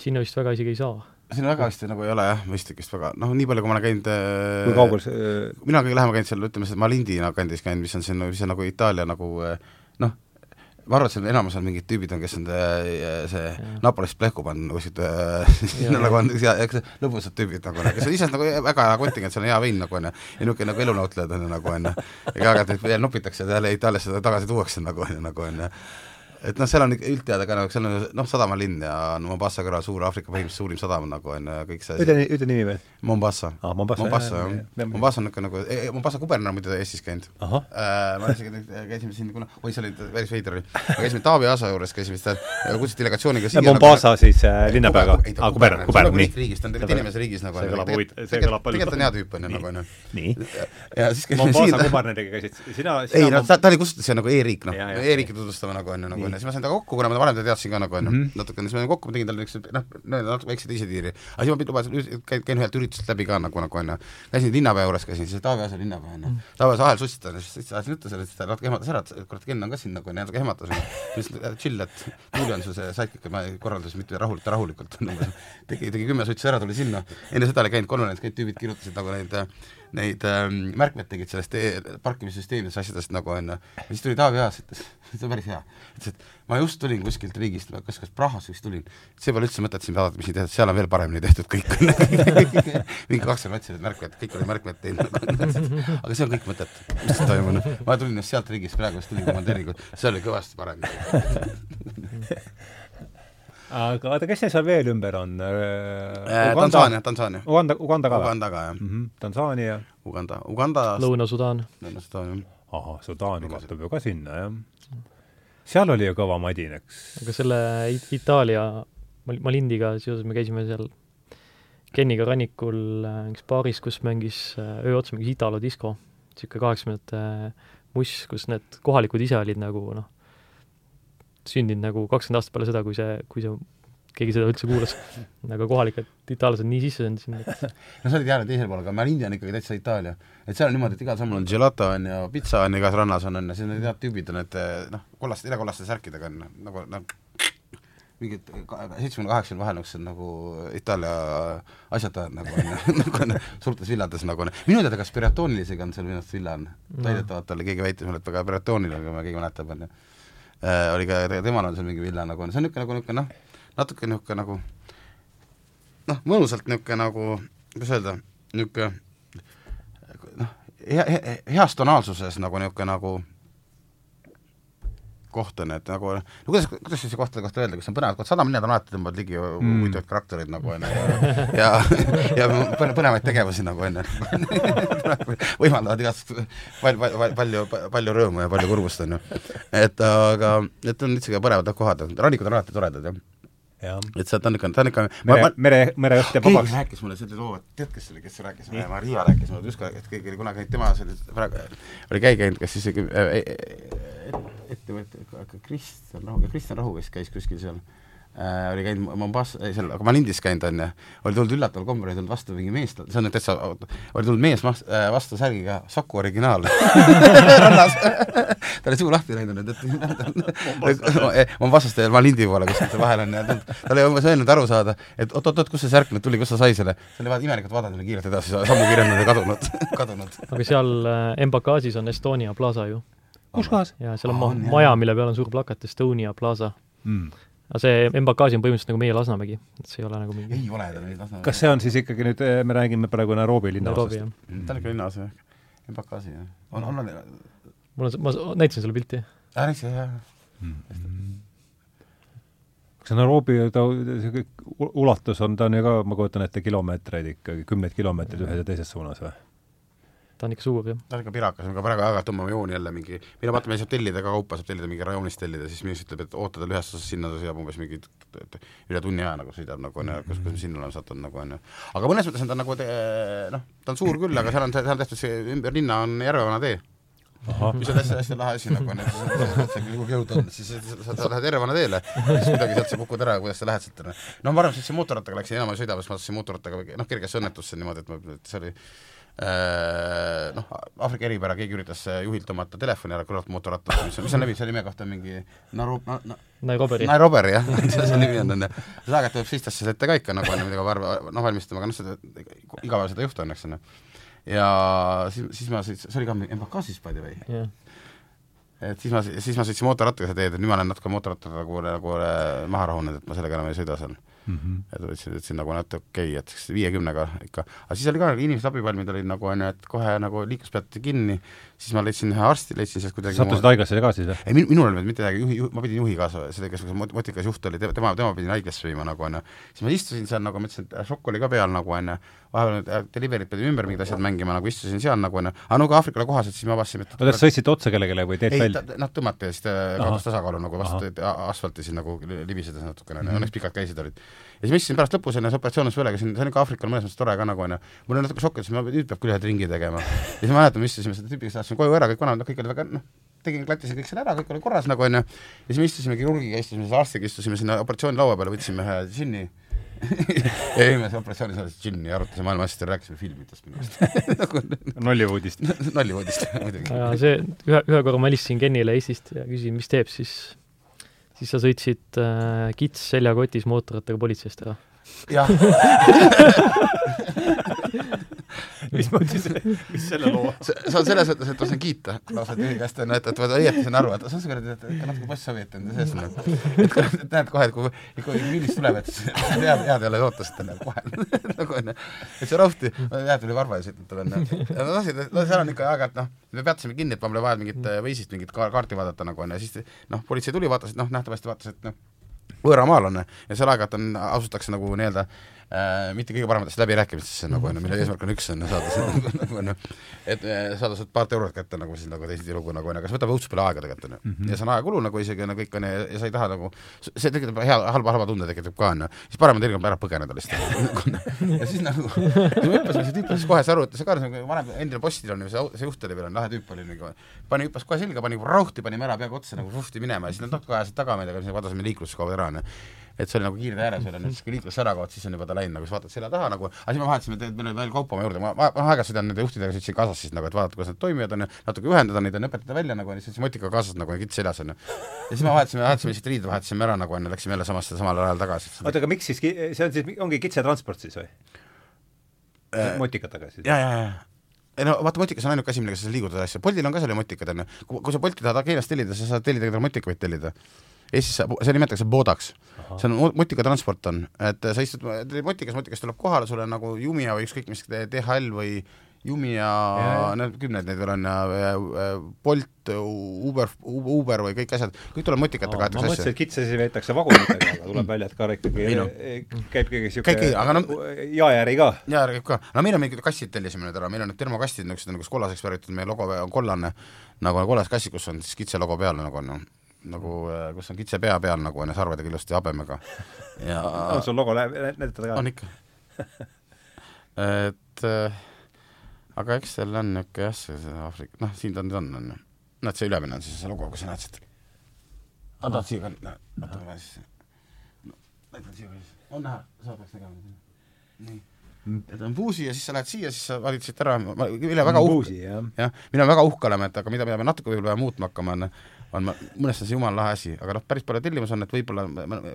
sinna vist väga isegi ei saa. siin väga hästi nagu ei ole jah, mõistlik vist väga, noh, nii palju, kui ma olen käinud äh, kui kaugel see mina kõige lähemal käinud seal, ütleme, Malindi kandis käinud, mis on siin, mis on nagu Itaalia nagu eh, noh, ma arvan, et seal enamus on mingid tüübid on, kes on eh, see Napolist plehku pannud kuskilt eh, sinna nagu on, lõbusad tüübid nagu, kes on ise nagu väga hea kontingent, seal on hea vein nagu onju, ja niisugune nagu elunautlejad on ju nagu onju, ja aeg-ajalt neid veel nopitakse ja jälle Itaaliasse tagasi tuuakse nagu onju, nagu onju et noh, seal on ikka üldteada ka nagu, seal on noh, sadamalinn ja no Mombasa kõrval suur Aafrika põhimõtteliselt suurim sadam nagu on kõik see ütle, ütle nimi veel. Mombasa ah,. Mombasa, Mombasa, jah. Mombasa on niisugune nagu, e, Mombasa kuberner on muidu Eestis käinud. Äh, ma isegi käisime siin, kuna, oi see oli päris veider oli, me käisime Taavi Aasa juures, käisime seal, kutsuti delegatsiooniga siia Mombasa siis äh, linnapeaga, aa, kuberner, kuberner, nii. riigis, ta on tegelikult inimese riigis nagu see kõlab huvitav, see kõlab palju tegelikult on hea tüüp, on ju, nagu on ju. nii. ja siis käisime Mombasa siin kuberneriga käisid sina, ei sina no ta, ta oli kutsutud siia nagu e-riik, noh e-riiki tutvustama nagu on ju, nagu on ju, siis ma sain temaga kokku, kuna ma varem teda teadsin ka nagu on ju, Mhm. natukene, siis ma sain kokku, ma tegin talle niisuguse noh, natuke väikse teise tiiri. aga siis ma lubasin, käin, ühelt ürituselt läbi ka nagu, nagu on ju. käisin linnapea juures, käisin, siis Taavi Aasa linnapea on ju. Taavi Aasa ahel sussitas, siis ajasin juttu sellest, siis ta natuke ehmatas ära, et kurat, Ken on ka siin nagu on ju, natuke ehmatas. siis chill, et Tuuli on sul see sidekick, ma korraldas mitte rahulikult, rahulikult nagu tegi, tegi kümme sutsi ära, tuli sinna. enne seda oli käinud konverents, kõik tüübid kirjutasid nagu neid neid ähm, märkmeid tegid sellest e parkimissüsteemidest, asjadest nagu on ju. ja siis tuli Taavi Aas, ütles, see on päris hea, ütles, et ma just tulin kuskilt riigist, kas, kas Prahast vist tulin, see pole üldse mõtet siin vaadata, mis siin tehtud, seal on veel paremini tehtud kõik mingi kakskümmend otsisid märkmeid, kõik olid märkmeid teinud aga see on kõik mõtet, mis siin toimunud. ma tulin just sealt riigist praegu, just tulin komandeeringut, see oli kõvasti parem aga oota, kes see seal veel ümber on? äh, Tansaania, Tansaania. Uganda, Uganda ka või? Uganda ka, jah mm. -hmm. Tansaania. Uganda, Uganda Lõuna-Sudaan. Lõuna-Sudaan, jah. ahah, Sudaani kahtub ju ka sinna, jah. Seal oli ju kõva madin, eks. aga selle It- Itaalia Mal- Malindiga seoses me käisime seal Kenniga rannikul äh, üks baaris, kus mängis äh, öö otsa mängis Italo disko, niisugune kaheksakümnendate muss, kus need kohalikud ise olid nagu noh, sündinud nagu kakskümmend aastat peale seda, kui see, kui see, keegi seda üldse kuulas. aga kohalikud itaallased nii sisse saanud sinna, no sa olid jälle teisel pool, aga Marindi on ikkagi täitsa Itaalia. et seal on niimoodi, et igal sammul on gelato on ju, pitsa on igas rannas on, on ja siis need head tüübid on, et noh, kollaste, ilekollaste särkidega on nagu, nagu mingid seitsmekümne kaheksakümne vahel niisugused nagu Itaalia asjatajad nagu on ju, nagu on suurtes villades nagu on. minu teada ka Spiratoonilisega on seal minu arust villa on No. väidetavalt oli, keegi väitis mulle, et väga Spiratooniline, kui keegi mäletab, on ju. oli ka, temal on seal mingi villa nagu on, see on niisugune nagu niisugune noh, natuke niisugune nagu noh, mõnusalt niisugune nagu, kuidas öelda, niisugune noh, hea, hea, heas tonaalsuses nagu niisugune nagu koht on, et nagu no kuidas, kuidas siis kohtade kohta öelda, kus on põnevad kohad, sadamalinnad on alati tõmbavad ligi Mm. huvitavaid karaktereid nagu on ju, ja ja põne- põnevaid tegevusi nagu on ju, võimaldavad igast palju, palju, palju, palju rõõmu ja palju kurbust on ju. et aga, et on üldse põnevad kohad, rannikud on alati toredad jah. Et ta on ikka, ta on ikka mere, mere, mereõht jääb keegi vabaks. rääkis mulle selle loo, tead, kes see oli, kes see rääkis, Maria rääkis mulle, ükskord, et keegi oli kunagi, tema see oli praegu, oli käi käinud, kas isegi äh, ettevõte, Kristjan Rahu, Kristjan Rahu vist käis kuskil seal. äh, oli käinud Mombasa, ei seal, aga Malindis käinud on ju, oli tulnud üllataval kombel, oli tulnud vastu mingi mees, see on nüüd täitsa, oli tulnud mees mas- äh, vastu särgiga Saku originaal rannas ta oli suu lahti läinud, et Mombasast ja Malindi poole kuskil seal vahel on ja ta oli umbes öelnud aru saada, et oot-oot-oot, kust see särk nüüd tuli, kust sa sai selle, see oli vaata imelikult vaadanud ja kiirelt edasi, sammu ja kadunud, kadunud. aga seal äh, Embakaasis on Estonia plaza ju. kus kohas ja seal on on, maja, mille peal on suur plakat Estonia plaza. mm.? Aga see Embakaasi on põhimõtteliselt nagu meie Lasnamägi, et see ei ole nagu mingi ei ole ta nüüd Lasnamäe. kas see on siis ikkagi nüüd, me räägime praegu Nairobi Nairobi, linnaosast? jah. ta on ikka linnaosa jah, Embakasi jah. on, on, on, mul on see, ma näitasin sulle pilti. aa, eks jah, kas see Nairobi, ta, see ulatus on, ta on ju ka, ma kujutan ette, kilomeetreid ikkagi, kümneid kilomeetreid ühes ja teises suunas või? Ta on ikka suur, jah. ta on ikka pirakas, aga praegu aeg-ajalt tõmbame jooni jälle mingi, meil vaata, meil saab tellida ka kaupa, saab tellida mingi rajoonist tellida, siis mees ütleb, et oota tal ühest otsast sinna, ta sõidab umbes mingi üle tunni aja nagu sõidab nagu on ju, kus, kus me sinna oleme sattunud nagu on ju. aga mõnes mõttes on ta nagu te, noh, ta on suur küll, aga seal on, seal on tehtud see ümber linna on Järvevana tee ahah, mis on hästi, hästi lahe asi nagu on, et sa kuhugi jõuda on, siis sa, sa, sa lähed Järvevana teele, siis kuidagi sealt sa kukud ära, kuidas sa lähed sealt, noh. no ma varem sõitsin mootorrattaga, läksin enam ei sõida, sest ma sõitsin mootorrattaga, noh, kergesse õnnetusse niimoodi, et ma, et see oli noh, Aafrika eripära, keegi üritas äh, juhilt tõmmata telefoni ära kõrvalt mootorrattast, mis on, mis on levinud, selle nime kohta on mingi Naru- na, na, Nairoberi. Nairoberi jah, see nimi on, on ju. seda aeg-ajalt tuleb Sistesse ette ka ikka nagu on ju, mida peab noh, valmistama, aga noh, seda igapäevaselt ei juhtu õnneks, on ju. ja siis, siis ma sõitsin, see oli ka Embakasis by the way jah. et siis ma, siis ma sõitsin mootorrattaga seda teed, et nüüd ma olen natuke mootorrattaga nagu, nagu äh, maha rahunenud, et ma sellega enam ei sõida seal. Mm. -hmm. et ütlesin, ütlesin nagu, et okei okay,, et viiekümnega ikka, aga siis oli ka inimesed abivalmid olid nagu onju, et kohe nagu liiklus peati kinni, siis ma leidsin ühe arsti, leidsin sealt kuidagi sattusid haiglasse ka siis või? ei, min-, minul ei olnud mitte midagi, juhi, juhi, ma pidin juhi kaasa, see, kes mot-, motikas juht oli, tema, tema pidin haiglasse viima nagu onju. siis ma istusin seal nagu, mõtlesin, et šokk oli ka peal nagu onju, vahepeal need delivery'd pidid ümber mingid asjad mängima, nagu istusin seal nagu onju, aga no ka Aafrikale kohaselt, siis me avastasime, et oota, sõitsite otse kellelegi või teed ei, välja? nad tõmmati ja siis ta kaotas tasakaalu nagu vastu asfalti siin nagu libisedes natukene mm -hmm., õnneks pikad käisid olid. ja siis ma istusin pärast lõpus onju, see operatsioon on üle, käisin, see on ikka Aafrikal mõnes mõttes tore ka nagu onju, mul oli natuke šokk, et ma nüüd peab küll ühe ringi tegema. ja siis ma mäletan, me istusime selle tüübiga, saatsime koju ära, kõik vanemad, kõik olid väga noh, tegin, klattisin kõik selle ära, kõik oli korras nagu onju, ja siis me istusime kirurgiga, istusime selle arstiga, istusime sinna operatsioonilaua peale, võtsime ühe džinni. Ja jõime seal operatsioonisaalis džinni ja arutasime maailma asjadest ja rääkisime filmidest minu arust. Nagu Nollywoodist. Nollywoodist muidugi. see, ühe, ühe korra ma helistasin Kenile Eestist ja küsisin, mis teeb, siis? Siis sa sõitsid äh, kits seljakotis mootorrattaga politseist ära. jah mismoodi see, mis selle loo see, see on selles mõttes, et ma saan kiita lausa tühi käest, onju, et, et ma õieti saan aru, et see on see kuradi, et natuke post-sovjet on sees onju. et et näed kohe, et kui, kui millist tuleb, et head, head ei ole loota, sest onju kohe nagu onju. et see Rauhti, hea tuli Varva ja sõitnud onju. ja no see, no seal on ikka aeg-ajalt noh, me peatusime kinni, et mul oli vaja mingit Waze'ist mingit kaarti vaadata nagu onju, siis noh, politsei tuli, vaatas, et noh, nähtavasti vaatas, et noh, võõramaalane ja seal aeg-ajalt on, asutakse nagu nii-öelda äh, mitte kõige parematesse läbirääkimistesse nagu onju, mille eesmärk on üks on saada nagu, nagu onju, et äh, saada sealt paart eurot kätte nagu siis nagu teisiti lugu nagu onju, aga see võtab õudselt palju aega tegelikult onju mm. -hmm. ja see on ajakulu nagu isegi nagu kõik onju ja, sa ei taha nagu, see tekitab hea, halba, halba tunde tekitab ka onju, siis parem on tegelikult ära põgeneda lihtsalt ja siis nagu, siis me hüppasime, see tüüp sai kohe see ka nagu vanem endine postil on ju, see, see juht oli veel, lahe tüüp oli nagu, pani, hüppas kohe selga, pani rauhti, panime ära peaaegu otsa nagu rufti minema ja siis nad natuke ajasid taga meid, aga siis vadasime liiklusse kogu aeg ära onju et see oli nagu kiirtee ääres veel, nüüd kui liiklus ära kaob, siis on juba ta läinud nagu, siis vaatad selja taha nagu, aga siis me vahetasime, et meil oli veel kaupa oma juurde, ma, ma, aeg-ajalt sõidan nende juhtidega, sõitsin kaasas siis nagu, et vaadata, kuidas nad toimivad, on ju, natuke ühendada neid, on õpetada välja nagu, siis Motikaga kaasas nagu kits seljas, on ju. ja siis me vahetasime, vahetasime lihtsalt riided, vahetasime ära nagu, on ju, läksime jälle samasse, samal ajal tagasi. oota, aga miks siis, see on siis, ongi kitsetransport siis või? motikatega siis? ja, ja, ja ei no vaata, motikas on ainuke asi, millega sa liigutad asja, Boltil on ka seal ju motikad, on ju, kui sa Bolti tahad Keeniast tellida, sa saad tellida ka motikaid tellida Eestis see nimetatakse boodaks. see on motikatransport on, et sa istud motikas, motikas tuleb kohale, sul on nagu Jumia või ükskõik mis DHL või Jumia, need kümned neid veel on ja Bolt, Uber, Uber või kõik asjad, kõik tuleb motikatega aetakse asja. ma mõtlesin, et kitsasi veetakse vagunitega, aga tuleb välja, et ka ikkagi no. käib keegi niisugune no, jaeäri ka. jaeäri käib ka, no meil on mingid kastid tellisime nüüd ära, meil on need termokastid niisugused nagu kollaseks värvitud, meie logo on kollane, nagu kollased kassid, kus on siis kitse logo peal nagu on noh nagu, äh, kus on kitse pea peal nagu onju, sarvedega ilusti habemega ja on sul logo näidatada ka? on ikka et äh, aga eks seal on niisugune jah, see, see Aafrika, noh, siin ta nüüd on, on ju. näed, see ülemine on siis see logo, kus sa näed siit. aga tahad siia ka, oota, ma siis, näitan siia ka siis, on näha, sa peaks nägema. nii et on Puusi ja siis sa lähed siia, siis sa valid siit ära, ma, mille väga uhke, jah, mille väga uhke oleme, et aga mida, mida me natuke võib-olla peame muutma hakkama, on on mõnes mõttes jumala lahe asi, aga noh, päris palju tellimus on, et võib-olla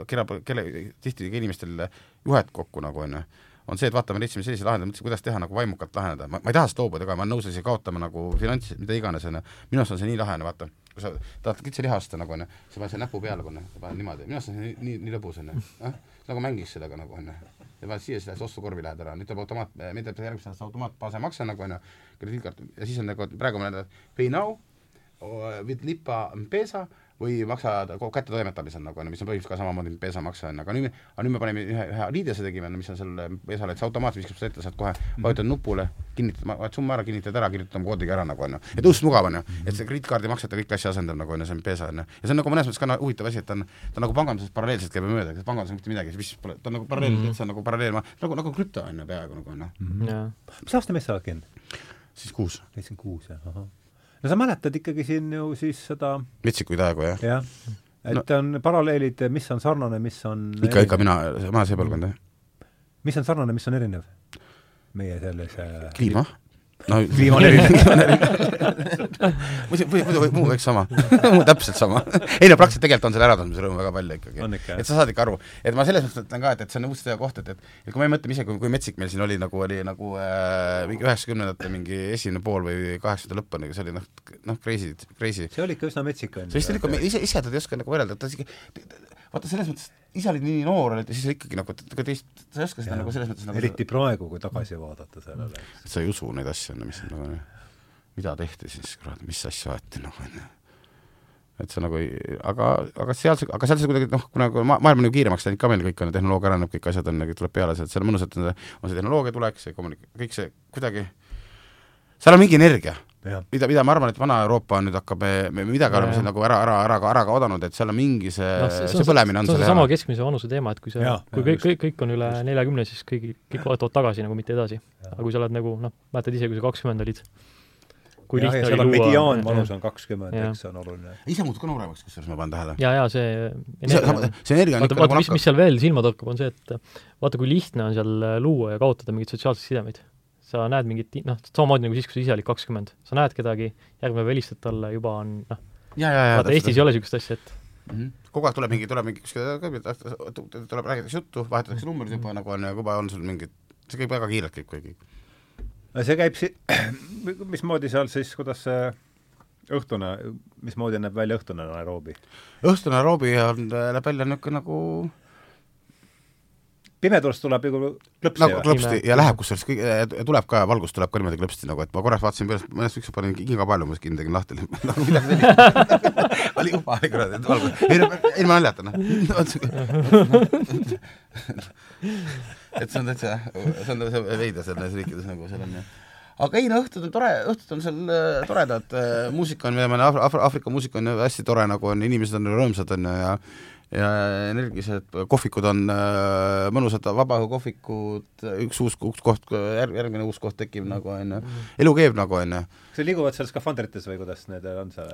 kella, kelle, tihti inimestel juhet kokku nagu on ju, on see, et vaata, me leidsime sellise lahenduse, mõtlesime, kuidas teha nagu vaimukalt lahendada, ma, ma ei taha sellest loobuda ka, ma olen nõus isegi kaotama nagu finants, mida iganes, on ju, minu arust on see nii lahe, vaata, kui sa tahad kitseliha osta nagu on ju, sa paned selle näpu peale, on ju, sa paned niimoodi, minu arust on see nii, nii, nii lõbus, on ju, noh, nagu mängiks sellega nagu on ju. Ja paned siia, siis lähed ostukorvi lähed ära, nüüd tuleb automaat, meil tuleb järgmisest aastast automaatbaase makse nagu on ju, krediitkaart. Ja siis on nagu praegu me näeme pay now lipa M-Pesa või maksad kättetoimetamisel nagu on ju, mis on põhimõtteliselt ka samamoodi M-Pesa makse on, aga nüüd, aga nüüd me panime ühe, ühe liidese tegime, mis on seal M-Pesale, et see automaat viskab sulle ette, saad kohe mhm. vajutad nupule, kinnitad, vajutad summa ära, kinnitad ära, kirjutad oma koodiga ära nagu on ju. et õudselt mugav on ju, et see krediitkaardi maksete kõik asja asendab nagu on ju, see M-Pesa on ju. ja see on nagu mõnes mõttes ka huvitav asi, et ta on, ta on nagu pangandusest paralleelselt käib mööda, et panganduses mitte midagi, mis pole, ta on nagu paralleelselt mm, -hmm. see on nagu paralleel, nagu, nagu krüpto on ju peaaegu nagu on ju. mis aasta mees sa oled käinud? siis kuus. seitsekümmend kuus, jah, ahah no sa mäletad ikkagi siin ju siis seda metsikuid aegu, jah? jah, et no. on paralleelid, mis on sarnane, mis on ikka, ikka mina, ma see põlvkond, jah. mis on sarnane, mis on erinev? meie sellise kliima no kliima on erinev muidu, muidu muu kõik sama täpselt sama. ei no praktiliselt tegelikult on seal äratundmise rõõmu väga palju ikkagi. et sa saad ikka aru, et ma selles mõttes ütlen ka, et, et see on uudse koht, et, et et kui ma ei mõtle ise, kui, kui metsik meil siin oli, nagu oli nagu äh, mingi üheksakümnendate mingi esimene pool või kaheksakümnendate lõpp on, see oli noh, noh crazy, crazy. see oli ikka üsna metsik, on ju. see vist oli ikka, ise, ise ta ei oska nagu võrrelda, ta isegi vaata selles mõttes, ise olid nii noor olid ja siis ikkagi nagu, ega teist, sa ei oska seda nagu selles mõttes nagu eriti praegu, kui tagasi vaadata sellele. et sa ei usu neid asju, mis on nagu mida tehti siis, kurat, mis asja aeti, noh, on ju. et see nagu ei, aga, aga seal see, aga seal see kuidagi noh, kuna ma- maailm on ju kiiremaks läinud ka meil kõik on ju, tehnoloogia areneb, kõik asjad on nagu tuleb peale, see, et seal on mõnus, et on see tehnoloogia tulek, see kommunik-, kõik see kuidagi, seal on mingi energia jah, mida, mida ma arvan, et Vana-Euroopa on nüüd hakkab, me, midagi oleme siin nagu ära, ära, ära, ära kaotanud, et seal on mingi see no,, see põlemine on see on seal seesama keskmise vanuse teema, et kui sa, kui kõik, kõik, kõik on üle neljakümne, siis kõigi, kõik vaatavad tagasi nagu mitte edasi. aga kui sa oled nagu noh, mäletad ise, kui sa kakskümmend olid, kui jah, ja lihtne oli luua mediaanvanus on kakskümmend, eks see on oluline. ise muutub ka nooremaks, kusjuures ma panen tähele. ja, ja see see, see energia on vaata, ikka vaata, nagu mis, mis seal veel silma torkab, on see, et vaata, kui lihtne on seal luua ja kaotada mingeid sotsiaalseid sidemeid. Sa näed mingit, noh, samamoodi nagu siis, kui sa ise olid kakskümmend. sa näed kedagi, järgmine päev helistad talle, juba on noh, ja, ja, ja vaata Eestis ei ole niisugust asja, et mm. -hmm. kogu aeg tuleb mingi, tuleb mingi kuskil, tuleb, räägitakse juttu, vahetatakse numbrid juba nagu on ja juba on sul mingid, see käib väga kiirelt kõik kuigi. see käib si-, mismoodi seal siis, kuidas see õhtune, mismoodi näeb välja õhtune Nairobi? õhtune Nairobi on, näeb välja niisugune nagu pimedus tuleb ju klõpsi nagu klõpsti ja läheb kusjuures kõik, tuleb ka, valgus tuleb ka niimoodi klõpsti nagu, et ma korraks vaatasin peale, mõnest ükskord panin kinga palju, ma kinni tegin lahti, nagu midagi sellist oli juba, oli kuradi, et valgus, ei, ilma naljata, noh. et see on täitsa, see on täitsa veider seal neis riikides nagu seal on jah. Aga ei no õhtud on tore, õhtud on seal äh, toredad äh,, muusika on, ma Af-, Af-, Aafrika muusika on hästi tore, nagu on, inimesed on rõõmsad, on ju, ja ja energilised, kohvikud on äh, mõnusad vabaõhukohvikud, üks uus, uus koht, järg, järgmine uus koht tekib nagu, on ju, elu käib nagu, on ju. Kas nad liiguvad seal skafandrites või kuidas need on seal,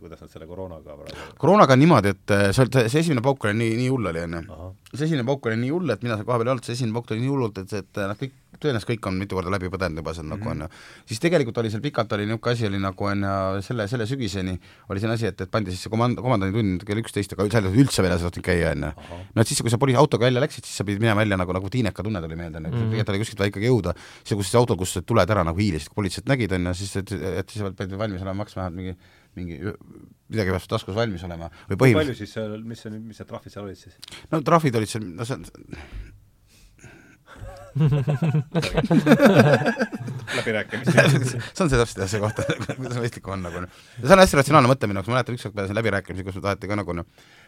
kuidas nad selle koroonaga praegu koroonaga on niimoodi, et äh, see, see esimene pauk oli nii, nii hull oli, on ju. ahah, see esimene pauk oli nii hull, et mina seal kohapeal ei olnud, see esimene pauk tuli nii hullult, et et nad kõik, tõenäoliselt kõik on mitu korda läbi põdenud juba seal nagu on ju. siis tegelikult oli seal pikalt oli niisugune asi oli nagu on ju selle, selle sügiseni oli selline asi, et, et pandi siis see komand-, komandanditund kell üksteist, aga seal üldse väljas ei tohtinud käia, on ju. ahah. no et siis, kui sa poli-, autoga välja läksid, siis sa pidid minema välja nagu, nagu tiineka tunne tuli meelde, on ju, Mhm. tegelikult oli kuskilt vaja ikkagi jõuda, siis kus siis autol kustusid tuled ära nagu hiilisid, kui politseid nägid, on ju, siis et, et siis pidid valmis olema, maksma mingi mingi midagi peab taskus valmis olema. Või kui palju põhimõtteliselt, siis seal, mis see, mis see trahvid seal olid siis? no trahvid olid seal, no see on, läbirääkimised see on see täpselt jah, see koht, kuidas mõistlikum on nagu noh. ja see on hästi ratsionaalne mõtlemine, kus ma mäletan ükskord selle läbirääkimisi, kus taheti ka nagu noh,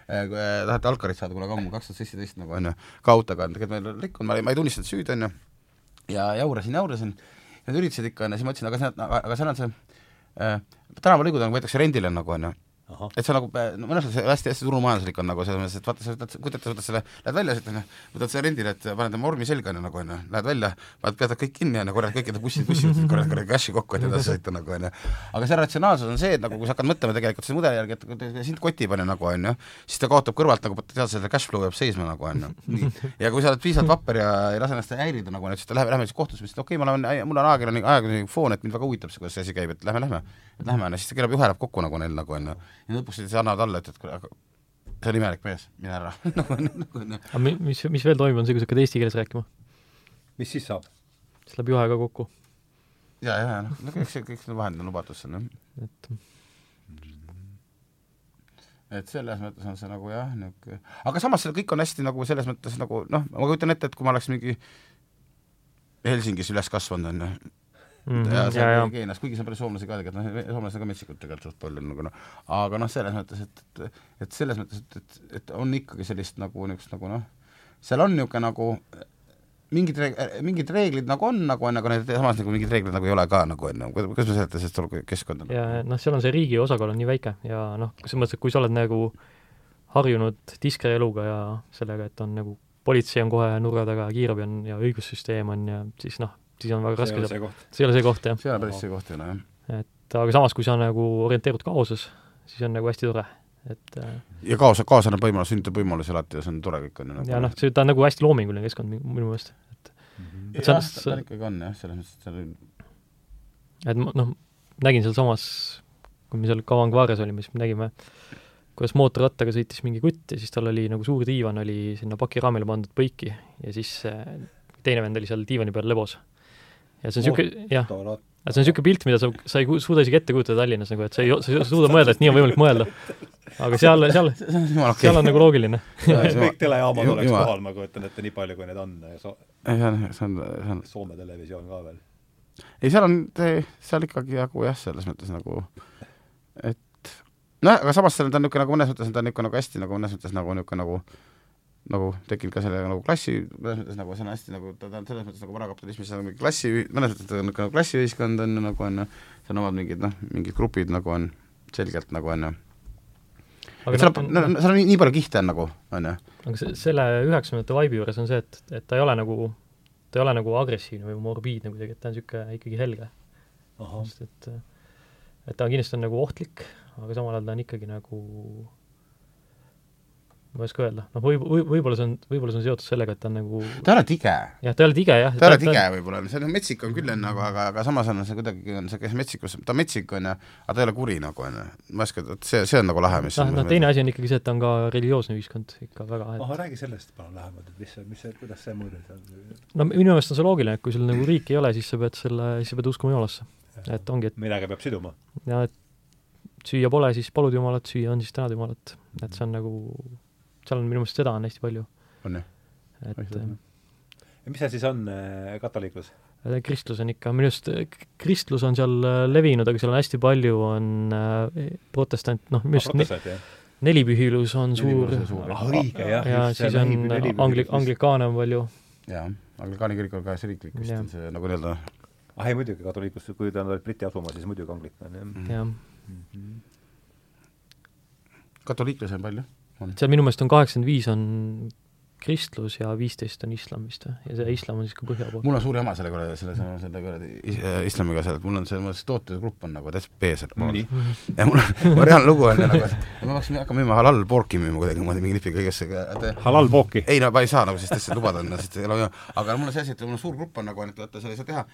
taheti alkarit saada kunagi ammu, kaks tuhat seitseteist nagu on ju, ka autoga, tegelikult meil oli rikkunud, ma ei, ma ei tunnistanud süüdi, on ju, ja jaurasin, jaurasin, nad üritasid ikka, on ju, siis ma ütlesin, aga see, aga, seal on see äh, tänavalõigud on, võetakse rendile nagu, on ju, ahah, et see on nagu, no mõnes mõttes hästi-hästi turumajanduslik on nagu selles mõttes, et vaata, sa võtad, kujutad, sa võtad selle, lähed välja, siis onju, võtad selle rendile, et paned oma vormi selga onju nagu onju, lähed välja, paned, peatad kõik kinni onju, korjad kõikide bussid, bussid, korjad, korjad cash'i kokku, et edasi sõita nagu onju. aga see ratsionaalsus on see, et nagu kui sa hakkad mõtlema tegelikult selle mudeli järgi, et sind kotib onju nagu onju, siis ta kaotab kõrvalt nagu potentsiaalselt selle cash flow jääb seisma nagu onju. ja kui sa oled piisavalt vapper ja ei lase ennast häirida nagu onju, siis ta läheb, lähme siis kohtusse, siis okei okay,, ma olen, mul on ajakirjanik, ajakirjanik foon, et mind väga huvitab see, kuidas see asi käib, et lähme, lähme, et lähme onju, siis ta keerab juhe läheb kokku nagu neil nagu onju. Ja lõpuks siis annavad alla, et, et kuule, aga see on imelik mees, mine ära nagu, nagu onju. aga mi-, mis, mis veel toimub, on see, kui sa hakkad eesti keeles rääkima. mis siis saab? siis läheb juhe ka kokku, ja, ja, noh, no kõik see, kõik need vahendid on lubatud seal, noh. et et selles mõttes on see nagu jah, niisugune, aga samas see kõik on hästi nagu selles mõttes nagu noh, ma kujutan ette, et kui ma oleks mingi Helsingis üles kasvanud, on ju, mm, ja seal ja, Keenias, kuigi seal palju soomlasi ka tegelikult, noh, soomlased on ka metsikud tegelikult suht palju nagu noh, aga noh, selles mõttes, et, et et selles mõttes, et, et, et on ikkagi sellist nagu niisugust nagu noh, seal on niisugune nagu mingid reeg-, mingid reeglid nagu on, nagu on, aga need samas nagu mingid reeglid nagu ei ole ka nagu on, kuidas ma seletan sellest keskkonda? ja noh, seal on see riigi osakaal on nii väike ja noh, selles mõttes, et kui sa oled nagu harjunud diskre eluga ja sellega, et on nagu politsei on kohe nurga taga, kiirabi on ja õigussüsteem on ja siis noh, siis on väga see raske ei ole seal, see ei ole see koht jah. see ei ole päris see koht ju noh, jah. et aga samas, kui sa nagu orienteerud kaoses, siis on nagu hästi tore, et äh, ja kaasa, kaasa annab võimalus, sünnib võimalus alati ja see on tore kõik on ju nagu ja noh, see, ta on nagu hästi loominguline keskkond mi- minu meelest, et et see on- jah, ta ikkagi on jah, selles mõttes, et seal et ma noh, nägin sealsamas, kui me seal Kavangvaares olime, siis me nägime, kuidas mootorrattaga sõitis mingi kutt ja siis tal oli nagu suur diivan oli sinna pakiraamile pandud põiki ja siis äh, teine vend oli seal diivani peal lebos. Ja see on niisugune, jah, see on niisugune pilt, mida sa, sa ei suuda isegi ette kujutada Tallinnas nagu, et sa ei, sa ei suuda mõelda, et nii on võimalik mõelda. aga seal, seal, okei seal on nagu loogiline. kõik telejaamad oleks jumal- kohal, ma kujutan ette, nii palju, kui neid on see on, see on, see on, Soome televisioon ka veel. ei seal on, seal ikkagi nagu jah, selles mõttes nagu, et nojah, aga samas seal ta on niisugune nagu mõnes mõttes on ta niisugune nagu hästi nagu mõnes mõttes nagu niisugune nagu nagu tekkinud ka selle nagu klassi, mõnes mõttes nagu see on hästi nagu, ta ta on selles mõttes nagu varakapitalismis on mingi klassi, mõnes mõttes ta on niisugune klassiühiskond on ju nagu on ju, seal on omad mingid noh, mingid grupid nagu on selgelt nagu on ju. seal on, seal on nii, nii palju kihte on nagu, on ju. aga se- selle üheksakümnendate vibe'i juures on see, et, et ta ei ole nagu, ta ei ole nagu agressiivne või morbiidne kuidagi, et ta on niisugune ikkagi helge. sest et, et ta kindlasti on nagu ohtlik, aga samal ajal ta on ikkagi nagu ma ei oska öelda, noh võib, võib, võib-olla see on, võib-olla see on seotud sellega, et ta on nagu ta ei ole tige, jah, ta ei ole tige jah. ta ei ole tige võib-olla, see on metsik on küll on nagu, aga, aga samas on see kuidagi on see, kes metsikus, ta on metsik on ju, aga ta ei ole kuri nagu on ju, ma ei oska, see, see on nagu lahe, mis noh, noh teine asi on ikkagi see, et ta on ka religioosne ühiskond ikka väga, et ahah, räägi sellest palun lähemalt, et mis see, mis see, kuidas see mõõde seal no minu meelest on see loogiline, et kui sul nagu riiki ei ole, siis sa pead selle, siis sa pead uskuma Jumalasse. et ongi, et millega peab siduma? ja et süüa pole, siis palud Jumalat, süüa on, siis tänad Jumalat. et see on nagu, seal on minu meelest seda on hästi palju, on ju, et ja mis see siis on, katoliiklus? äh, kristlus on ikka, minu arust äh, kristlus on seal äh, levinud, aga seal on hästi palju, on äh, protestant, noh, minu arust jah? nelipühilus on suur ah õige, jah. ja siis on angli-, anglikaane on palju, jaa, anglikaani kirik on ka see riiklik vist Jah. on see nagu nii-öelda ah ei muidugi, katoliiklus, kui ta on Briti asumaa, siis muidugi anglikan, jah Mhm. jah. katoliiklasi on palju. Seal minu meelest on kaheksakümmend viis on kristlus ja viisteist on islam vist või, ja see islam on siis ka põhja pool. mul on suur jama selle kuradi, selle, selle kuradi is- äh, islamiga seal, et mul on mul see tootegrupp on nagu B-s. nii. ja mul on, mul reaalne lugu on nagu, et ma peaksin hakkama müüma halal porki müüma kuidagimoodi mingi lipiga kõigesse, halal pooki. ei no ma ei saa nagu sellist asja lubada endale, sest no, aga mul on see asi, et mul on suur grupp on nagu, et vaata, seal ei saa teha,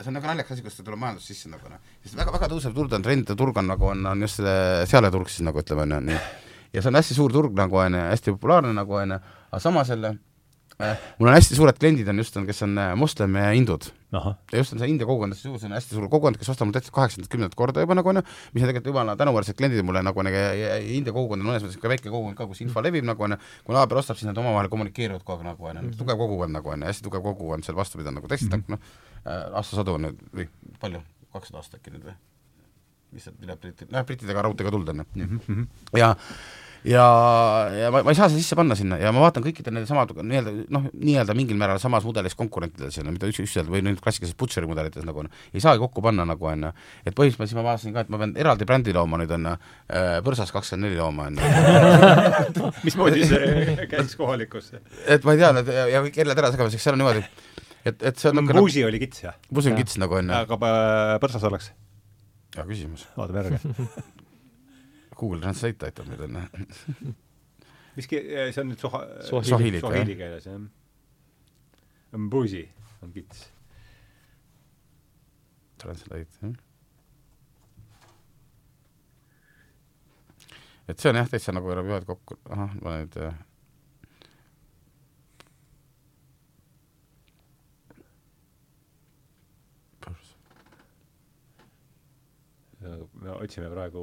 see on nagu naljakas asi, kuidas tuleb majandusse sisse nagu noh, sest väga, väga tõusev turg on, trend turg on nagu on, on just see sealeturg siis nagu ütleme, on ju, nii. Ja see on hästi suur turg nagu on ju, hästi populaarne nagu on ju, aga samas jälle äh, mul on hästi suured kliendid on just, on, kes on äh, moslem ja hindud ja just on see India kogukond, see on hästi suur kogukond, kes ostab mul täitsa kaheksandat, kümnendat korda juba nagu onju, mis on tegelikult jumala tänuväärsed kliendid mulle nagu onju, India kogukond on mõnes mõttes ka väike kogukond ka, kus info levib nagu onju, kui naaber ostab, siis nad omavahel kommunikeerivad kogu aeg nagu onju, tugev kogukond nagu onju, hästi tugev kogukond seal vastu pidanud nagu teist mm -hmm. noh, aastasadu on nüüd või palju, kakssada aastat äkki nüüd või? lihtsalt üle Briti, noh brittidega raudteega tulnud onju, nii. ja ja, ja ma, ma ei saa seda sisse panna sinna ja ma vaatan kõikide nende samad nii-öelda noh, nii-öelda mingil määral samas mudelis konkurentidel sinna, mida üks, üks või nüüd klassikalises butcheri mudelites nagu on, ei saagi kokku panna nagu on ju, et põhimõtteliselt ma vaatasin ka, et ma pean eraldi brändi looma nüüd on ju, põrsas kakskümmend neli looma on ju, mismoodi see käis kohalikusse? et ma ei tea, need ja, kõik kelled ära segamiseks, seal on niimoodi, et, et see on niisugune Buusi oli kits, jah? busi on kits nagu on ju, aga äh, põrsas oleks? hea küsimus, vaatame järge. Google Translate aitab meid on ju, mis ke-, see on nüüd Swahili. Swahili, Swahili keeles, jah? Mbusi on kits. Translate jah. et see on jah, täitsa nagu peavad kokku, ahah, ma nüüd äh, me otsime praegu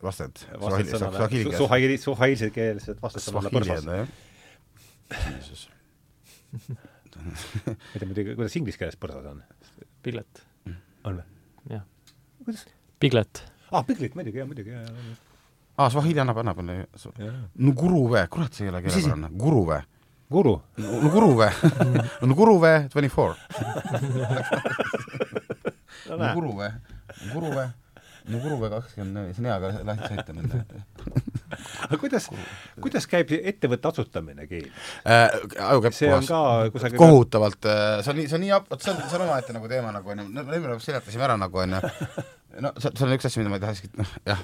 Swahili, keeles. Suhaili, suhailse keelset põrsas on. jah. Jeesus, ma ei tea muidugi, kuidas inglise keeles põrsas on? Piglet, on või? jah. kuidas? Piglet, aa, Piglet muidugi, jah, muidugi, jah, aa, Swahili annab, annab, jah. Nguruve, kurat, see ei ole keelepärane, Guruve. Guru. Nguruve, Nguruve twenty four, no näe, Nguruve, Nguruve, Nguruve kakskümmend neli, see on hea ka lahti sõita nende. aga kuidas, kuidas käib ettevõtte asutamine keel? ajukäpp see on ka kusagil kohutavalt, see on nii, see on nii, vot see on, see on omaette nagu teema nagu onju, no me seletasime ära nagu onju, no see, see on üks asi, mida ma ei tahakski, noh jah,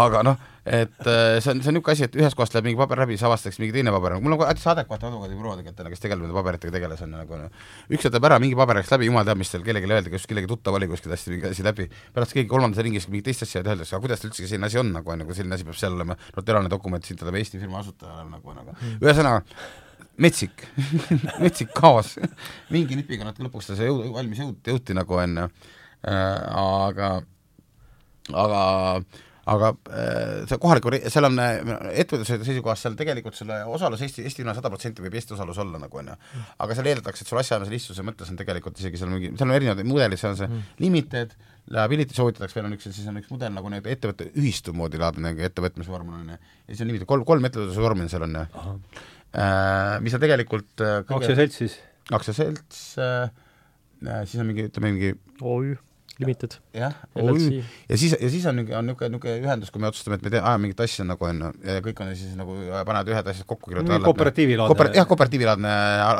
aga noh, et äh, see on, see on niisugune asi, et ühest kohast läheb mingi paber läbi, siis avastatakse mingi teine paber, mul on täitsa adekvaatne advokaadibüroo tegelikult, kes tegeleb nende paberitega tegeles on nagu noh. üks jätab ära, mingi paber läks läbi, jumal teab, mis seal kellelegi öeldi, kas kellegi tuttav oli kuskil hästi mingi asi läbi, pärast keegi kolmandas ringis mingit teist asja öeldakse, aga kuidas üldse selline asi on nagu on ju, kui selline asi peab seal olema, notariaalne dokument, siin ta peab Eesti firma asutaja olema nagu on, aga ühesõnaga metsik. Metsik kaos. Mingi nipiga nad lõpuks ta see jõud, valmis jõud, jõuti nagu onju äh,, aga, aga, aga äh, see kohaliku, seal on äh, ettevõtluse seisukohast seal tegelikult selle osalus Eesti, Eesti üle sada protsenti võib Eesti osalus olla nagu on ju. aga seal eeldatakse, et sul asjaajamise lihtsuse mõttes on tegelikult isegi seal mingi, seal on erinevad mudelid, seal on see mm. limited, liability soovitatakse, veel on üks, siis on üks mudel nagu nii-öelda ettevõtte ühistu moodi laadne nagu ettevõtmisvorm on ju, ja siis on limited, kolm, kolm ettevõtlusvormi on seal on ju. Äh, mis on tegelikult kõige... aktsiaselts siis? aktsiaselts äh, siis on mingi, ütleme mingi OÜ Limited. jah, ja siis, ja siis on niisugune, on niisugune, niisugune ühendus, kui me otsustame, et me tee-, ajame mingit asja nagu on ju, ja kõik on siis nagu, panevad ühed asjad kokku, kirjutavad alla kooperatiivilaadne Kooper, jah, kooperatiivilaadne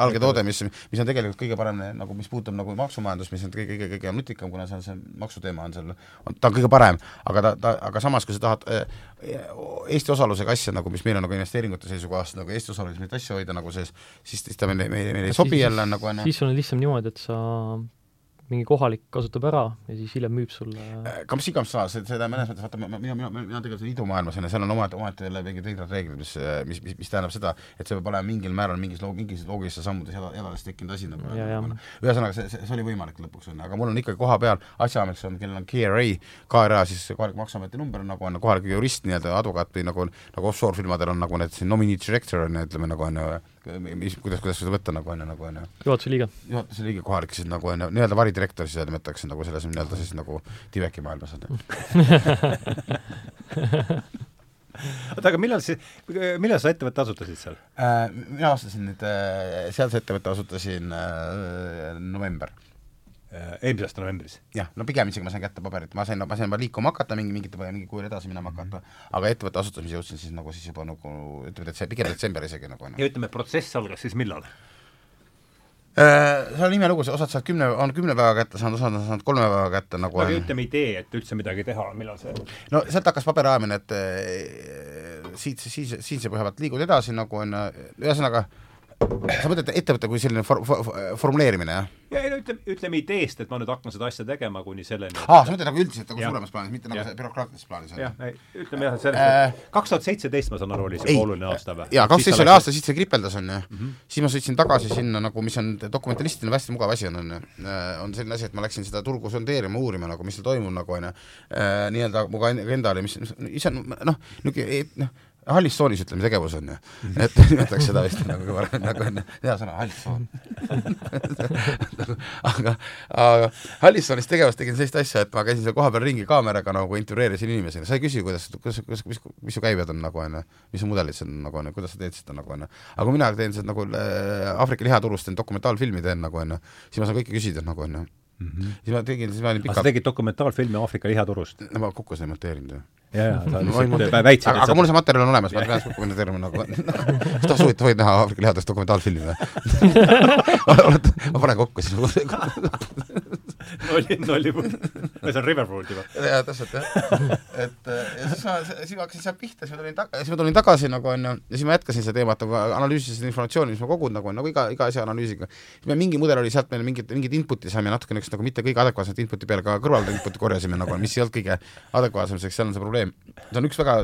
algetoode, mis, mis on tegelikult kõige parem nagu, mis puudutab nagu maksumajandust, mis on kõige, kõige, kõige nutikam, kuna seal see maksuteema on seal, ta on kõige parem, aga ta, ta, aga samas, kui sa tahad äh, Eesti osalusega asja nagu, mis meil on nagu investeeringute seisukohast nagu Eesti osalusega neid asju hoida nagu sees, siis, siis ta meile, meile, meile ei sobi jälle nagu on siis sul on lihtsam niimoodi, et sa mingi kohalik kasutab ära ja siis hiljem müüb sulle. Kamps iganes saa, see, seda mõnes mõttes, vaata, mina, mina, mina, tegelikult idumaailmas on ja seal on omaette, omaette jälle mingid veidrad reeglid, mis, mis, mis, mis tähendab seda, et see peab olema mingil määral mingis loog-, mingis loogilistes sammudes jada, jadadest tekkinud asi nagu nagu ühesõnaga, see, see, see oli võimalik lõpuks, on ju, aga mul on ikkagi koha peal asjaajamiseks on, kellel on KRA, KRA siis kohalik Maksuameti number nagu on kohalik jurist, nii-öelda advokaat või nagu, nagu offshore firmadel on nagu need siin nominee director on ju, ütleme nagu on ju, mis, kuidas, kuidas seda võtta nagu on ju, nagu on ju. juhatuse liige. juhatuse liige kohalik siis nagu on ju, nii-öelda varidirektor siis nimetatakse nagu selles nii-öelda siis nagu Tiveki maailmas on ju oota, aga millal siis, millal sa ettevõtte asutasid seal äh,? mina astusin nüüd äh,, sealse ettevõtte asutasin äh, november Äh, eelmise aasta novembris? jah, no pigem isegi ma sain kätte paberit, ma sain, ma sain juba liikuma hakata mingi, mingite, mingi kujul edasi minema hakata mm, -hmm. aga ettevõtte asutamise jõudsin siis nagu siis juba nagu ütleme, detse-, pigem detsember isegi nagu on. ja ütleme, protsess algas siis millal? Äh, seal on imelugu, osad saavad kümne, on kümne päeva kätte saanud, osad on saanud kolme päeva kätte nagu aga ütleme idee, et üldse midagi teha, millal see no sealt hakkas paberi ajamine, et äh, siit, siis, siinse põhja pealt liigud edasi nagu on, ühesõnaga sa mõtled ettevõtte kui selline for-, for, formuleerimine, jah? ja ei no ütleme, ütleme ideest, et ma nüüd hakkan seda asja tegema kuni selleni aa ah,, sa mõtled nagu üldiselt nagu suuremas plaanis, mitte nagu bürokraatlises plaanis? jah, ütleme jah, selles äh, kaks tuhat seitseteist, ma saan aru, oli see oluline aasta või? jaa, kaks seitse oli aasta, siis see kripeldas, on ju mm. -hmm. siis ma sõitsin tagasi sinna nagu, mis on dokumentalistina hästi mugav asi on, on ju. Äh, on selline asi, et ma läksin seda turgu sondeerima, uurima nagu, mis seal toimub nagu, on ju. Äh, nii-öelda mu enda oli, mis, ise noh, niisugune noh, hallis tsoonis ütleme tegevus on ju, et nimetaks seda vist nagu kõva, nagu on hea sõna, hallis tsoon aga, aga hallis tsoonis tegevus tegin sellist asja, et ma käisin seal kohapeal ringi kaameraga nagu intervjueerisin inimesi, sa ei küsi, kuidas, kuidas, kuidas, mis, mis su käibed on nagu on ju, mis su mudelid seal nagu on ju, kuidas sa teed seda nagu on ju. aga kui mina teen seda nagu äh, Aafrika lihaturust teen dokumentaalfilmi teen nagu on ju, siis ma saan kõike küsida nagu on ju mm. -hmm. siis ma tegin, siis ma olin pikalt sa tegid dokumentaalfilmi Aafrika lihaturust? ma kukkusin ei monteerinud ju ja, ja sa lihtsalt väitsid, aga, aga mul see materjal on olemas, ma pean seda kommenteerima nagu tahad soovitada, võid näha Aafrika lihadest dokumentaalfilmi või ma panen kokku siis nolli, nolli, see on Riverwood juba. jaa, täpselt jah. et ja siis ma, siis ma hakkasin sealt pihta, siis ma tulin ta-, siis ma tulin tagasi nagu on ju, ja siis ma jätkasin seda teemat nagu analüüsisin informatsiooni, mis ma kogun nagu, nagu iga, iga asja analüüsiga. siis meil mingi mudel oli sealt meil mingit, mingit input'i saime natuke niisugust nagu mitte kõige adekvaatset input'i peale ka kõrvalde input'i korjasime nagu, mis ei olnud kõige adekvaatsem, sest seal on see probleem, probleem, see on üks väga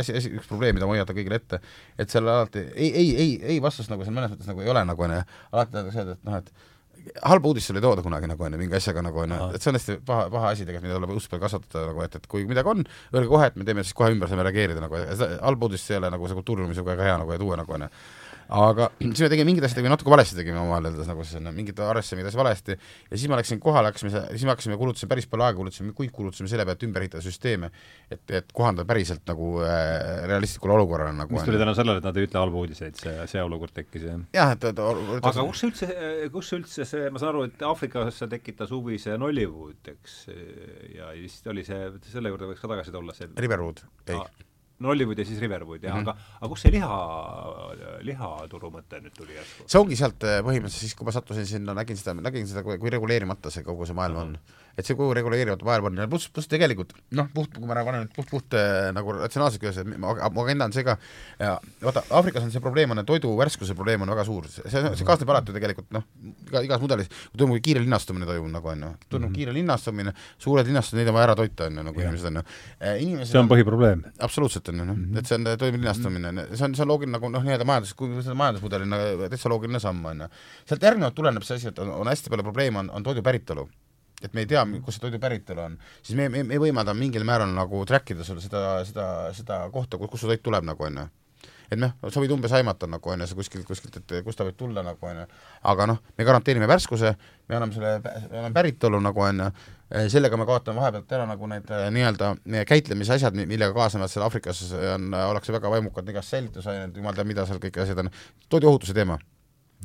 asi, asi, üks probleem, mida ma hoiatan kõigile ette, et seal alati ei, ei, ei, ei vastust nagu seal mõnes mõttes nagu ei ole nagu onju, alati tahetakse öelda, et noh, et halba uudist seal ei tooda kunagi nagu onju, mingi asjaga nagu onju, et see on hästi paha, paha asi tegelikult, mida tuleb usk peal kasvatada nagu, et, et kui midagi on, öelge kohe, et me teeme siis kohe ümber, saame reageerida nagu, halba uudist ei ole nagu see kultuuriruumis väga hea nagu ja tuua nagu onju aga siis me tegime mingid asjad tegime natuke valesti tegime omavahel öeldes nagu siis mingid arvestasime mingid asjad valesti. Ja siis ma läksin kohale, hakkasime, siis me hakkasime, kulutasime päris palju aega, kulutasime, kõik kulutasime selle peale, et ümber ehitada süsteeme, et, et kohandada päriselt nagu äh, realistlikule olukorrale nagu mis tuli tänu sellele, et nad ei ütle halbu uudiseid, see, see olukord tekkis, jah? jah, et, et aga kus üldse, kus üldse see, ma saan aru, et Aafrikasse tekitas huvi see Nollywood, eks, ja siis oli see, selle juurde võiks ka tagasi tulla, see Riverwood, ei Nollywood ja siis Riverwood, jah mm, -hmm. aga aga kust see liha, lihaturu mõte nüüd tuli järsku? see ongi sealt eh, põhimõtteliselt siis, kui ma sattusin sinna, nägin seda, nägin seda, kui reguleerimata see kogu see maailm mm -hmm. on et see kogu on ja pluss, pluss tegelikult noh, puht, kui ma panen nüüd puht, puht nagu ratsionaalselt et mu agenda on see ka, vaata, Aafrikas on see probleem, on toidu värskuse probleem on väga suur, see, see kaasneb alati tegelikult noh, iga, igas mudelis, kui toimub kiire linnastumine toimub nagu on ju, toimub mm -hmm. kiire linnastumine, suured linnastused, neid on vaja ära toita, on ju, nagu inimesed on ju. Inimesed see on põhiprobleem. absoluutselt on ju, noh, mhm. et see on, toimub linnastumine -hmm. see on, see on loogiline nagu noh, nii-öelda majandus, kui seda majandusmudelina täitsa loogiline samm, on ju. sealt järgnevalt tuleneb see asi, et on, on hästi palju probleeme, on, on toidu päritolu et me ei tea, kus see toidu päritolu on, siis me, me, me võimaldame mingil määral nagu track ida sulle seda, seda, seda kohta, kust su toit tuleb nagu on ju et noh, sa võid umbes aimata nagu on ju, sa kuskilt, kuskilt, et kust ta võib tulla nagu on ju, aga noh, me garanteerime värskuse, me anname selle, me anname päritolu nagu on ju, sellega me kaotame vahepealt ära nagu need äh, nii-öelda käitlemise asjad, millega kaasnevad seal Aafrikas on, ollakse väga vaimukad, igast säilitusained, jumal teab, mida seal kõik asjad on, toiduohutuse teema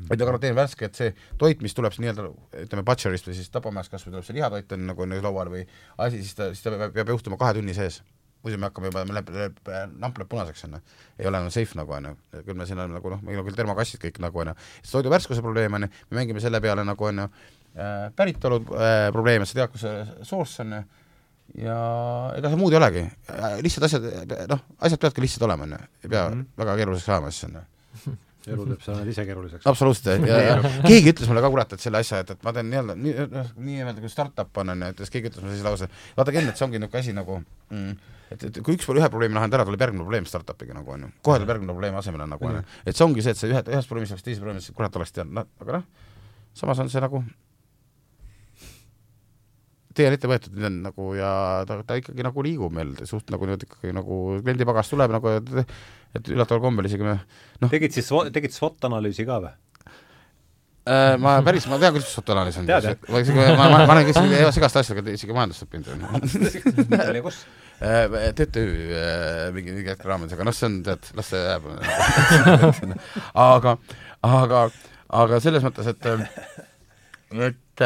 et ma garanteerin värske, et see toit, mis tuleb nii-öelda ütleme, butcher'ist või siis tapamajast kas või tuleb see lihatoit on nagu laual või asi, siis ta, siis ta peab, peab juhtuma kahe tunni sees muidu me hakkame juba, läheb, läheb, namp läheb punaseks, on ju. ei ole enam safe nagu, on ju. küll me siin oleme nagu noh, meil on küll termokassid kõik nagu, on ju. siis toidu värskuse probleem, on ju, me mängime selle peale nagu, on ju, äh, päritolu äh, probleem, et sa tead, kus see source on ju, ja ega see muud ei olegi. Äh, lihtsad asjad, noh, asjad peavadki lihtsad olema, on ju. ei pea mm -hmm. väga keeruliseks ajama siis, on ju elu teeb sa ise keeruliseks. absoluutselt, ja, ja keegi ütles mulle ka kurat, et selle asja, et, et ma teen nii-öelda, nii, noh, nii-öelda kui startup on, on ju, et siis keegi ütles mulle sellise lause, vaata Ken, et see ongi niisugune asi nagu mm, et, et kui üks pool ühe probleemi lahendab ära, tuleb järgmine probleem startup'iga nagu on ju, kohe tuleb järgmine probleem asemele nagu on ju, et see ongi see, et sa ühe, ühest probleemist saaks teise probleemi, kurat oleks teadnud, noh, aga noh, samas on see nagu tee on ette võetud nüüd on nagu ja ta, ta ikkagi nagu liigub meil suht nagu nüüd ikkagi nagu kliendipagas tuleb nagu, et et üllataval kombel isegi me noh tegid siis, tegid SWOT analüüsi ka või? Äh, ma päris, ma tean, kuidas SWOT-analüüs on. ma isegi, ma, ma, ma olen isegi segaste asjadega isegi majandust õppinud. kus? Äh, TTÜ äh, mingi, mingi hetk raames, aga noh, see on, tead, las see jääb. aga, aga, aga selles mõttes, et, et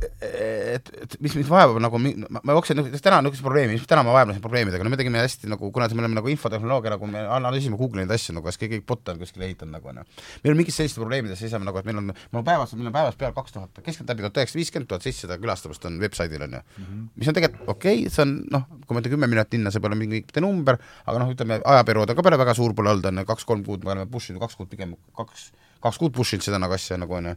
et, et mis mind vajab nagu, ma, ma jooksen, täna on niisugust probleemi, mis täna ma vajan nende probleemidega, no me tegime hästi nagu, kuna me oleme nagu infotehnoloogia nagu me analüüsime Google'i neid asju nagu, kas keegi bot on kuskil ehitanud nagu onju. meil on mingid sellised probleemid, seisame nagu, et meil on, meil on päevas, meil on päevas peal kaks tuhat, keskeltläbi tuhat üheksasada viiskümmend, tuhat seitsesada külastamist on websaidil onju mm. -hmm. mis on tegelikult okei okay,, see on noh, kui ma ütlen kümme minutit linna, see pole mingi number, aga noh, ütleme ajaperiood on ka peale väga suur pole olnud onju, kaks-kolm kuud me oleme push inud, kaks kuud pigem, kaks, kaks kuud push inud seda nagu asja nagu onju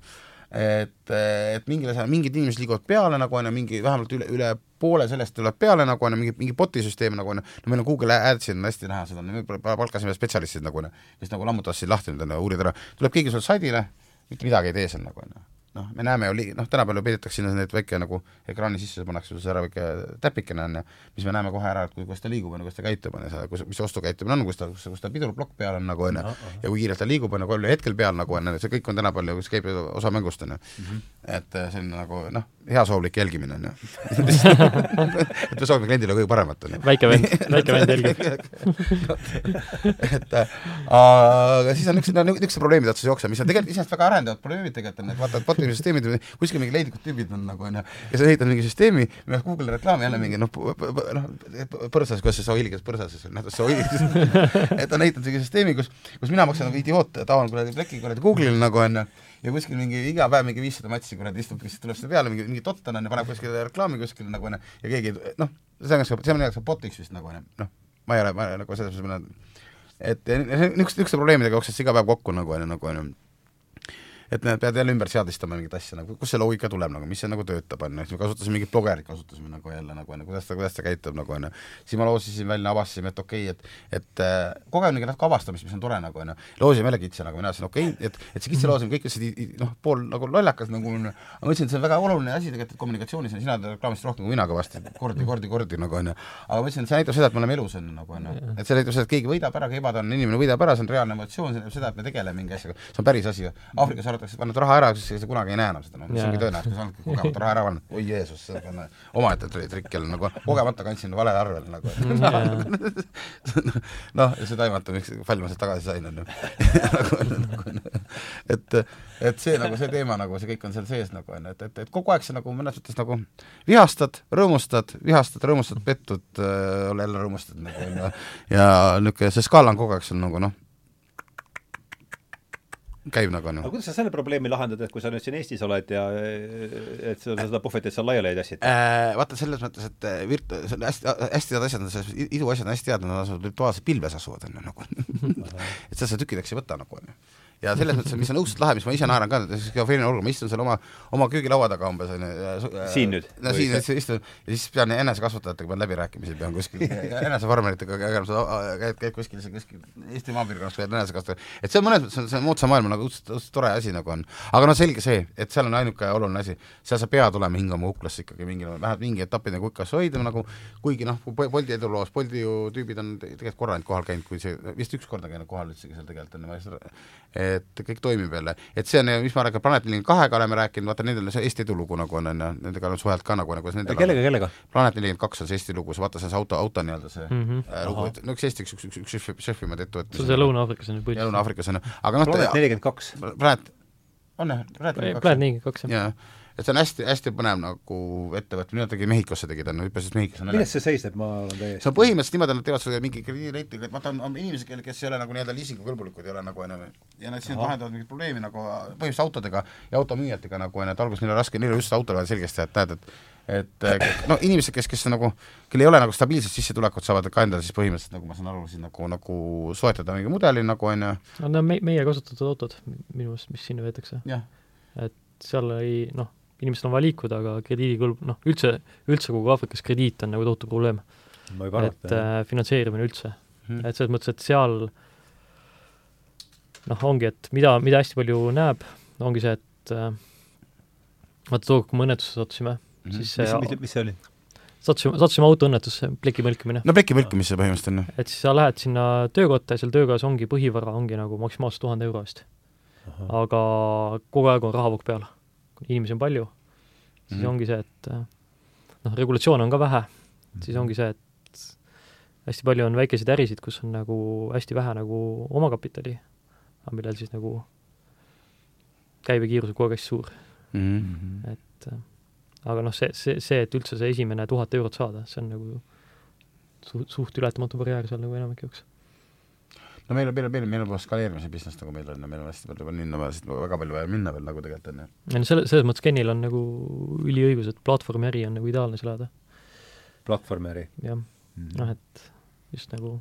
et, et mingil asjal, mingid inimesed liiguvad peale nagu on ju, mingi vähemalt üle, üle poole sellest tuleb peale nagu on ju, mingi, mingi bot'i süsteem nagu on ju, no meil on Google Adsid on hästi näha seda, me palkasime spetsialistid nagu on ju, kes nagu lammutavad siin lahti nüüd on ju, uurida ära, tuleb keegi sulle saidile, mitte midagi ei tee seal nagu on ju noh, me näeme ju noh, tänapäeval ju peidetakse sinna need väike nagu ekraani sisse pannakse sul ära väike täpikene on ju, mis me näeme kohe ära, et kui, kuidas ta liigub, on ju, kuidas ta käitub, on ju, kus, mis ostukäitumine on, kus ta, kus, kus ta pidurplokk peal on nagu on ju, ja kui kiirelt ta liigub, on ju, kui palju hetkel peal nagu on, see kõik on tänapäeval ju, see käib ju osa mängust, on ju. Mhm. Et äh, see on nagu noh, heasoovlik jälgimine, on ju. et me soovime kliendile kõige paremat, on ju. väike vend, väike vend jälgib et äh, aga siis on niisugused, niisugused probleemid otsas jooksevad, mis on tegelikult iseenesest väga arendavad probleemid tegelikult on, et vaata, et süsteemid, kuskil mingi leidlikud tüübid on nagu onju, ja sa ehitad mingi süsteemi, mille eest Google reklaami jälle mingi noh, noh, põrsas, kuidas see sohilgas põrsas, noh, sohilgas et on ehitanud mingi süsteemi, kus, kus mina maksan nagu idioot, taon kuradi pleki kuradi Google'il nagu onju, ja kuskil mingi iga päev mingi viissada matši kuradi istub, siis tuleb selle peale mingi, mingi tott on onju, paneb kuskil reklaami kuskil nagu onju, ja keegi noh, see on, see on nagu botiks vist nagu onju, noh, ma ei ole, ma ei ole nagu selles mõttes, et niisuguste, niisuguste probleemidega jooksed iga päev kokku nagu onju, nagu onju et nad peavad jälle ümber seadistama mingit asja nagu, kust see loogika tuleb nagu, mis see nagu töötab, on ju, siis me kasutasime mingit blogerit, kasutasime nagu jälle nagu on ju, kuidas ta, kuidas ta käitub nagu on ju. siis ma loosisin välja, avastasime, et okei okay,, et, et äh, kogu aeg mingi natuke avastamist, mis on tore nagu on ju. loosime jälle kitse nagu, mina ütlesin okei okay,, et, et see kitse loosimine, kõik ütlesid noh, pool nagu lollakas nagu on, aga ma ütlesin, et see on väga oluline asi tegelikult, et kommunikatsioonis on, sina tead reklaamist rohkem kui mina kõvasti, kordi, kordi, kordi nagu on ju. aga ma ütlesin, et see näitab seda, et me oleme elus on nagu on ju, et see näitab seda, et keegi võidab ära, keevatanane inimene võidab ära, see on reaalne emotsioon, see näitab seda, et me tegeleme mingi asjaga, see on päris asi. Aafrikas arvatakse, et paned raha ära, siis sa kunagi ei näe enam seda, noh, mis ongi tõenäosus, sa oledki kogemata raha ära pannud, oi Jeesus, see on omaette trikk jälle nagu kogemata kandsin valele arvele nagu noh, ja seda aimata, miks palju ma sealt tagasi sain, on ju. Nagu, nagu, et, et see nagu see teema nagu, see kõik on seal sees nagu on ju, et, et, et kogu aeg sa nagu mõnes mõttes nagu vihastad, rõõmustad, vihastad, rõõmustad, pettud äh,, jälle rõõmustad nagu on ju, ja niisugune see skaala on kogu aeg sul nagu noh, käib nagu noh. aga kuidas sa selle probleemi lahendad, et kui sa nüüd siin Eestis oled ja et sa seda puhvetit seal laiali ei tassi äh,? Vaata selles mõttes, et äh, virt-, hästi, hästi head asjad on selles, iduasjad on hästi head, nad asuvad virtuaalses pilves asuvad, on ju, nagu et seda sa tükkideks ei võta nagu, on ju ja selles mõttes, mis on õudselt lahe, mis ma ise naeran ka, skisofreeniline olukord, ma istun seal oma, oma köögilaua taga umbes, on ju. siin nüüd? no siin istun ja siis pean enesekasvatajatega pean läbirääkimisi, pean kuskil enesefarmeritega käima, käid, käid kuskil, kuskil Eesti maapiirkonnas, käid enesekasvataja, et see on mõnes mõttes, see on moodsa maailma nagu õudselt, õudselt tore asi nagu on. aga noh, selge see, et seal on ainuke oluline asi, seal sa pead olema hingama kuklasse ikkagi mingi, vähemalt mingi etapi nagu kuklasse hoida nagu, kuigi noh, Bolti eduloos, Bolti ju tüübid on tegelikult korra ainult kohal käinud, kui see, vist üks kord on käinud kohal üldsegi seal tegelikult, on ju, et kõik toimib jälle. et see on, mis ma räägin, Planet nelikümmend kahega oleme rääkinud, vaata nendel on see Eesti edulugu nagu on, on ju, nendega olen suhelnud ka nagu, nagu nendel kellega, kellega? Planet nelikümmend kaks on see Eesti lugu, vaata see on see auto, auto nii-öelda see mm -hmm. äh, lugu, et no üks Eesti, üks, üks, üks, üks šef, šefimaid ettevõtteid. see on see Lõuna-Aafrikas on ju põhiliselt. Lõuna-Aafrikas on ju, aga noh Planet nelikümmend kaks. Planet, on jah, Planet nelikümmend kaks, jah et see on hästi-hästi põnev nagu ettevõte, minu tegi Mehhikosse tegi ta, no hüppasid Mehhikosse milles see seisneb, ma olen täiesti see on põhimõtteliselt niimoodi, et nad teevad seda mingi krediidireitingu, et vaata, on, on inimesi, kel, kes ei ole nagu nii-öelda liisingukõlbulikud, ei ole nagu onju, ja nad siis lahendavad mingit probleemi nagu põhimõtteliselt autodega ja automüüjatega nagu et alguses neil on raske, neil on just autole vaja selgeks teha, et näed, et et no inimesed, kes, kes nagu, kel ei ole nagu stabiilset sissetulekut, saavad ka endale siis põhimõtteliselt, nagu ma saan aru, siis nagu, nagu soetada mingi mudeli nagu onju. no need on me, meie kasutatud autod minu arust, mis sinna veetakse. et seal ei noh inimestel on vaja liikuda, aga krediidikõlb-, noh, üldse, üldse kogu Aafrikas krediit on nagu tohutu probleem. et äh, finantseerimine üldse hmm.. et selles mõttes, et seal noh, ongi, et mida, mida hästi palju näeb, ongi see, et äh, vaata tookord, kui me õnnetusse sattusime mm, -hmm. siis see mis, mis see oli? sattusime, sattusime autoõnnetusse, pleki mõlkimine. no pleki mõlkimine see põhimõtteliselt on, jah. et siis sa lähed sinna töökotta ja seal töökojas ongi põhivara ongi nagu maksimaalselt tuhande euro eest. aga kogu aeg on rahavoog peal inimesi on palju, siis mm -hmm. ongi see, et äh, noh, regulatsioone on ka vähe, siis ongi see, et hästi palju on väikeseid ärisid, kus on nagu hästi vähe nagu omakapitali, aga millel siis nagu käibekiirus on kogu aeg hästi suur mm. -hmm. et äh, aga noh, see, see, see, et üldse see esimene tuhat eurot saada, see on nagu su-, suht ületamatu barjäär seal nagu enamike jaoks no meil on, meil on, meil on, meil on skaleerimise business nagu meil on ja meil on hästi palju minna vaja, siit väga palju vaja minna veel nagu tegelikult on ju. ei no selle, selles mõttes Kenil on nagu üliõigus, et platvormi äri on nagu ideaalne seal ajada. platvormi äri? jah mm -hmm., noh et just nagu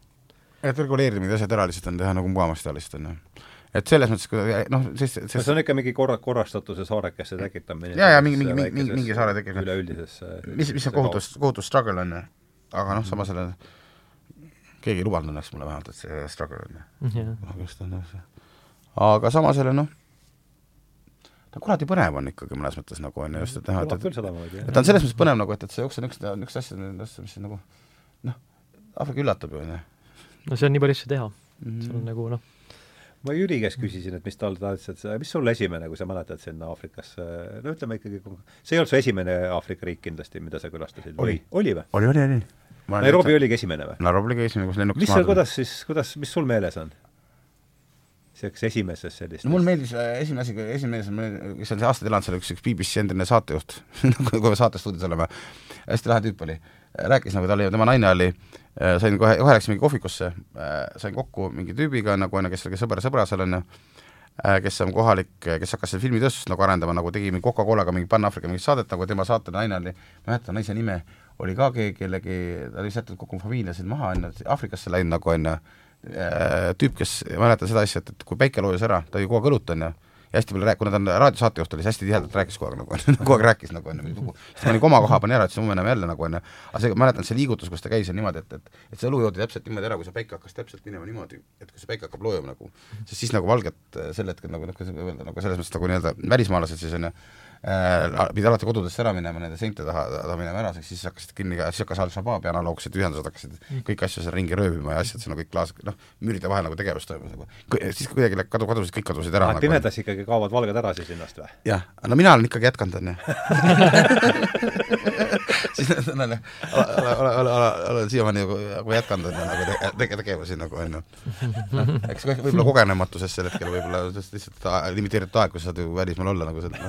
et reguleerida mingid asjad ära lihtsalt on, teha nagu mugavamaks teha lihtsalt on ju et selles mõttes, kui noh, siis sest... no see on ikka mingi korra, korrastatuse saarekesse tekitamine. jaa, jaa, mingi, mingi, mingi, mingi, saare tekitamine. üleüldises mis, mis on kohutus, kohutus struggle on ju, aga noh, samas selle keegi ei lubanud õnneks mulle vähemalt, et see struggle on yeah.. aga samas jälle noh, ta kuradi põnev on ikkagi mõnes mõttes nagu on ju, just et näha, et, et, et ta on selles mõttes põnev nagu, et, et see jooksul on üks, üks asja, mis nagu noh, Aafrika üllatab ju, on ju. no see on nii palju asju teha. Mm, -hmm. see on nagu noh, ma Jüri käest küsisin, et mis tal tahtis, et mis sul esimene, kui sa mäletad sinna Aafrikasse, no ütleme ikkagi, see ei olnud su esimene Aafrika riik kindlasti, mida sa külastasid? oli, oli või? oli, oli, oli Nairobi oligi esimene või? Nairobi oligi esimene, kus lennukas mis seal, kuidas siis, kuidas, mis sul meeles on? Selleks esimesest sellist no mul meeldis äh, esimene asi, esimene asi, kes on aastaid elanud seal, üks, üks BBC endine saatejuht. Kui me saates stuudios oleme, hästi lahe tüüp oli. rääkis nagu, ta oli, tema naine oli, äh, sain kohe, kohe läks mingi kohvikusse, äh, sain kokku mingi tüübiga nagu onju, kes oli sõber sõbra seal onju, kes on kohalik, kes hakkas seal filmitööstust nagu arendama, nagu tegi mingi Coca-Colaga mingi Pan-Aafrika mingit saadet, nagu tema saate naine oli, ma ei mäleta naise nime, oli ka keegi, kellegi, ta oli sättinud kokku familiasid maha, on ju, Aafrikasse läinud nagu on ju, äh, tüüp, kes, ma mäletan seda asja, et, et kui päike loojus ära, ta oli kogu aeg õlut, on ju, ja hästi palju rääk-, kuna ta on raadiosaatejuht, oli siis hästi tihedalt rääkis kogu aeg nagu onju, kogu aeg rääkis nagu onju, lugu. siis pani koma koha pani ära, ütles homme näeme jälle nagu onju. aga see, mäletan see liigutus, kus ta käis, on niimoodi, et, et et see õlu joodi täpselt niimoodi ära, kui see päike hakkas täpselt minema niimoodi, et kui see päike hakkab loojuma nagu, sest siis nagu valged sel hetkel nagu noh, kuidas öelda, nagu selles mõttes nagu nii-öelda välismaalased siis onju äh, pidi alati kodudesse ära minema, nende seinte taha, taha minema ära, siis hakkasid kinni siis hakkas Al-Shabaabi analoogsed ühendused hakkasid mm. kõiki asju seal ringi röövima ja asjad, seal on kõik klaas, noh, müüride vahel nagu tegevus toimus nagu. siis kuidagi kadu, kadusid, kõik kadusid ära. Nagu, pimedas ikkagi kaovad valged ära siis ennast või? jah, no mina olen ikkagi jätkanud, on ju. siis olen, olen, olen, olen, siiamaani nagu, nagu jätkanud, on ju, nagu tege-, tegevusi nagu, on ju. noh, eks võib-olla kogenematusest sel hetkel võib-olla lihtsalt limiteeritud aeg, kus saad ju välismaal olla nagu see, noh,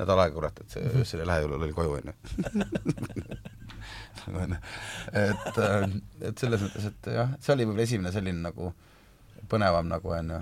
nädal aega, kurat, et öösel ei lähe ju, oli koju, on ju. et, et selles mõttes, et jah, see oli võib-olla esimene selline nagu põnevam nagu, on ju,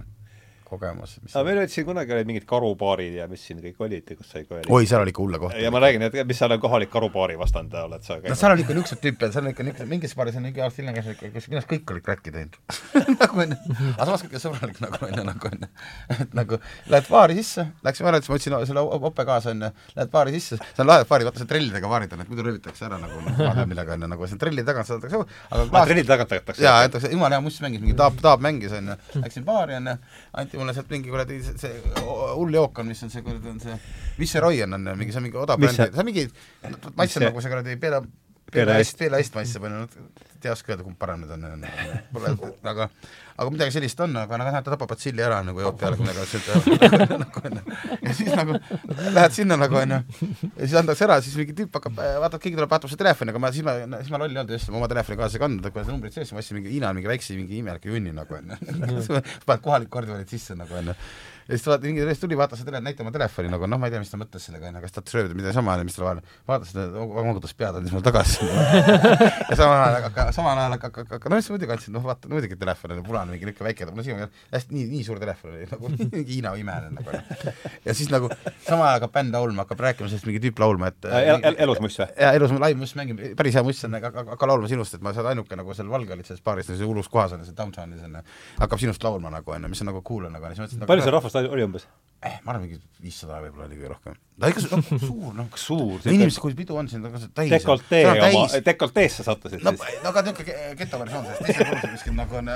kogemus. aga meil olid siin kunagi olid mingid karupaarid ja mis siin kõik olid ja kus sa ikka olid. oi, seal oli ikka hulle kohta. ja ma räägin, et mis seal on kohalik karupaari vastandaja oled sa käinud? no seal on ikka niisuguseid tüüpe, seal on ikka niisugused, mingis paaris on mingi aasta hiljem käis ikka, kus minu arust kõik olid kräkki teinud nagu onju, aga samas kõik sõbralik nagu onju, nagu onju. et nagu lähed baari sisse, läks, ma mäletan, ma võtsin selle ope kaasa onju, lähed baari sisse, see on lahe baari, vaata see trellidega baarid on, et muidu röövitakse ära nagu noh, millega onju, nagu see trelli tagant saadakse, aga klaas... trelli tagant tagatakse? jaa, jäetakse, jumala hea muss mängis, mingi Taab, Taab mängis onju, läksin baari onju, anti mulle sealt mingi kuradi see, see hull jook on, mis on see kuradi, on see Viceroy on, on mingi, see on mingi odav bränd, see on mingi, maits on nagu see kuradi Pele, Pele Est, Pele Est maitseb, onju, ei oska öelda, kumb parem nüüd on, pole, aga aga midagi sellist on, aga noh, ta tapab batsilli ära nagu jood peale, kui oleks üldse nagu onju. ja siis nagu lähed sinna nagu onju, ja siis antakse ära, siis mingi tüüp hakkab, vaatad, keegi tuleb, vaatab su telefoni, aga ma, siis ma, siis ma loll ei olnud just, ma oma telefoni kaasa ei kandnud, kui see numbrid sees, ma ostsin mingi Hiina mingi väikse mingi imeliku junni nagu onju. paned kohaliku kordivalid sisse nagu onju ja siis vaata, mingi mees tuli, vaatas seda, näita oma telefoni nagu noh, ma ei tea, mis ta mõtles sellega, onju, kas ta tahtis röövida midagi sama, mis tal vahel, vaatas seda, vangutas pead, andis mulle tagasi ja samal ajal, aga samal ajal, aga, aga, aga noh, siis muidugi andsin, noh vaata, muidugi telefon oli punane, mingi niisugune väike, no siin on hästi nii, nii suur telefon oli, nagu mingi Hiina imeline nagu. ja siis nagu samal ajal hakkab bänd laulma, hakkab rääkima sellest mingi tüüp laulma, et el, el, elus muss või? jaa, elus live muss mängib, päris hea muss on, aga hakka laulma sinust, et ma seal ainuke nagu seal valge olid selles baaris, selles hullus kohas on, seal downtownis on, hakkab sinust laulma nagu onju, mis on nagu cool on nagu, siis mõtlesin nagu, palju seal rahvast oli umbes? eh, ma arvan, mingi viissada võib-olla oli kõige rohkem. ta ikka noh, suur, noh. suur. inimesed, kui pidu on siin, ta on täis. dekoltee oma, dekolteesse sattusid no, siis? no aga niisugune getoversioon sellest, teisel korrusel kuskil nagu on,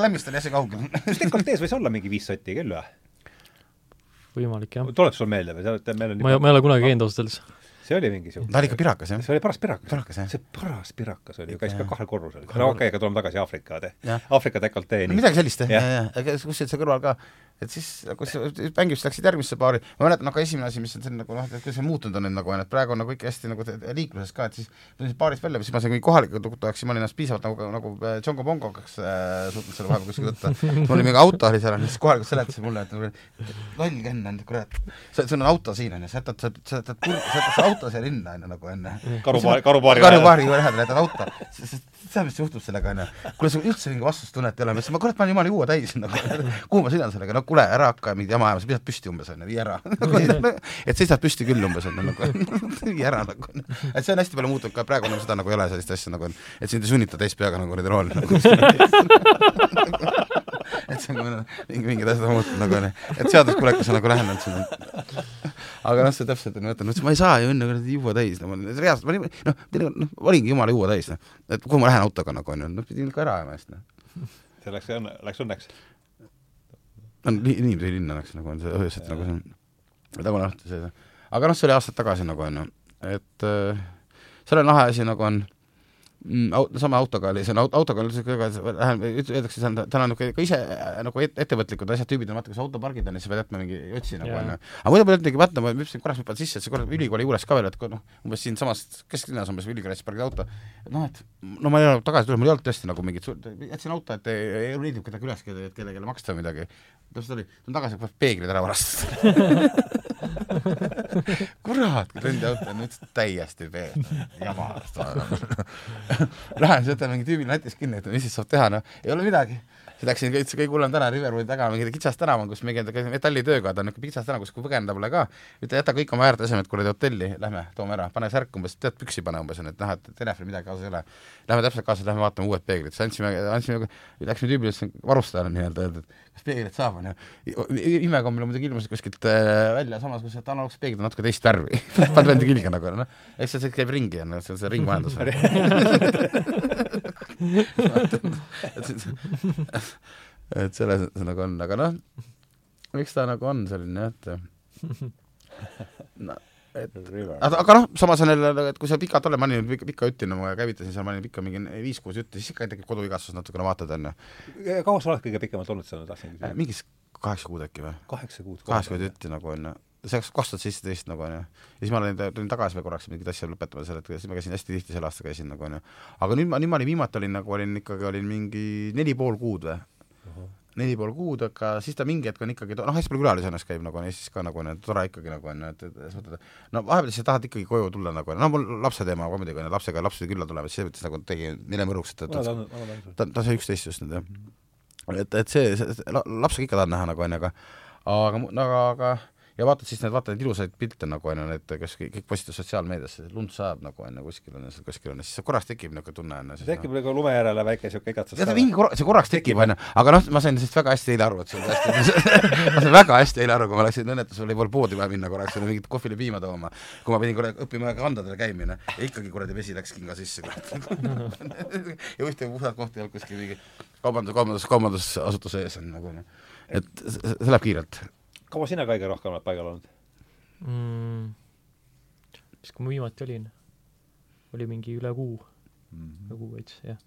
Klämmist oli hästi kaugel. dekoltees võis olla mingi viis sotti küll või? võimalik, jah. tuleb sul meelde või? sa oled, meil on ma ei, ma ei ole kunagi käinud ausalt öeldes see oli mingi siuke ta oli ikka pirakas, jah? see oli paras pirakas. pirakas, jah? see paras pirakas oli, käis ka kahel korrusel. okei aga tuleme tagasi Aafrika, Aafrika dekolteeni. midagi sellist, jah, jah, jah, aga kusjuures seal kõrval ka et siis nagu mängimist läksid järgmisse paari, ma mäletan, noh ka esimene asi, mis on selline nagu noh, et kuidas see muutunud on nüüd nagu, et praegu on nagu ikka hästi nagu liikluses ka, et siis tulin baarist välja, siis ma sain mingi kohaliku tuttavaks, siis ma olin ennast piisavalt nagu, nagu äh, Tšongo Pongokaks äh, suutnud selle vahepeal kuskil võtta. mul oli mingi auto oli seal, siis kohalikud seletasid mulle, et nagu loll Ken on, kurat, sul on auto siin onju, sa jätad, sa jätad, sa jätad, sa jätad see auto siia linna onju nagu onju. karupaari, karupaari karupaari lähedal jätad auto, tead, mis juhtub sellega onju. kuule, sul üldse mingi vastustunnet ei ole, ma kurat, olen jumala juua täis nagu, kuhu ma sõidan sellega, no kuule, ära hakka mingi jama ajama, sa seisad püsti umbes onju, vii ära et seisad püsti küll umbes onju, nagu vii ära nagu. et see on hästi palju muutunud ka praegu nagu seda nagu ei ole sellist asja nagu, et sind ei sunnita täis peaga nagu kuradi rool nagu. et see on nagu mingi, mingid asjad on muutunud nagu onju, et seaduskuulekus on nagu lähenenud sinna. aga noh, see täpselt on, mõtlen, ma ei saa ju enne kuradi juua täis, no ma reaalselt, ma olin, noh, noh, olingi jumala juua täis, noh. et kuhu ma lähen autoga nagu onju, noh pidin ikka ära ajama just noh. see läks õnne, läks õnneks on inimesi linna läks nagu on see öösel nagu see tagune õhtu see, aga noh, see oli aastaid tagasi nagu on ju, et äh, selle lahe asi nagu on aut-, sama autoga oli, see on aut-, autoga niisugune, lähen, öeldakse, see on, tal on niisugune ka ise nagu et, ettevõtlikud asjad, tüübid on, vaata, kus autopargid on ja siis pead jätma mingi otsi nagu onju. aga muidu pead ütlegi, vaata, ma hüppasin korraks hüppan sisse, et see korra ülikooli juures ka veel, et noh, umbes siinsamas kesklinnas umbes ülikoolis pargid auto, noh, et no ma ei ole tagasi tulnud, mul ei olnud tõesti nagu mingit suurt, jätsin auto, et ei, ei leidnud kedagi üles, kelle, kellelegi maksta midagi. täpselt oli, tulen tagasi, peeglid ära varastada kurat, kui rendi auto on üldse täiesti pees, jama. Lähen, võtan mingi tüübil nätis kinni, et mis siis saab teha, noh, ei ole midagi läksin üldse kõige hullem täna Riverwoodi taga mingi kitsas tänav on, kus mingi metallitööga, ta on niisugune kitsas tänav, kus põgeneda pole ka. ütle, jäta kõik oma väärtasemed kuradi hotelli, lähme, toome ära, pane särk umbes, tead, püksi pane umbes, et noh, et telefoni midagi kaasas ei ole. Lähme täpselt kaasa, lähme vaatame uued peeglid, siis andsime, andsime, läksime tüübile, ütlesin varustajale nii-öelda, et kas peeglit saab, onju. imekombel muidugi ilmusid kuskilt äh, välja, samas kui see analoogse peeglid on natuke teist värvi paned vendi külge nagu, noh. eks see käib ringi, on ju, see on see ringmajandus et selles mõttes nagu on, aga noh, miks ta nagu on selline jah, et no, et aga, aga noh, samas on jälle, et kui sa pikalt oled, ma olin pika, pika jutina, ma käivitasin seal, ma olin ikka mingi viis-kuus jutti, siis ikka tekib koduvigastus natukene vaatad, onju. kaua sa oled kõige pikemalt olnud seal, tahtsin küsida? mingis kaheksa kuud äkki või? kaheksa kuud. kaheksa kuud jutti nagu onju see oleks kaks tuhat seitseteist nagu onju. ja siis ma olin, tulin tagasi veel korraks mingit asja lõpetama selle, et siis ma käisin hästi tihti, sel aastal käisin nagu onju. aga nüüd ma, nüüd ma olin viimati olin nagu olin ikkagi olin mingi neli pool kuud või uh -huh. neli pool kuud, aga siis ta mingi hetk on ikkagi, noh, hästi palju külalisi õnneks käib nagu on Eestis ka nagu on, et tore ikkagi nagu on, et, et sa võtad, no vahepeal sa tahad ikkagi koju tulla nagu, no mul lapse teema ka muidugi on, lapsega laps pidi külla tulema, siis see võttis nagu tegi neile mõruks, et ta, ta, ta sai üksteist just nüüd jah et, et see, see, see, lapsega ikka tahan näha nagu onju, aga aga, aga, aga ja vaatad siis need, vaata neid ilusaid pilte nagu on ju, need, kes kõik, postitavad sotsiaalmeediasse, lund sajab nagu on ju, kuskil on ju, kuskil on ju, siis korraks tekib niisugune tunne on ju. tekib nagu lume järele väike niisugune igatsus. jah, mingi korra, see korraks tekib, on ju, aga noh, ma sain sellest väga hästi eile aru, et see on hästi ma sain väga hästi eile aru, kui ma läksin õnnetusel, oli pool poodi vaja minna korraks, mingit kohvile piima tooma, kui ma pidin korra õppima kandadele käimine. Ja ikkagi kuradi vesi läks kinga sisse ja ühtegi puhtat kohta ei olnud kuskil mingi kaubandus, kaubandus, kaubandusasutuse ees on nagu, et see läheb kiirelt kaua sina kõige rohkem oled paigal olnud mm,? mis, kui ma viimati olin, oli mingi üle kuu mm, -hmm. üle kuu veits, jah.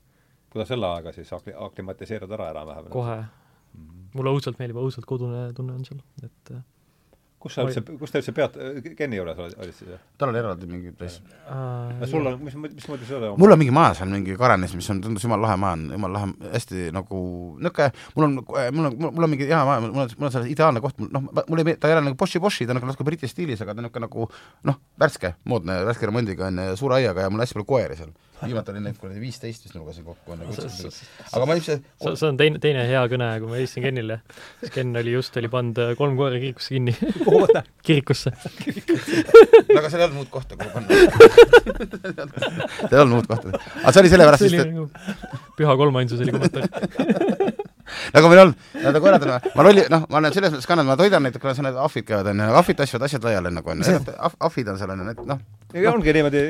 kuidas selle ajaga siis akli-, aklimatiseerud ära enam-vähem? kohe mm. -hmm. mulle õudselt meeldib, õudselt kodune tunne on seal, et äh, kus sa üldse, kus te üldse pead, Kenni juures olid, olid siis? tal oli eraldi mingi place uh,. sul on, mis, mismoodi sul on? mul on mingi maja seal, mingi Karanis, mis on, tundus jumala lahe maja on, jumala lahe, hästi nagu niisugune, mul on, mul on, mul on mingi hea maja, mul on, mul on seal ideaalne koht, noh, mul ei ta ei ole nagu Boshi-Boshi, ta on nagu natuke Briti stiilis, aga ta on niisugune nagu noh, värske, moodne, värske remondiga on ju, suure aiaga ja mul on hästi palju koeri seal viimati oli neid kuradi viisteist vist ma lugesin kokku enne aga ma ilmselt see, see on teine, teine hea kõne, kui ma helistasin Kenile. siis Ken oli just, oli pannud äh, kolm koera kirikusse kinni. Kirikusse. No aga seal ei olnud muud kohta, kuhu panna. Seal ei olnud muud kohta. aga see oli sellepärast, sest et nagu püha kolmainsus oli kommentaar. Nagu meil on, koerad on, ma rolli, noh, ma olen selles mõttes ka, ma toidan neid, kuna need ahvid käivad, onju, ahvid tassivad asjad laiali nagu onju, ahvid on seal onju, need noh. Ongi niimoodi.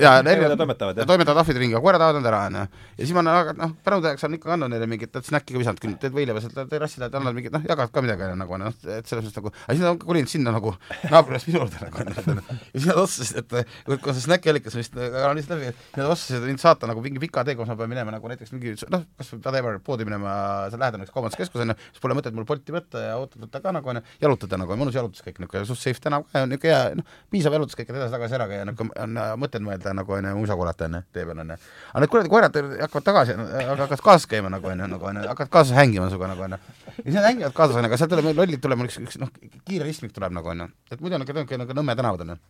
ja erinevad toimetavad, toimetavad ahvid ringi, koerad ajavad nad ära onju. ja siis ma olen, noh, pärandajaks olen ikka andnud neile mingit, et snäkki ka visanud, teed võileiva sealt terrassile, et annad mingit, noh, jagad ka midagi onju nagu noh, et selles mõttes nagu, aga siis nad on kolinud sinna nagu naabrist minu juurde nagu onju. ja siis nad otsustasid, et kui see snäkiallikas vist kanalist läbi, siis nad otsustasid mind saata nagu mingi pika tee, kus ma pean minema nagu näiteks mingi noh, kas whatever, poodi minema, seal lähedal üks kaubanduskeskus on ju, siis pole mõtet mul Bolti võtta ja oodata ka nagu on ju, jalutada nagu, mõnus jalutuskäik niisugune, suht safe tänav ka, niisugune hea, noh, piisav jalutuskäik, et edasi-tagasi ära käia, niisugune on mõtet mõelda nagu on ju, musa kuulata on ju, tee peal on ju. aga need kuradi koerad hakkavad tagasi, hakkavad kaasas käima nagu on ju, nagu on ju, hakkavad kaasas hängima sinuga nagu on ju. ja siis nad hängivad kaasas on ju, aga sealt tuleb, lollid tuleb üks, üks noh, kiire ristmik tuleb nagu on ju, et muidu on niisugune nagu Nõmme tänavad on ju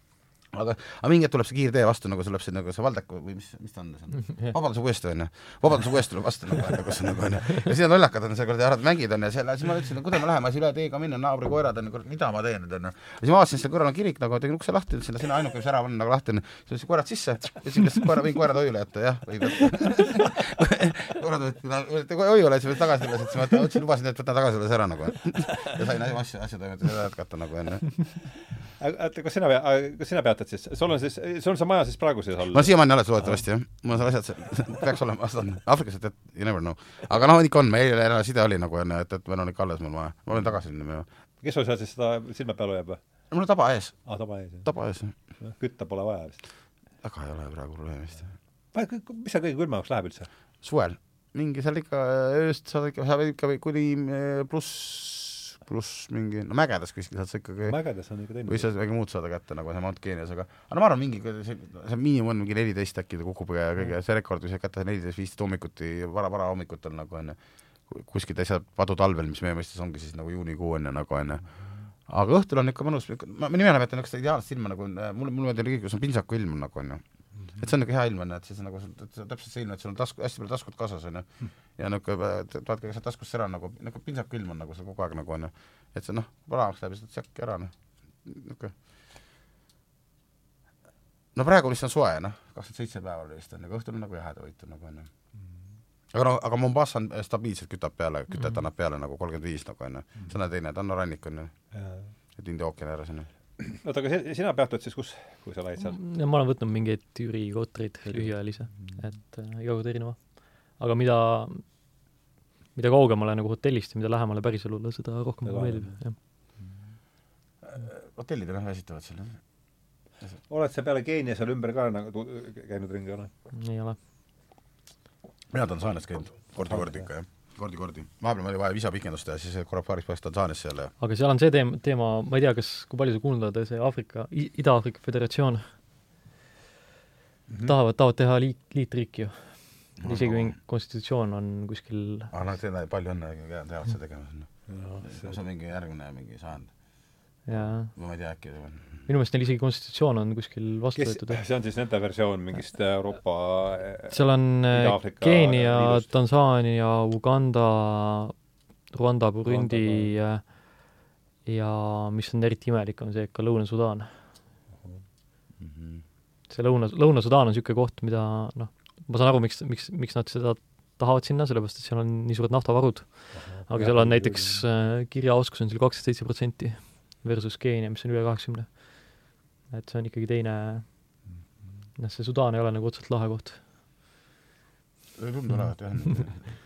aga, aga mingi hetk tuleb see kiirtee vastu, nagu see tuleb see nagu see Valdek või mis, mis ta on, see on? Vabaduse puiestee on ju, Vabaduse puiestee tuleb vastu nagu onju, kus on nagu onju, ja siis on lollakad on seal kuradi härrad mängid on ja seal, siis ma ütlesin, kuhu me läheme, siis üle tee ka minna, naabri koerad on ju, kurat, mida ma teen nüüd onju. ja siis ma vaatasin, seal kõrval on kirik nagu, tegin ukse lahti, ütlesin, sinna ainuke, mis särav on nagu lahti on, siis ütlesin koerad sisse, ütlesin, kas koera, võin koerad hoiule jätta, jah, võid jätta. koerad võeti hoiule, siis tagasi tulla, siis ma ütlesin, lubasin, et võtan tagasi selle sära nagu. ja sain asju, asju toimetada, jätkata nagu onju oota, kas sina, kas sina peatad siis, sul on siis, sul on see maja siis praegu siis all? no siiamaani alles loodetavasti jah, mul on seal asjad, peaks olema, Aafrikas, et, et you never know. aga noh, ikka on, meil side oli nagu onju, et, et meil on ikka alles mul maja, ma olen tagasi sinna. kes sul seal siis seda silma peal hoiab või? mul on taba ees. aa, taba ees, jah? taba ees, jah. kütta pole vaja vist? väga ei ole praegu probleemi vist. mis seal kõige külmemaks läheb üldse? suvel, mingi seal ikka ööst saad ikka, saab ikka kuni pluss pluss mingi, no mägedes kuskil saad sa ikkagi mägedes on ikka teine või sa midagi muud saada kätte, nagu see Mount Keenias, aga aga no ma arvan, mingi, see, see miinimum on mingi neliteist äkki ta kukub ja kõige, see rekord, kui sa kätte neliteist, viisteist hommikuti, vara, varahommikutel nagu on ju, kuskil täitsa padu talvel, mis meie mõistes ongi siis nagu juunikuu on ju, nagu on ju, aga õhtul on ikka mõnus, ma nime nimetan niisugust ideaalset ilma nagu, mulle, mulle meeldib kõik, kus on pintsaku ilm nagu on ju et see on niisugune hea ilm on, et siis nagu täpselt see ilm, et sul on tasku, hästi palju taskud kaasas on ju, ja niisugune tahad ka sealt taskust ära nagu, nagu pintsaku ilm on nagu seal kogu aeg nagu on ju, et see noh, valamaks läheb lihtsalt sekki ära noh, niisugune no praegu lihtsalt soe noh, kakskümmend seitse päeva oli vist on aga õhtul on nagu jahedavõitu nagu on ju. aga no, aga Mombasa on stabiilselt kütab peale, kütet mm -hmm. annab peale nagu kolmkümmend viis nagu on ju, see on teine, ta on rannik on ju, et India ookeani ääres on ju oota, aga sina peatud siis kus, kui sa lähed seal? ma olen võtnud mingeid üürikotreid lühiajalisi, et äh, iga kord erineva. aga mida, mida kaugemale nagu hotellist ja mida lähemale päriselule, seda rohkem mulle meeldib, jah. hotellid on jah väsitavad seal, jah? oled sa peale Keenia seal ümber ka nagu käinud ringi, ei ole? ei ole. mina Tansaanias käinud kord-kord ikka, jah kordi-kordi. vahepeal oli vaja viisapikendust teha, siis korra paariks päevaks Tansaaniasse jälle. aga seal on see teema, teema, ma ei tea, kas, kui palju sa kuulnud oled, see Aafrika, Ida-Aafrika Föderatsioon mm -hmm. tahavad, tahavad teha liit, liitriiki ju isegi no. konstitutsioon on kuskil aa, no teile palju õnne, teavad seda tegema sinna. see on mingi järgmine mingi sajand. ma ei tea, äkki minu meelest neil isegi konstitutsioon on kuskil vastu võetud. see on siis nende versioon mingist Euroopa seal on Ida-Aafrika Keenia. Tansaania, Uganda, Rwanda, Burundi ja, ja mis on eriti imelik, on see ikka Lõuna-Sudaan. see Lõuna, Lõuna-Sudaan on niisugune koht, mida noh, ma saan aru, miks, miks, miks nad seda tahavad sinna, sellepärast et seal on nii suured naftavarud. aga seal on näiteks äh, kirjaoskus on seal kakskümmend seitse protsenti versus Keenia, mis on üle kaheksakümne. Et see on ikkagi teine, noh, see Sudaan ei ole nagu otseselt lahe koht. ei tundu olevat jah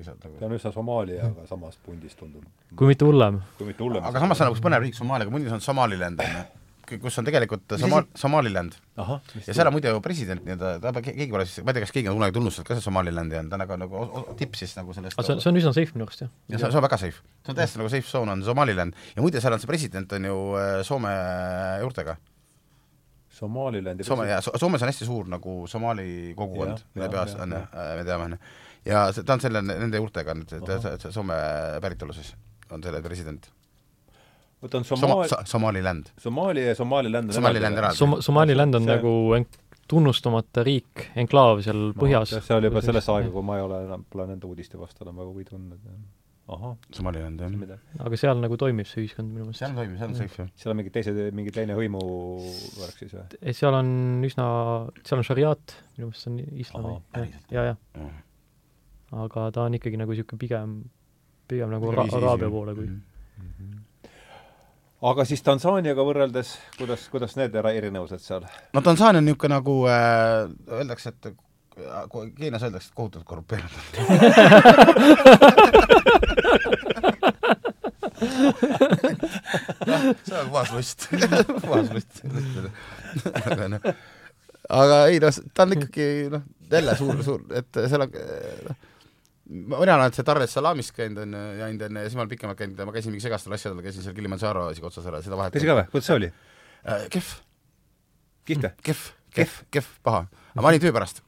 lisada ta on üsna Somaaliaga samas pundis tundub. kui mitte hullem. kui mitte hullem. aga samas see on nagu põnev riik Somaaliaga, muidu see on Somaliland, on ju, kus on tegelikult Soma-, Somaliland. ja seal on muide ju president nii-öelda, ta, keegi pole siis, ma ei tea, kas keegi on kunagi tunnustanud ka see Somalilandi on, ta on nagu, nagu tipp siis nagu sellest aga see on, see on üsna safe minu arust, jah. ja see on, see on väga safe. see on täiesti nagu safe zone on Somaliland ja muide, seal on see president on ju äh, Soome juurtega. Somaalilandi Soome ja So- Soomes on hästi suur nagu Somaali kogukond, Jah, mille jah, peas jah, on, jah. me teame, on ju. ja see, ta on selle, nende juurtega, Soome päritolu siis, on selle president. Vot on Soma-, Somaali, Somaliland. Somaalia ja Somaaliland on Somaliland eraldi. Som-, Somaliland on See- nagu en-, tunnustamata riik, enklaav seal põhjas. see oli juba selles aega, kui ma ei ole enam, pole nende uudiste vastu enam väga huvi tundnud. ahah, Somaliland, jah. aga seal nagu toimib see ühiskond minu meelest. seal toimib, seal on safe, jah. seal on mingi teise, mingi teine hõimuvärk siis või? Eh, seal on üsna, seal on šariaat, minu meelest see on islami Ahah,, päriselt? ja, ja, Jah. aga ta on ikkagi nagu niisugune pigem, pigem nagu araabia poole kui Mhm. Aga siis Tansaaniaga võrreldes, kuidas, kuidas need erinevused seal? no Tansaania on niisugune nagu äh, öeldakse, et äh, Keenias öeldakse, et kohutavalt korrumpeerunud see on puhas lust. Puhas lust. Aga noh, aga ei noh, ta on ikkagi noh, jälle suur, suur, et seal on noh, mina olen see Dar es Salamis käinud jäänud onju ja siis ma olen pikemalt käinud ma käisin mingi segastel asjadel, käisin seal Kilimanjaro isegi otsas ära, seda vahet käisid ka või, kuidas see oli? äh, kehv kihvt või? kehv, kehv, kehv, paha. aga ma olin töö pärast.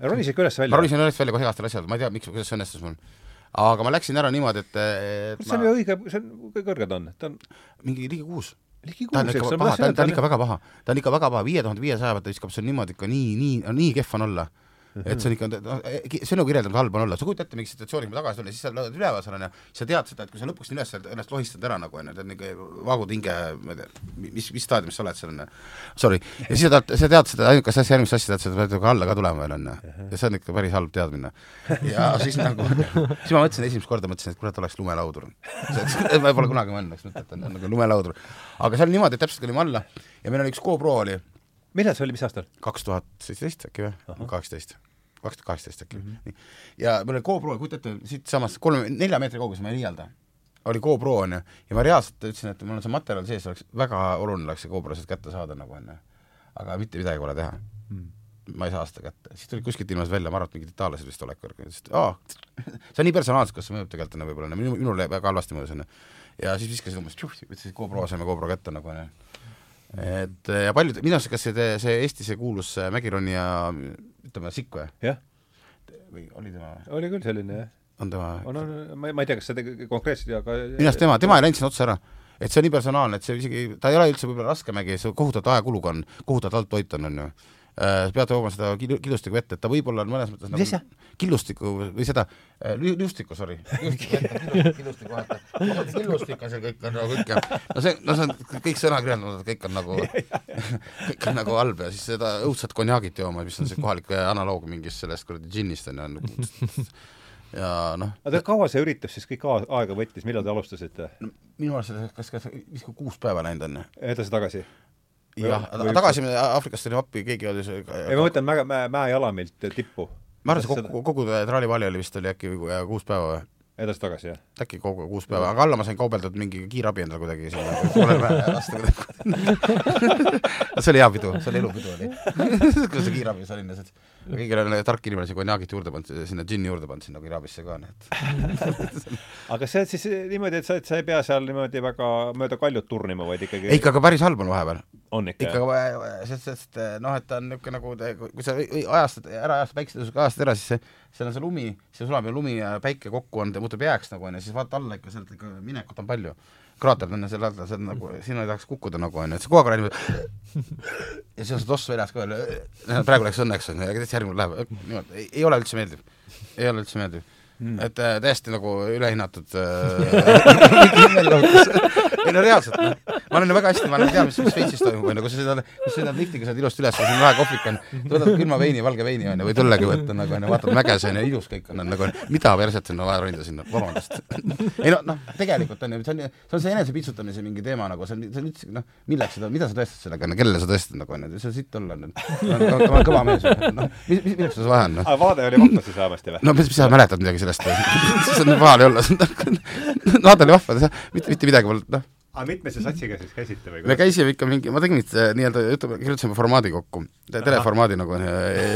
ronisid ka üles ma ronisin üles välja kohe heastel asjadel, ma ei tea, miks, kuidas see õnnestus mul. aga ma läksin ära niimoodi, et, et see on ju õige, see on, kui kõrge ta on? ta on mingi ligi kuus. ligi on kuus, eks ikka paha, ta on, on ikka väga paha. ta on ikka väga paha, viie tuhande viiesaja pealt ta viskab, on niimoodi ikka nii, nii, nii kehv on olla et see on ikka, on nagu kirjeldanud, halb on olla, sa kujutad ette mingi situatsiooni, kui tagasi tulen, siis sa oled üleval seal onju, sa tead seda, et kui sa lõpuks üles ennast lohistad ära nagu onju, tead niuke vaagud hinge, ma ei tea, mis, mis staadiumis sa oled seal onju. Sorry, ja siis sa tead, sa tead seda ainukest asja, järgmist asja tead, sa pead nagu alla ka tulema veel onju. ja see on ikka päris halb teadmine. ja siis nagu, siis ma mõtlesin esimest korda, mõtlesin, et kurat, oleks lumelaudur. ma pole kunagi mõelnud, et on nagu lumelaudur. aga seal niimoodi, et täpselt olime alla ja meil oli üks GoPro oli millal see oli, mis aastal? kaks tuhat seitseteist äkki või kaheksateist, kaks tuhat kaheksateist äkki mm, -hmm. ja meil oli GoPro, kujuta ette, siitsamast kolme, nelja meetri kaugusel, ma ei liialda, oli GoPro onju, ja ma reaalselt ütlesin, et mul on see materjal sees, oleks väga oluline oleks see GoPro sealt kätte saada nagu onju. aga mitte midagi pole teha Mm. ma ei saa seda kätte, siis tulid kuskilt ilmas välja, ma arvan, et mingid itaallased vist olek kõrge, ütlesid, aa, see on nii personaalselt, kas see mõjub tegelikult onju võib-olla, minu, minule väga halvasti mõjus onju. ja siis viskasid umbes, võtsid GoPro, saime GoPro kätte nagu onju. Et ja paljud, minu arust, kas see, see Eesti see kuulus see Mägironija, ütleme, Sikk või? jah, või oli tema, oli küll selline jah. on tema? on, on, ma ei, ma ei tea, kas tegi konkreetselt, aga minu arust tema, tema ei läinud sinna otsa ära. et see on nii personaalne, et see isegi, ta ei ole üldse võib-olla raske mägi, see kohutavalt ajakuluga on, kohutavalt alt hoitud on, on ju. Peate jooma seda kil-, killustikku vett, et ta võib-olla on mõnes mõttes asja? killustikku või seda, liustikku, sorry. killustikku vaata. killustik on see kõik on nagu kõik ja no see, no see on kõik sõnakirjeldused, kõik on nagu, kõik on nagu halb ja siis seda õudset konjaagit jooma, mis on see kohalik analoog mingist sellest kuradi džinnist on ju, nagu ja noh, aga kaua see üritus siis kõik aega võttis, millal te alustasite? minu arust kas, kas kui kuus päeva läinud on edasi-tagasi? Jah, tagasi Aafrikast olime appi, keegi oli see ei, ma mõtlen mäe, mäe, mäejalamilt tippu. ma arvan, see kokku, kogu traalivali oli vist oli äkki kuus päeva või? edasi-tagasi, jah? äkki kogu kuus päeva, aga alla ma sain kaubeldud mingi kiirabi endale kuidagi sinna see oli hea pidu, see oli elupidu oli. kui see kiirabi selline, et kõigil on tark inimene siin konjaagit juurde pannud, sinna džinni juurde pannud sinna kiirabisse ka, nii et aga see siis niimoodi, et sa, et sa ei pea seal niimoodi väga mööda kaljut turnima, vaid ikkagi ikka aga päris halb on vahepeal. on ikka, ikka, sest, sest noh, et ta on niisugune nagu, kui sa ajastad, ära ajastad päikesetõusuga ajastad ära, siis see, seal on see lumi, see sulab ja lumi ja päike kokku on, ta muutub jääks nagu onju, siis vaata alla ikka, sealt ikka minekut on palju. Kraater on selle all, see on nagu, sinna ei tahaks kukkuda nagu onju, et see kogu aeg on niimoodi ja siis on see toss väljas ka veel, praegu läks õnneks onju, aga täitsa järgmine läheb, niimoodi, ei ole üldse meeldiv, ei ole üldse meeldiv mm.. et äh, täiesti nagu ülehinnatud äh, ei no reaalselt, noh. ma olen ju väga hästi, ma olen tean, mis Šveitsis toimub, onju, kui sa sõidad, kui sa sõidad liftiga, saad ilusti üles, sul on vähe kohvik on, võtad külma veini, valge veini onju, või õllegi võtta nagu onju, vaatad mäges onju, ilus kõik on nagu, mida perset sinna vaja ronida sinna, vabandust. ei no, noh, tegelikult on ju, see on, see on see enesepitsutamise mingi teema nagu, see on, see on üldse, noh, milleks seda, mida sa tõestad sellega, kellele sa tõestad nagu onju, see on sitt olla, ma olen kõva mees, noh, milleks seda vaja on, noh. aga vaade oli vahva siis vähemasti või? no mis, mis sa mäletad midagi sellest, see on paha ei olla, vaade oli vahva, mitte, mitte midagi polnud, noh aga mitmese satsiga siis käisite või? me käisime ikka mingi, ma tegin äh, nii-öelda, ütleme, kirjutasime formaadi kokku, teleformaadi nagu äh,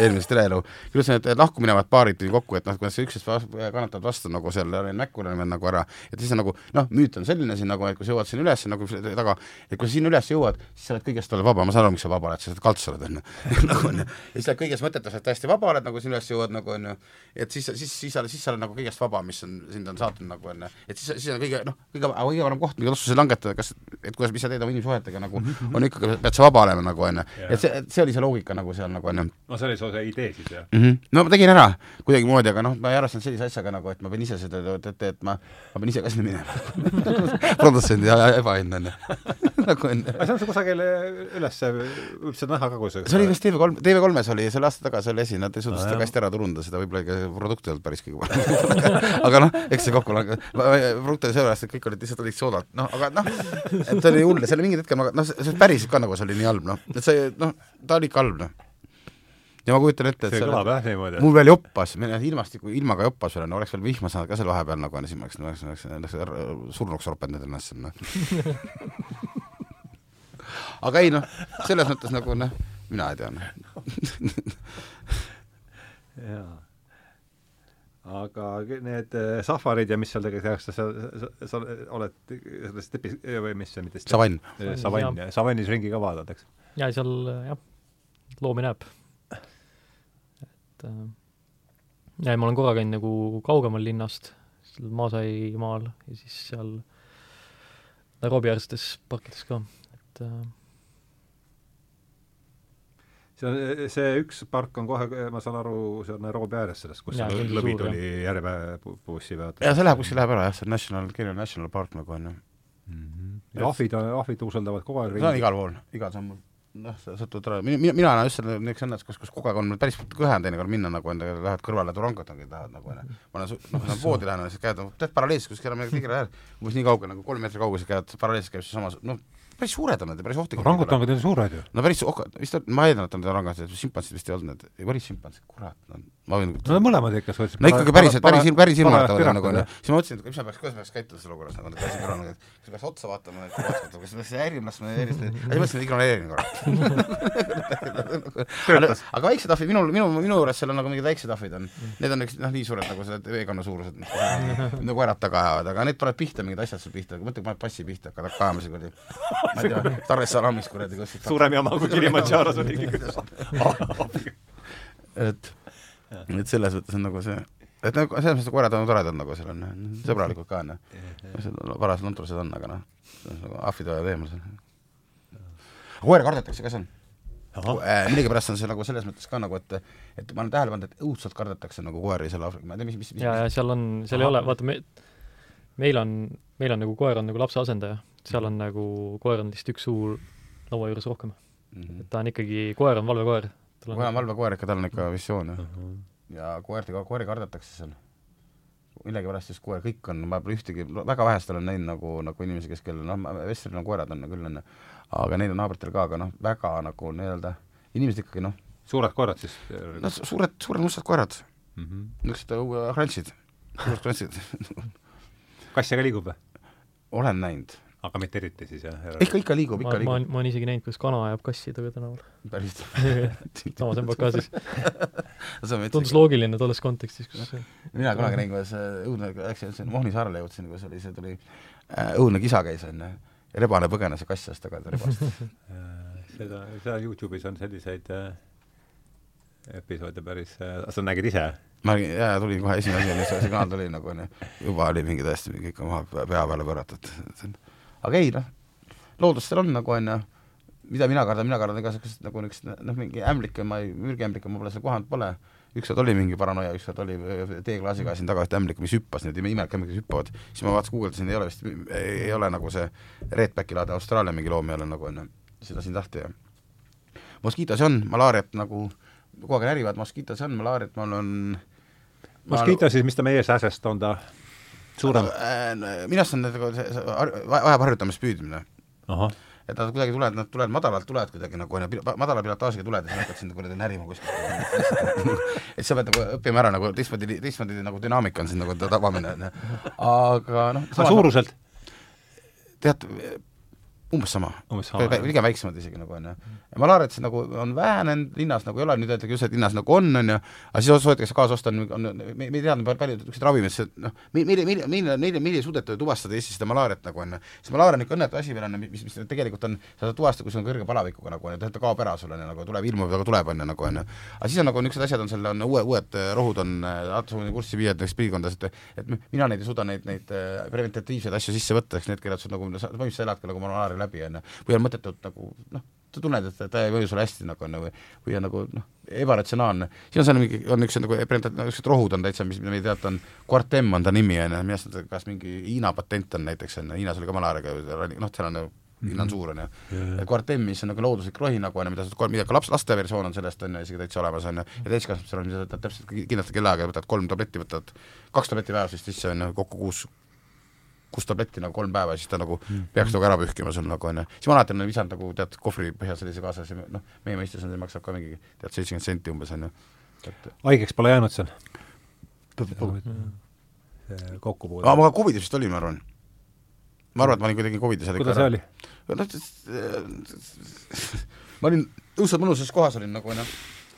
eelmises teleelu, kirjutasime, et lahku minevad paarid tuli kokku, et noh, kuidas üksteist kannatavad vastu nagu seal näkku lööme nagu ära, et siis on nagu noh, müüt on selline siin nagu, et kui sa jõuad sinna üles nagu taga, et kui sa sinna üles jõuad, siis sa oled kõigest oled vaba, ma saan aru, miks sa vaba oled, sa oled kalts oled, onju. nagu onju, ja siis oled kõiges mõtetes oled täiesti vaba oled, nagu sinna üles jõuad nagu onju, et siis, siis, siis sa oled, siis sa oled nagu kõigest vaba, mis on, sind on saatnud nagu onju, et siis, siis on kõige noh, kõige, kõige parem koht, mingeid otsuseid langetada, kas, et kuidas, mis sa teed oma inimsuhetega nagu, on ikkagi, pead sa vaba olema nagu onju. et see, see oli see loogika nagu seal nagu onju. no see oli su see idee siis jah mm? -hmm. no ma tegin ära kuidagimoodi, aga noh, ma ei arvestanud sellise asjaga nagu, et ma pean ise seda, et, et, et ma, ma pean ise ka sinna minema produtsendi ebaõnn onju nagu onju. aga see on sul kusagil üles, võib seda näha ka kusagil? see oli vist TV3, TV3-s oli selle aasta tagasi oli esi, nad ei suutnud seda ka hästi ära turundada, seda võib-olla ikka produkt ei olnud päris kõige parem aga noh, eks see kokku langes, produkt oli sellepärast, et kõik olid lihtsalt olid soodad, noh, aga noh, et see oli hull ja seal mingil hetkel ma, noh, see päriselt ka nagu see oli nii halb, noh, et see, noh, ta oli ikka halb, noh. ja ma kujutan ette, et see kõlab jah niimoodi. mul veel joppas, ilmastiku, ilmaga joppas veel, no oleks veel vihma saanud ka seal vahepeal nagu, siis ma oleks, oleks, oleks, oleks surnuks ropendanud ennast seal, noh. aga ei noh, selles mõttes nagu noh, mina ei tea, noh. jaa aga need äh, safarid ja mis seal tegelikult tehakse, sa, sa, sa oled selles stepis või mis see, mitte savann. Äh, savann, savannis ringi ka vaadanud, eks? jaa, seal jah, loomi näeb. et äh, ja ma olen korra käinud nagu kaugemal linnast, seal Maasai maal ja siis seal Nairobi äärsetes parkides ka, et äh, see on, see üks park on kohe, ma saan aru, see on Nairobi ääres sellest, kus ja, see lõvi tuli järve bussi pealt. jaa, see läheb kuskil läheb ära jah, see on National, Kenya National Park nagu on ju mm. -hmm. ja ahvid, ahvid tuuseldavad kogu aeg ringi. see on igal pool, igal sammul. noh, sa satud ära, mina, mina olen just selle niisuguse õnnetus, kus, kus kogu aeg on päris kõhe on teinekord minna nagu enda, lähed kõrvale turangot nagu tahad nagu onju. ma olen, noh, lähen poodi lähen, siis käed, tead paralleelselt kuskil enam kõigile läheb, umbes nii kaugel nagu kolm meetrit kaugusel käivad, paralleelselt käib seesama, noh, päris suured on nad ja päris ohtlikud. orangutangid on suured ju. no päris, vist on, ma eeldan, et on orangutangid, šimpansid vist ei olnud need, ei päris šimpansid, kurat, no ma võin no mõlemad ikka sa ütlesid no ikkagi päris, päris, päris ilmutatavad on nagu onju. siis ma mõtlesin, et mis ma peaks, kuidas ma peaks käituma selles olukorras, nagu käisin kõrval, et kas peaks otsa vaatama, et vaatama, kas peaks häirima, las ma häirin, siis mõtlesin, et ignoreerin korra. aga väiksed ahvid, minul, minu, minu juures seal on nagu mingid väiksed ahvid on, need on üks, noh, nii suured nagu selle veekanna suurused, nagu koerad taga ajavad, aga need panevad pihta, mingid asjad sul pihta, mõtle, paned passi pihta, hakkad kaema seal kuradi, ma ei tea, Dar es Salamis kuradi kuskil. suurem jama kui Kilimandžaros oli et et selles mõttes on nagu see, et nagu selles mõttes koerad on toredad nagu seal on, sõbralikud ka onju. paras luntrused on, aga noh, nagu ahvid hoiavad eemal seal. koeri kardetakse ka seal. Äh, millegipärast on see nagu selles mõttes ka nagu, et et ma olen tähele pannud, et õudselt kardetakse nagu koeri seal Aafrikas, ma ei tea, mis, mis, mis ja, ja seal on, seal Aha. ei ole, vaata me, meil on, meil on nagu koer on nagu lapse asendaja, seal on nagu, koer on lihtsalt üks suu laua juures rohkem mm. -hmm. et ta on ikkagi, koer on valvekoer kohe on valvekoer ikka, tal on ikka visioon jah uh -huh. ja koertega, koeri kardetakse seal. millegipärast siis koer, kõik on, ma pole ühtegi, väga vähest olen näinud nagu, nagu inimesi, kes, kellel noh, Vestril on koerad on küll onju, aga neil on naabritel ka, aga noh, väga nagu nii-öelda, inimesed ikkagi noh suured koerad siis? no suured, suured mustad koerad mm -hmm.. niisugused krantsid, suured krantsid kass aga liigub või? olen näinud aga mitte eriti siis jah? ikka, ikka liigub, ikka liigub. ma olen isegi näinud, kuidas kana ajab kassi taga tänaval. päriselt samas MBK-s tundus loogiline tolles kontekstis, kus mina kunagi nägin, kuidas äh, õudne, läksin Mohni saarele jõudsin, kus oli, see tuli äh,, õudne kisa käis onju, ja rebane põgenes ja kass ajas tagasi rebast seda, seda Youtube'is on selliseid äh, episoode päris äh,, sa nägid ise? ma olin, jaa, tulin kohe esimene asi oli see signaal tuli nagu onju, juba oli mingi täiesti mingi ikka maha pea peale pööratud. Aga ei noh, loodust seal on nagu onju, mida mina kardan, mina kardan igasugust nagu niisugust noh, mingi ämblikke ma ei, mürgiämblikke ma pole seal kohanud pole, ükskord oli mingi paranoia, ükskord oli teeklaasiga ajasin taga ühte ämblikku, mis hüppas, need imelik ämblik, kes hüppavad, siis ma vaatasin, guugeldasin, ei ole vist, ei ole nagu see Redbacki laade Austraalia mingi loom ei ole nagu onju, siis lasin tahti ja moskiitosi on, malaariat nagu kogu aeg närivad, moskiitosi on, malaariat mul on moskiito siis, mis ta meie sääsest on ta suurem? minu arust on nagu see, vajab harjutamist püüdmine. et nad kuidagi tulevad, nad tulevad madalalt, tulevad kuidagi nagu onju, madala pilotaažiga tuled ja siis hakkad sind kuradi närima kuskilt et sa pead nagu õppima ära nagu teistmoodi, teistmoodi nagu dünaamika on siin nagu tabamine onju. aga noh. suuruselt? tead, umbes sama, pigem väiksemad isegi nagu onju. ja malaariat siis nagu on vähenenud, linnas nagu ei ole, nüüd öeldakse just, et linnas nagu on, onju, aga siis soovitakse kaasa osta, on, on, me, me ei teadnud palju niisuguseid ravimeid, noh, meil, meil, meil, meil, meil ei suudeta tuvastada Eestis seda malaariat nagu onju. see malaaria on ikka õnnetu asi veel on, mis, mis tegelikult on, sa saad tuvastada, kui sul on kõrge palavikuga nagu onju, ta kaob ära sul onju, nagu tuleb, ilmub, aga tuleb onju nagu onju. aga siis on nagu niisugused asjad on seal, on uued, uued rohud on, Atsuni kurssi viia näiteks piirkondas, et et mina neid ei suuda neid, neid preventatiivseid asju sisse võtta, eks need, kellel sul nagu, põhimõtteliselt eladki nagu malaaria läbi onju või on mõttetult nagu noh, sa tunned, et ta ei mõju sulle hästi nagu on või, või on nagu noh, ebaratsionaalne. siis on seal mingi, on niisugused nagu niisugused rohud on täitsa, mis, me ei teata, on Quartem on ta nimi, on ju, arust kas mingi Hiina patent on näiteks, on ju, Hiinas oli ka malaariaga, noh, seal on nagu hinna on suur, on ju. Quartem, mis on nagu looduslik rohi nagu, on ju, mida sa mida ka laps, laste versioon on sellest, on ju, isegi täitsa olemas, on ju, ja täiskasvanusel on, mida sa täpselt kindlalt kellaaega, võtad kolm tabletti, võtad kaks tabletti päevas vist sisse, on ju, kokku kuus kuus tabletti nagu kolm päeva, siis ta nagu mm. peaks nagu ära pühkima sul nagu onju. siis ma alati olen visanud nagu tead kohvri põhjas sellise kaasas ja noh, meie mõistes on see, maksab ka mingi tead seitsekümmend senti umbes onju. haigeks pole jäänud seal? kokkupuude. aa, ma Covidis vist olin, ma arvan. ma arvan, et ma olin kuidagi Covidis kuidas see oli? ma olin õudselt mõnusas kohas olin nagu onju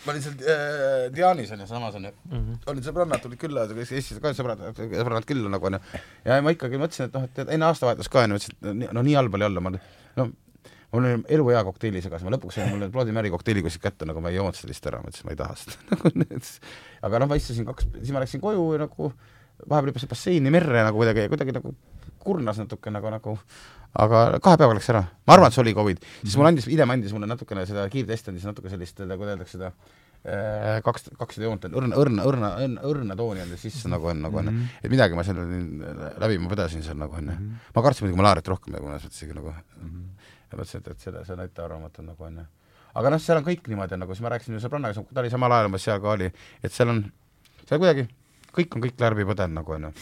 ma olin seal äh, Dianis onju, samas onju mm -hmm., olid sõbrannad tulid külla, Eestis ka sõbrad, sõbrannad külla nagu onju. ja ma ikkagi mõtlesin, et noh, et enne aastavahetust ka onju, mõtlesin, et no nii halb oli olla, ma no mul oli eluhea kokteili segas, ma lõpuks sain mulle Mary kokteili kuskilt kätte, nagu ma ei joonud seda lihtsalt ära, ma ütlesin, ma ei taha seda nagu aga noh, ma istusin kaks, siis ma läksin koju ja nagu vahepeal hüppasin basseini merre nagu kuidagi, kuidagi nagu kurnas natuke nagu, nagu aga kahe päevaga läks ära. ma arvan, et see oli Covid, siis mulle andis, hiljem andis mulle natukene seda kiirtesti andis natuke sellist, kuidas öeldakse seda, kaks, kakssada joont, õrna, õrna, õrna, õrna, õrna tooni andis sisse nagu on, nagu on mm, -hmm. et midagi ma seal läbi ma vedasin seal nagu onju mm. -hmm. ma kartsin muidugi malaariat rohkem nagu mõnes mõttes isegi nagu mm. -hmm. ja mõtlesin, et, et seda, see on ettearvamatu nagu onju. aga noh, seal on kõik niimoodi nagu, siis ma rääkisin ju sõbrannaga, ta oli samal ajal umbes seal ka oli, et seal on, seal kuidagi, kõik on kõik läbi põdenud nagu onju.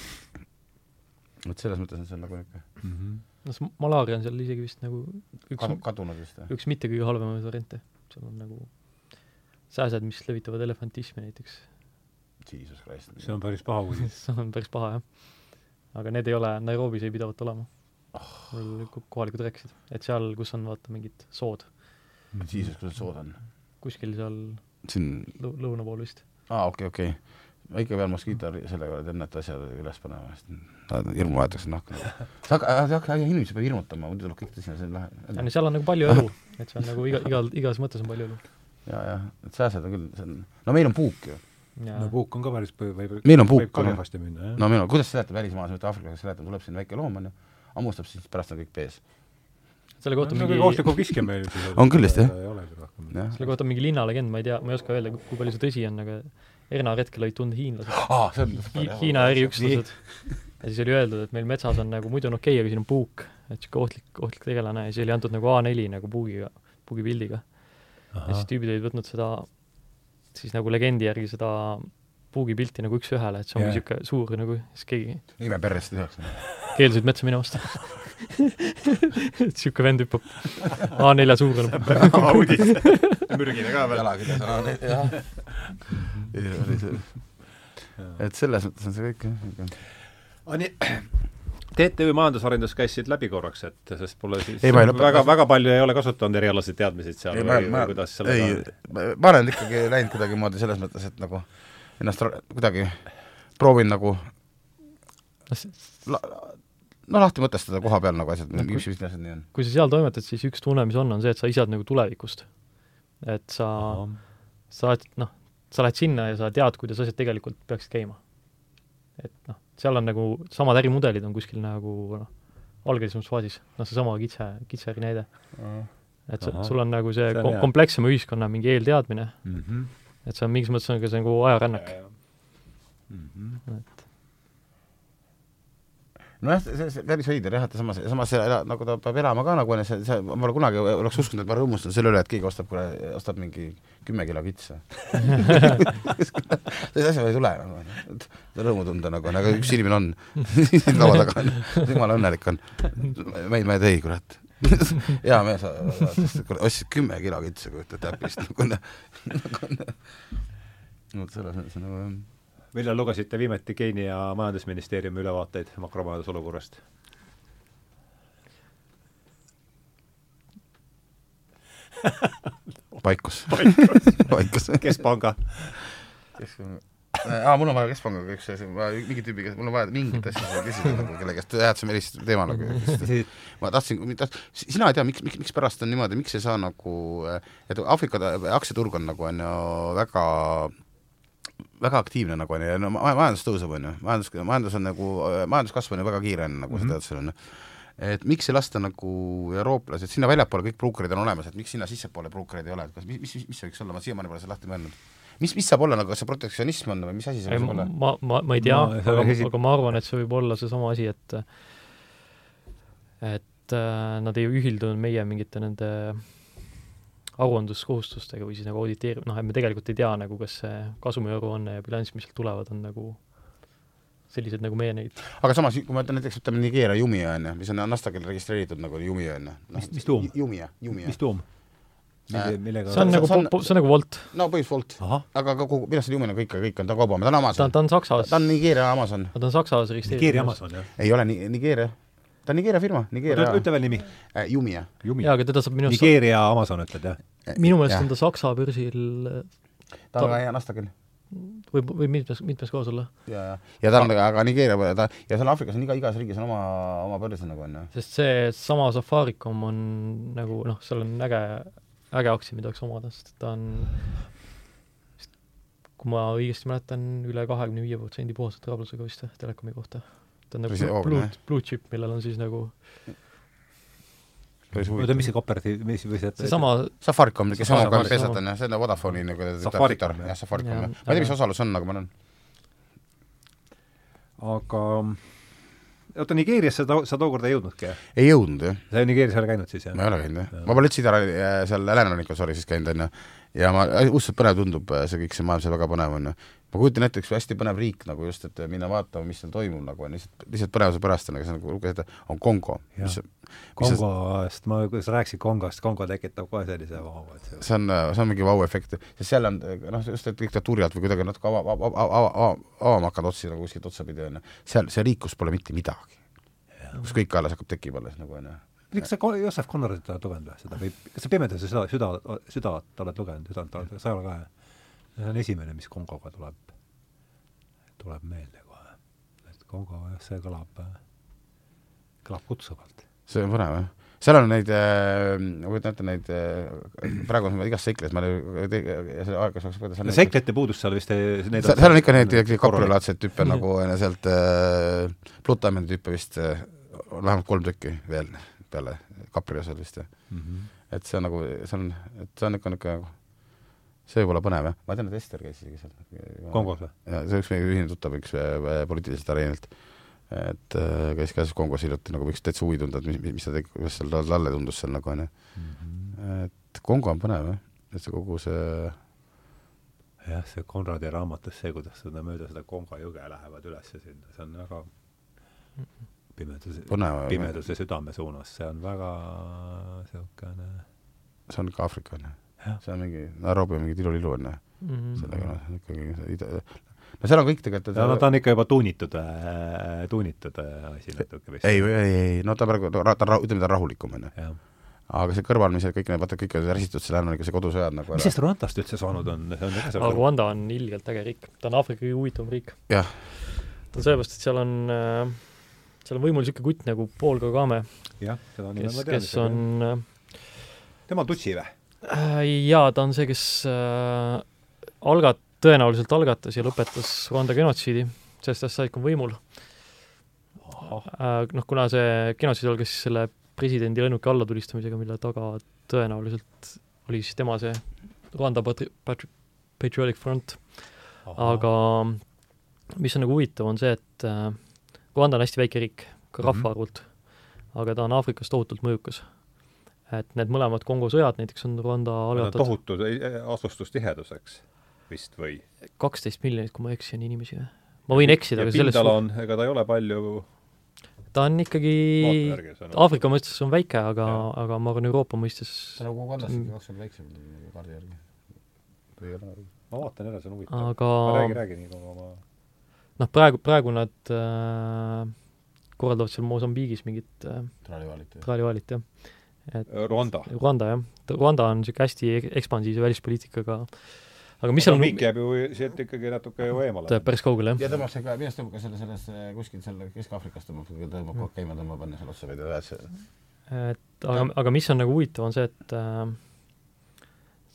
Et selles mõttes on seal nagu niisugune mm -hmm no see malaaria on seal isegi vist nagu üks Kadu, kadunud vist või? üks mitte kõige halvemaid variante. seal on nagu sääsed, mis levitavad elefantismi näiteks. Jesus Christ. see on päris paha uudis see on päris paha, jah. aga need ei ole, Nairobis ei pidavat olema oh.. mul kohalikud rääkisid, et seal, kus on vaata mingid sood. Jesus, kus need sood on? kuskil seal siin lõu-, lõuna pool vist. aa, okei okay,, okei okay ikka pean moskiito sellega enneta asjad üles panema, sest hirmu vaadatakse nahka sa hakka, hakka, inimesi peab hirmutama, muidu tuleb kõik tõsine, see on lahe. ja no seal on nagu palju elu, et see on nagu iga, igal, igas mõttes on palju elu. ja, ja, et sääsed on küll, see on, no meil on puuk ju. no puuk on ka päris, võib meil on puuk, minna, jah. no meil on, kuidas seletab välismaalase, mitte aafriklase seletab, tuleb siin väike loom, on ju, hammustab, siis pärast on kõik pees selle kohta no, mingi ohtlikum kiske meil on küll vist, jah? selle kohta mingi linnalegend, ma ei tea, ma ei oska öelda, kui palju see tõsi on, aga Erna retkel olid tunda hiinlased ah,. Hi Hiina eriüksused. ja siis oli öeldud, et meil metsas on nagu muidu on okei okay,, aga siin on puuk, et niisugune ohtlik, ohtlik tegelane ja siis oli antud nagu A4 nagu puugiga, puugipildiga. ja siis tüübid olid võtnud seda, siis nagu legendi järgi seda puugipilti nagu üks-ühele, et see ongi niisugune suur nagu, siis keegi ime perrest tehakse. Keeldusid metsa minemast niisugune vend hüppab A4 suurune audis, mürgine ka veel. jalaküljes on A4, jah. et selles mõttes on see kõik jah. aga nii, TTÜ majandusarendus käis siit läbi korraks, et sest pole siis ei, väga, väga palju ei ole kasutanud erialaseid teadmisi seal ei, või, või kuidas sellega ei, ma olen ikkagi läinud kuidagimoodi selles mõttes, et nagu ennast kuidagi proovin nagu la, no lahti mõtestada koha peal nagu asjad, mis, mis asjad nii on. kui sa seal toimetad, siis üks tunne, mis on, on see, et sa ise oled nagu tulevikust. et sa, sa oled, noh, sa lähed sinna ja sa tead, kuidas asjad tegelikult peaksid käima. et noh, seal on nagu, samad ärimudelid on kuskil nagu noh, algelisemas faasis, noh seesama kitse, kitseri näide. et sa, sul on nagu see, see kom komplekssema ühiskonna mingi eelteadmine mm, -hmm. et see on mingis mõttes on ka see nagu ajarännak. Mm -hmm. et nojah, see, see päris veider jah, et samas, samas ela, nagu ta peab elama ka nagu onju, see, see, ma pole kunagi oleks uskunud, et ma rõõmustan selle üle, et keegi ostab, ostab mingi kümme kilo kitse sellise asja ei tule nagu, et rõõmu tunda nagu, aga üks inimene on. Laua taga on, jumala õnnelik on. meid ma ei tee, kurat. Hea mees, ostsid kümme kilo kitse, kujutad täpist nagu, nagu, vot selles mõttes nagu jah millal lugesite viimati Keenia majandusministeeriumi ülevaateid makromajandusolukorrast? paikus. paikus. keskpanga. keskpanga aa, mul on vaja keskpangaga üks asi, mingi tüübiga, mul on vaja mingit asja küsida nagu, kelle käest rääkisime sellist teema nagu. ma tahtsin, sina ei tea, miks, miks, mikspärast on niimoodi, miks ei saa nagu, et Aafrika aktsiaturg on nagu on ju väga väga aktiivne nagu on ju, no majandus tõuseb, on ju, majandus, majandus on nagu, majanduskasv on ju väga kiire, on nagu mm -hmm. sa tead, seal on et miks ei lasta nagu eurooplased, sinna väljapoole kõik pruukerid on olemas, et miks sinna sissepoole pruukereid ei ole, et kas, mis, mis, mis see võiks olla, ma siiamaani pole seda lahti mõelnud. mis, mis saab olla nagu, kas see protektsionism on või mis asi see võiks olla? ma, ma, ma ei tea no,, aga, aga ma arvan, et see võib olla seesama asi, et et äh, nad ei ühildunud meie mingite nende äh, aruandluskohustustega või siis nagu auditeerib, noh, et me tegelikult ei tea nagu, kas see kasumiaruanne ja bilanss, mis sealt tulevad, on nagu sellised nagu meie neid. aga samas, kui ma ütlen näiteks, ütleme Nigeeria Jumia on ju, mis on Nasdaqil registreeritud nagu Jumia on ju. mis, mis tuum? Jumia, Jumia. mis tuum? millega see on nagu, see on nagu Wolt. no põhimõtteliselt Wolt. aga kogu, minu arust Jumia on kõik, kõik on, ta on kaubamäe, ta on Amazon. ta, ta on Saksas. ta on Nigeeria Amazon. ta on Saksas registreeritud. Nigeeria Amazon, jah? ei ole Nigeeria ta on Nigeeria firma, Nigeeria. ütle veel nimi äh,. Jumia. jaa, aga teda saab minu arust Nigeeria Amazon ütled, jah? Äh, minu meelest on ta Saksa börsil ta on väga hea Nasdaqil. võib, võib mitmes, mitmes kohas olla. ja, ja, ja ta on aga, aga Nigeeria, ta, ja seal Aafrikas on iga, igas riigis on oma, oma börs nagu on ju. sest see sama Safaricom on nagu noh, seal on äge, äge aktsia, mida võiks omada, sest ta on kui ma õigesti mäletan, üle kahekümne viie protsendi puhase traablusega vist Telekomi kohta ta on nagu blue, blue chip, millel on siis nagu oota, mis see kooperatiiv, mis või see seesama Safaricom, kes omaga pesad on jah, see on Vodafone'i nagu tütar, jah, Safaricom, jah. ma ei tea, mis osalus on, aga ma olen aga oota, Nigeeriasse ta, sa tookord ei jõudnudki, jah? ei jõudnud, jah. sa Nigeerias ei ole käinud siis, jah? ma ei ole käinud, jah. ma pole üldse ida, seal Lääne-Rannikul, sorry, siis käinud, on ju. Ja ma, õudselt põnev tundub see kõik, see maailm seal väga põnev on ju ma kujutan ette, üks hästi põnev riik nagu just, et minna vaatama, mis seal toimub nagu on lihtsalt, lihtsalt põnevuse pärast on, aga see nagu luges ette, on Kongo. Kongost, ma, kui sa rääkisid Kongost, Kongo tekitab kohe sellise vau, et see see on, see on mingi vau-efekt, sest seal on noh, just et diktatuuri alt või kuidagi natuke ava, ava, ava, ava, avama hakanud otsi nagu kuskilt otsapidi, on ju. seal, see riik, kus pole mitte midagi. kus kõik alles hakkab tekkima alles nagu, on ju miks sa Joosep Connorit oled lugenud või? Seda või kas sa Pimeduse süda, süda, südavat oled lugenud, südant, sa ei ole ka, see on esimene, mis Kongoga tuleb, tuleb meelde kohe. et Kongo jah, see kõlab, kõlab kutsuvalt. see on põnev, jah. Seal on neid äh,, ma kujutan ette neid äh,, praegu on igas seikles, ma ei aeg, kas kuidas on seiklite puudus seal vist ei need seal, seal on ikka neid kaprilaadseid tüüpe nagu sealt äh, Diamondi tüüpe vist äh, vähemalt kolm tükki veel peale kapri osal vist mm. -hmm. et see on nagu, see on, et see on ikka niisugune see võib olla põnev, jah. ma tean, et Ester käis isegi seal. Kongos või? jaa, see üks meie ühine tuttav, üks äh, poliitiliselt areenilt, et äh, käis ka siis Kongos hiljuti, nagu võiks täitsa huvi tunda, et mis, mis ta tegi, kuidas seal talle tundus seal nagu, on ju. Mhm. et Kongo on põnev, jah, et see kogu see jah, see Konradi raamatus see, kuidas seda mööda seda Kongo jõge lähevad üles sinna, see on väga pimeduse, pimeduse südame suunas, see on väga niisugune see on ikka Aafrika, on ju see on mingi, Nairobi on mingi tilulilu on ju mm -hmm., sellega noh, ikkagi no seal on kõik tegelikult no, no ta on ikka juba tuunitud äh,, tuunitud äh, asi natuke vist. ei, ei, ei, no ta praegu, ta, ta, ütleme, ta on rahulikum, on ju. aga see kõrvalmised, kõik need, vaata, kõik on ärsitud, seal on ikka see kodusõjad nagu mis sellest Rwandast üldse saanud on? see on Rwanda on ilgelt äge riik, ta on Aafrika kõige huvitavam riik. jah. ta on sellepärast, et seal on äh, seal on võimul niisugune kutt nagu Paul Kagame, jah, seda nime ma, tean. kes on äh, tema on tutsi või? Äh, jaa, ta on see, kes äh, algat-, tõenäoliselt algatas ja lõpetas Rwanda genotsiidi, sellest ajast saadik on võimul äh,. Noh, kuna see genotsiid algas siis selle presidendi lennuki allatulistamisega, mille taga tõenäoliselt oli siis tema see Rwanda patri-, patri-, Patriotic Front, aga mis on nagu huvitav, on see, et äh, Rwanda on hästi väike riik, ka Mhm. rahvaarvult, aga ta on Aafrikas tohutult mõjukas. et need mõlemad Kongo sõjad näiteks on Rwanda algatatud tohutu eh, asustustiheduseks vist või? kaksteist miljonit, kui ma ei eksi, on inimesi või? ma võin eksida, ja aga selles pindala on, ega ta ei ole palju ta on ikkagi. Aafrika mõistes on väike, aga aga ma arvan, Euroopa mõistes on nagu kaks korda väiksem kaardi järgi. ole? ma vaatan jälle, see on huvitav. aga räägi, räägi nii kaua ma noh, praegu, praegu nad äh, korraldavad seal Mosambiigis mingit äh, traalivalit. traalivalit, jah. Rwanda. Rwanda, jah. Rwanda on niisugune hästi ek- ekspansiivse välispoliitikaga aga mis seal on Mosambiik jääb ju sealt ikkagi natuke ju eemale. päris kaugele, jah. ja tõmbab see ka, minu arust tõmbab ka selle, selles kuskil seal Kesk-Aafrikas tõmbab, tõmbab kogu aeg käima, tõmbab enne seal otsa veidi üles. et aga, aga mis on nagu huvitav, on see, et äh,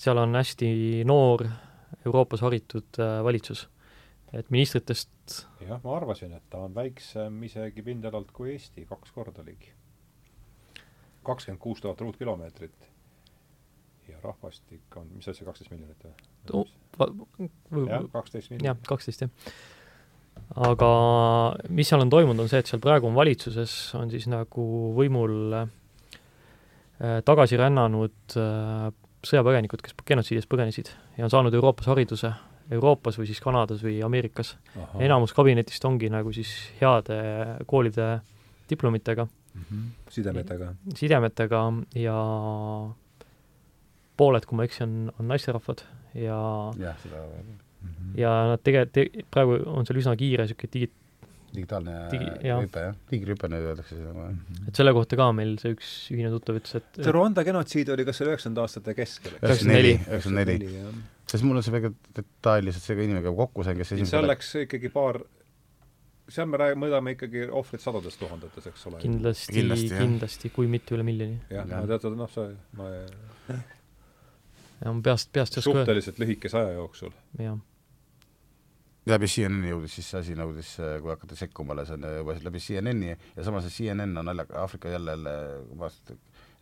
seal on hästi noor Euroopas haritud äh, valitsus. et ministritest jah, ma arvasin, et ta on väiksem isegi pindalalt kui Eesti, kaks korda ligi. kakskümmend kuus tuhat ruutkilomeetrit. ja rahvastik on, mis asi, kaksteist miljonit või? jah, kaksteist jah miljonit., kaksteist jah. aga mis seal on toimunud, on see, et seal praegu on valitsuses, on siis nagu võimul äh, tagasi rännanud äh, sõjapõgenikud, kes genotsiidist põgenesid ja on saanud Euroopas hariduse, Euroopas või siis Kanadas või Ameerikas. enamus kabinetist ongi nagu siis heade koolide diplomitega, sidemetega. sidemetega ja pooled, kui ma ei eksi, on, on naisterahvad ja jah, seda ja nad tege- te,, praegu on seal üsna kiire niisugune digi-, digitaalne Digi- jah. hüpe jah, diigirhüpe nüüd öeldakse seda. et selle kohta ka meil see üks ühine tuttav ütles, et see Rwanda genotsiid oli kas üheksakümnenda aastate keskel? üheksakümmend neli, üheksakümmend neli. sest mul on see väga detailselt see inimene käib kokku sain, kes seal esimesel läks ikkagi paar, seal me räägime, mõõdame ikkagi ohvrit sadades tuhandetes, eks ole. kindlasti, Kindlasti, kindlasti, kui mitte üle miljoni. jah, no tead, noh, see, ma ja ma peast, peast ei oska öelda, suhteliselt lühikese aja jooksul. jah. Läbi CNN-i jõudis siis see asi nõudis, kui hakati sekkuma, see on juba läbi CNN-i ja samas see CNN on naljaga, Aafrika jälle,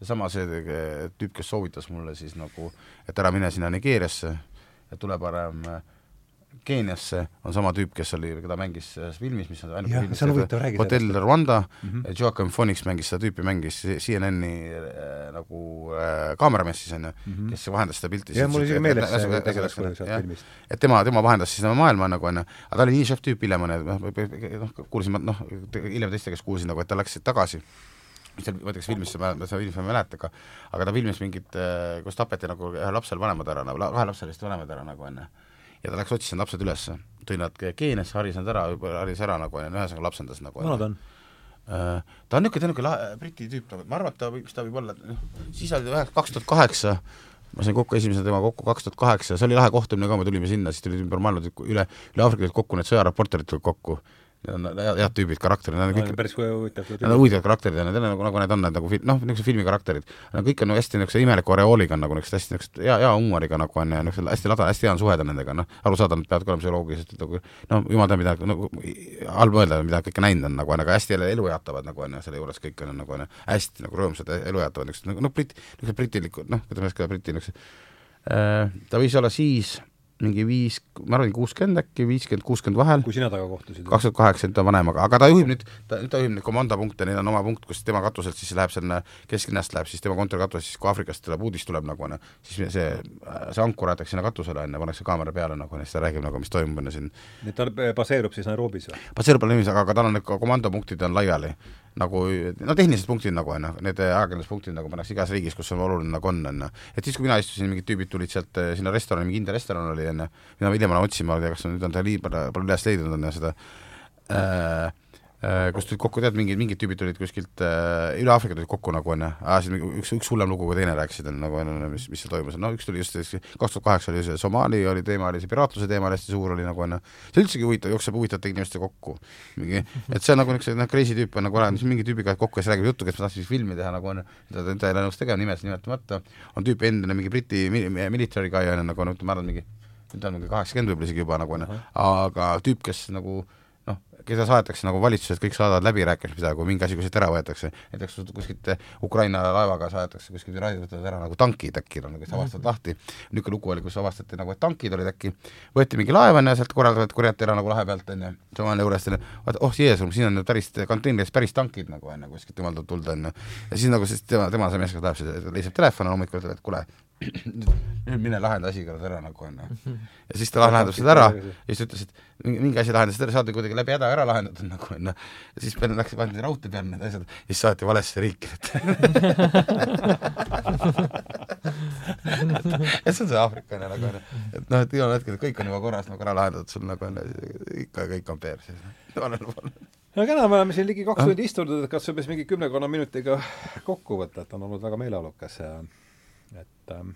ja sama see eh, tüüp, kes soovitas mulle siis nagu, et ära mine sinna Nigeeriasse, et tule parem äh, Keeniasse, on sama tüüp, kes oli, keda mängis selles filmis, mis on ainuke film, see on huvitav, räägi Hotel sellest. Rwanda mm. -hmm. Joaquin Phoenix mängis seda tüüpi, mängis CNN-i äh, nagu äh, kaameramees siis on ju, kes vahendas seda pilti. jah, mul isegi meeles see tegelane sealt jah, filmist. et tema, tema vahendas siis seda maailma nagu onju, aga ta oli nii šef tüüp hiljem onju, noh, noh, kuulsin ma noh, hiljem teiste käest kuulsin nagu, et ta läks siit tagasi mis seal, ma ei tea, kas filmis mäletad, seda filmi ma ei mäleta, aga aga ta filmis mingit, kus tapeti nagu ühe lapsel vanemad ära nagu, kahe lapselist vanemad ära nagu onju. Ja ta läks otsis need lapsed ülesse, tõi nad Keeniasse, haris nad ära, haris ära nagu onju, ühesõnaga lapsendas nagu vanad on? Äh, ta on niisugune, niisugune lahe Briti tüüp nagu, ma arvan, et ta võib, mis ta võib olla, noh, siis oli ühe, kaks tuhat kaheksa, ma sain kokku esimese temaga kokku kaks tuhat kaheksa, see oli lahe kohtumine ka, me tulime sinna, siis tulid ümber maailma, üle, üle Aafrika tulid kokku need sõjareporterid tulid kokku, need on head tüübid, karakterid, nad on kõik päris huvitav. Nad on huvitavad karakterid ja need on nagu, nagu need on need nagu fil-, noh, niisugused filmi karakterid. Nad kõik on nagu hästi niisuguse imeliku oreooliga nagu niisugused hästi niisugused hea, hea huumoriga nagu on ja niisugused hästi lada, hästi hea on suhelda nendega, noh, arusaadav, nad peavad ka olema psühholoogiliselt nagu noh, jumal teab, mida nagu halb öelda, mida kõike näinud on nagu on, aga hästi jälle elujaatavad nagu on ja selle juures kõik on nagu on hästi nagu rõõmsad, elujaatavad niisugused nagu noh, brit-, niisugused britilikud, noh, ei oska öelda, briti niisugused äh, ta võis olla siis mingi viis, ma arvan, kuuskümmend äkki, viiskümmend, kuuskümmend vahel, kui sina temaga kohtusid? kaks tuhat kaheksa, nüüd ta on vanem, aga, ta juhib nüüd, ta, nüüd ta juhib neid komandopunkte, neil on oma punkt, kus tema katuselt siis läheb sinna kesklinnast läheb siis tema kontori katusest, siis kui Aafrikast tuleb uudis tuleb nagu onju, siis see, see ankur aetakse sinna katusele onju, pannakse kaamera peale nagu onju, siis ta räägib nagu, mis toimub onju siin. nii et ta baseerub siis Nairobis või? baseerub niiviisi, aga, aga tal on need komandopunktid on laiali nagu no tehnilised punktid nagu onju, need ajakirjanduspunktid nagu pannakse igas riigis, kus on oluline nagu on onju. et siis, kui mina istusin, mingid tüübid tulid sealt eh, sinna restorani, mingi India restoran oli onju, mida ma hiljem olen otsima, ma ei tea, kas on nüüd on ta liiga palju üles leidnud on ju seda Äh, kus tulid kokku, tead, mingid, mingid tüübid tulid kuskilt äh, üle Aafrika tulid kokku nagu onju, ajasid üks, üks hullem lugu kui teine rääkisid nagu onju, mis, mis seal toimus, no üks tuli just kaks tuhat kaheksa oli see Somaali oli teema, oli see piraatluse teema oli hästi suur oli nagu onju, see üldsegi huvitav, jookseb huvitavate inimestega kokku. mingi, et see on nagu niisugune noh, crazy tüüp on nagu olen, siis mingi tüübiga kokku, kes räägib juttu, kes tahtsid filmi teha nagu onju, ta, ta ei ole nõus tegema, nimesid nimetamata, on tüüp endine mingi Briti military guy onju, nagu no ütleme, ma arvan, mingi nüüd on mingi kaheksakümmend võib-olla isegi juba nagu onju, aga tüüp, kes nagu keda saadetakse nagu valitsused, kõik saadavad läbirääkimispidaja, kui mingi asi kuskilt ära võetakse, näiteks kuskilt Ukraina laevaga saadetakse kuskilt võtavad ära nagu tankid äkki, no kes avastavad lahti, niisugune lugu oli, kus avastati nagu, et tankid olid äkki, võeti mingi laev, on ju, sealt korraldavad, korjati ära nagu lahe pealt, on ju, Somaalia juurest, on ju, vaata, oh jeesus, siin on ju päris konteineris päris tankid nagu, on ju, kuskilt jumal tulda, on ju. ja siis nagu siis tema, tema see mees, kes läheb, leiab telefoni hommikul, ütleb, et kuule, nüüd mine lahenda asi ära nagu onju. ja siis ta lahendas seda ära ja siis ütles, et mingi asi lahendas ära, saadi kuidagi läbi häda ära lahendatud nagu onju. ja siis peale läks, pandi raudtee peale need asjad ja siis saati valesse riiki et see on see Aafrika onju nagu onju, et noh, et igal hetkel kõik on juba korras nagu ära lahendatud sul nagu onju, ikka kõik on perses. no kena, me oleme siin ligi kaks tundi istunud, et kas sa mingi kümnekonna minutiga kokku võtta, et on olnud väga meeleolukas ja et ähm,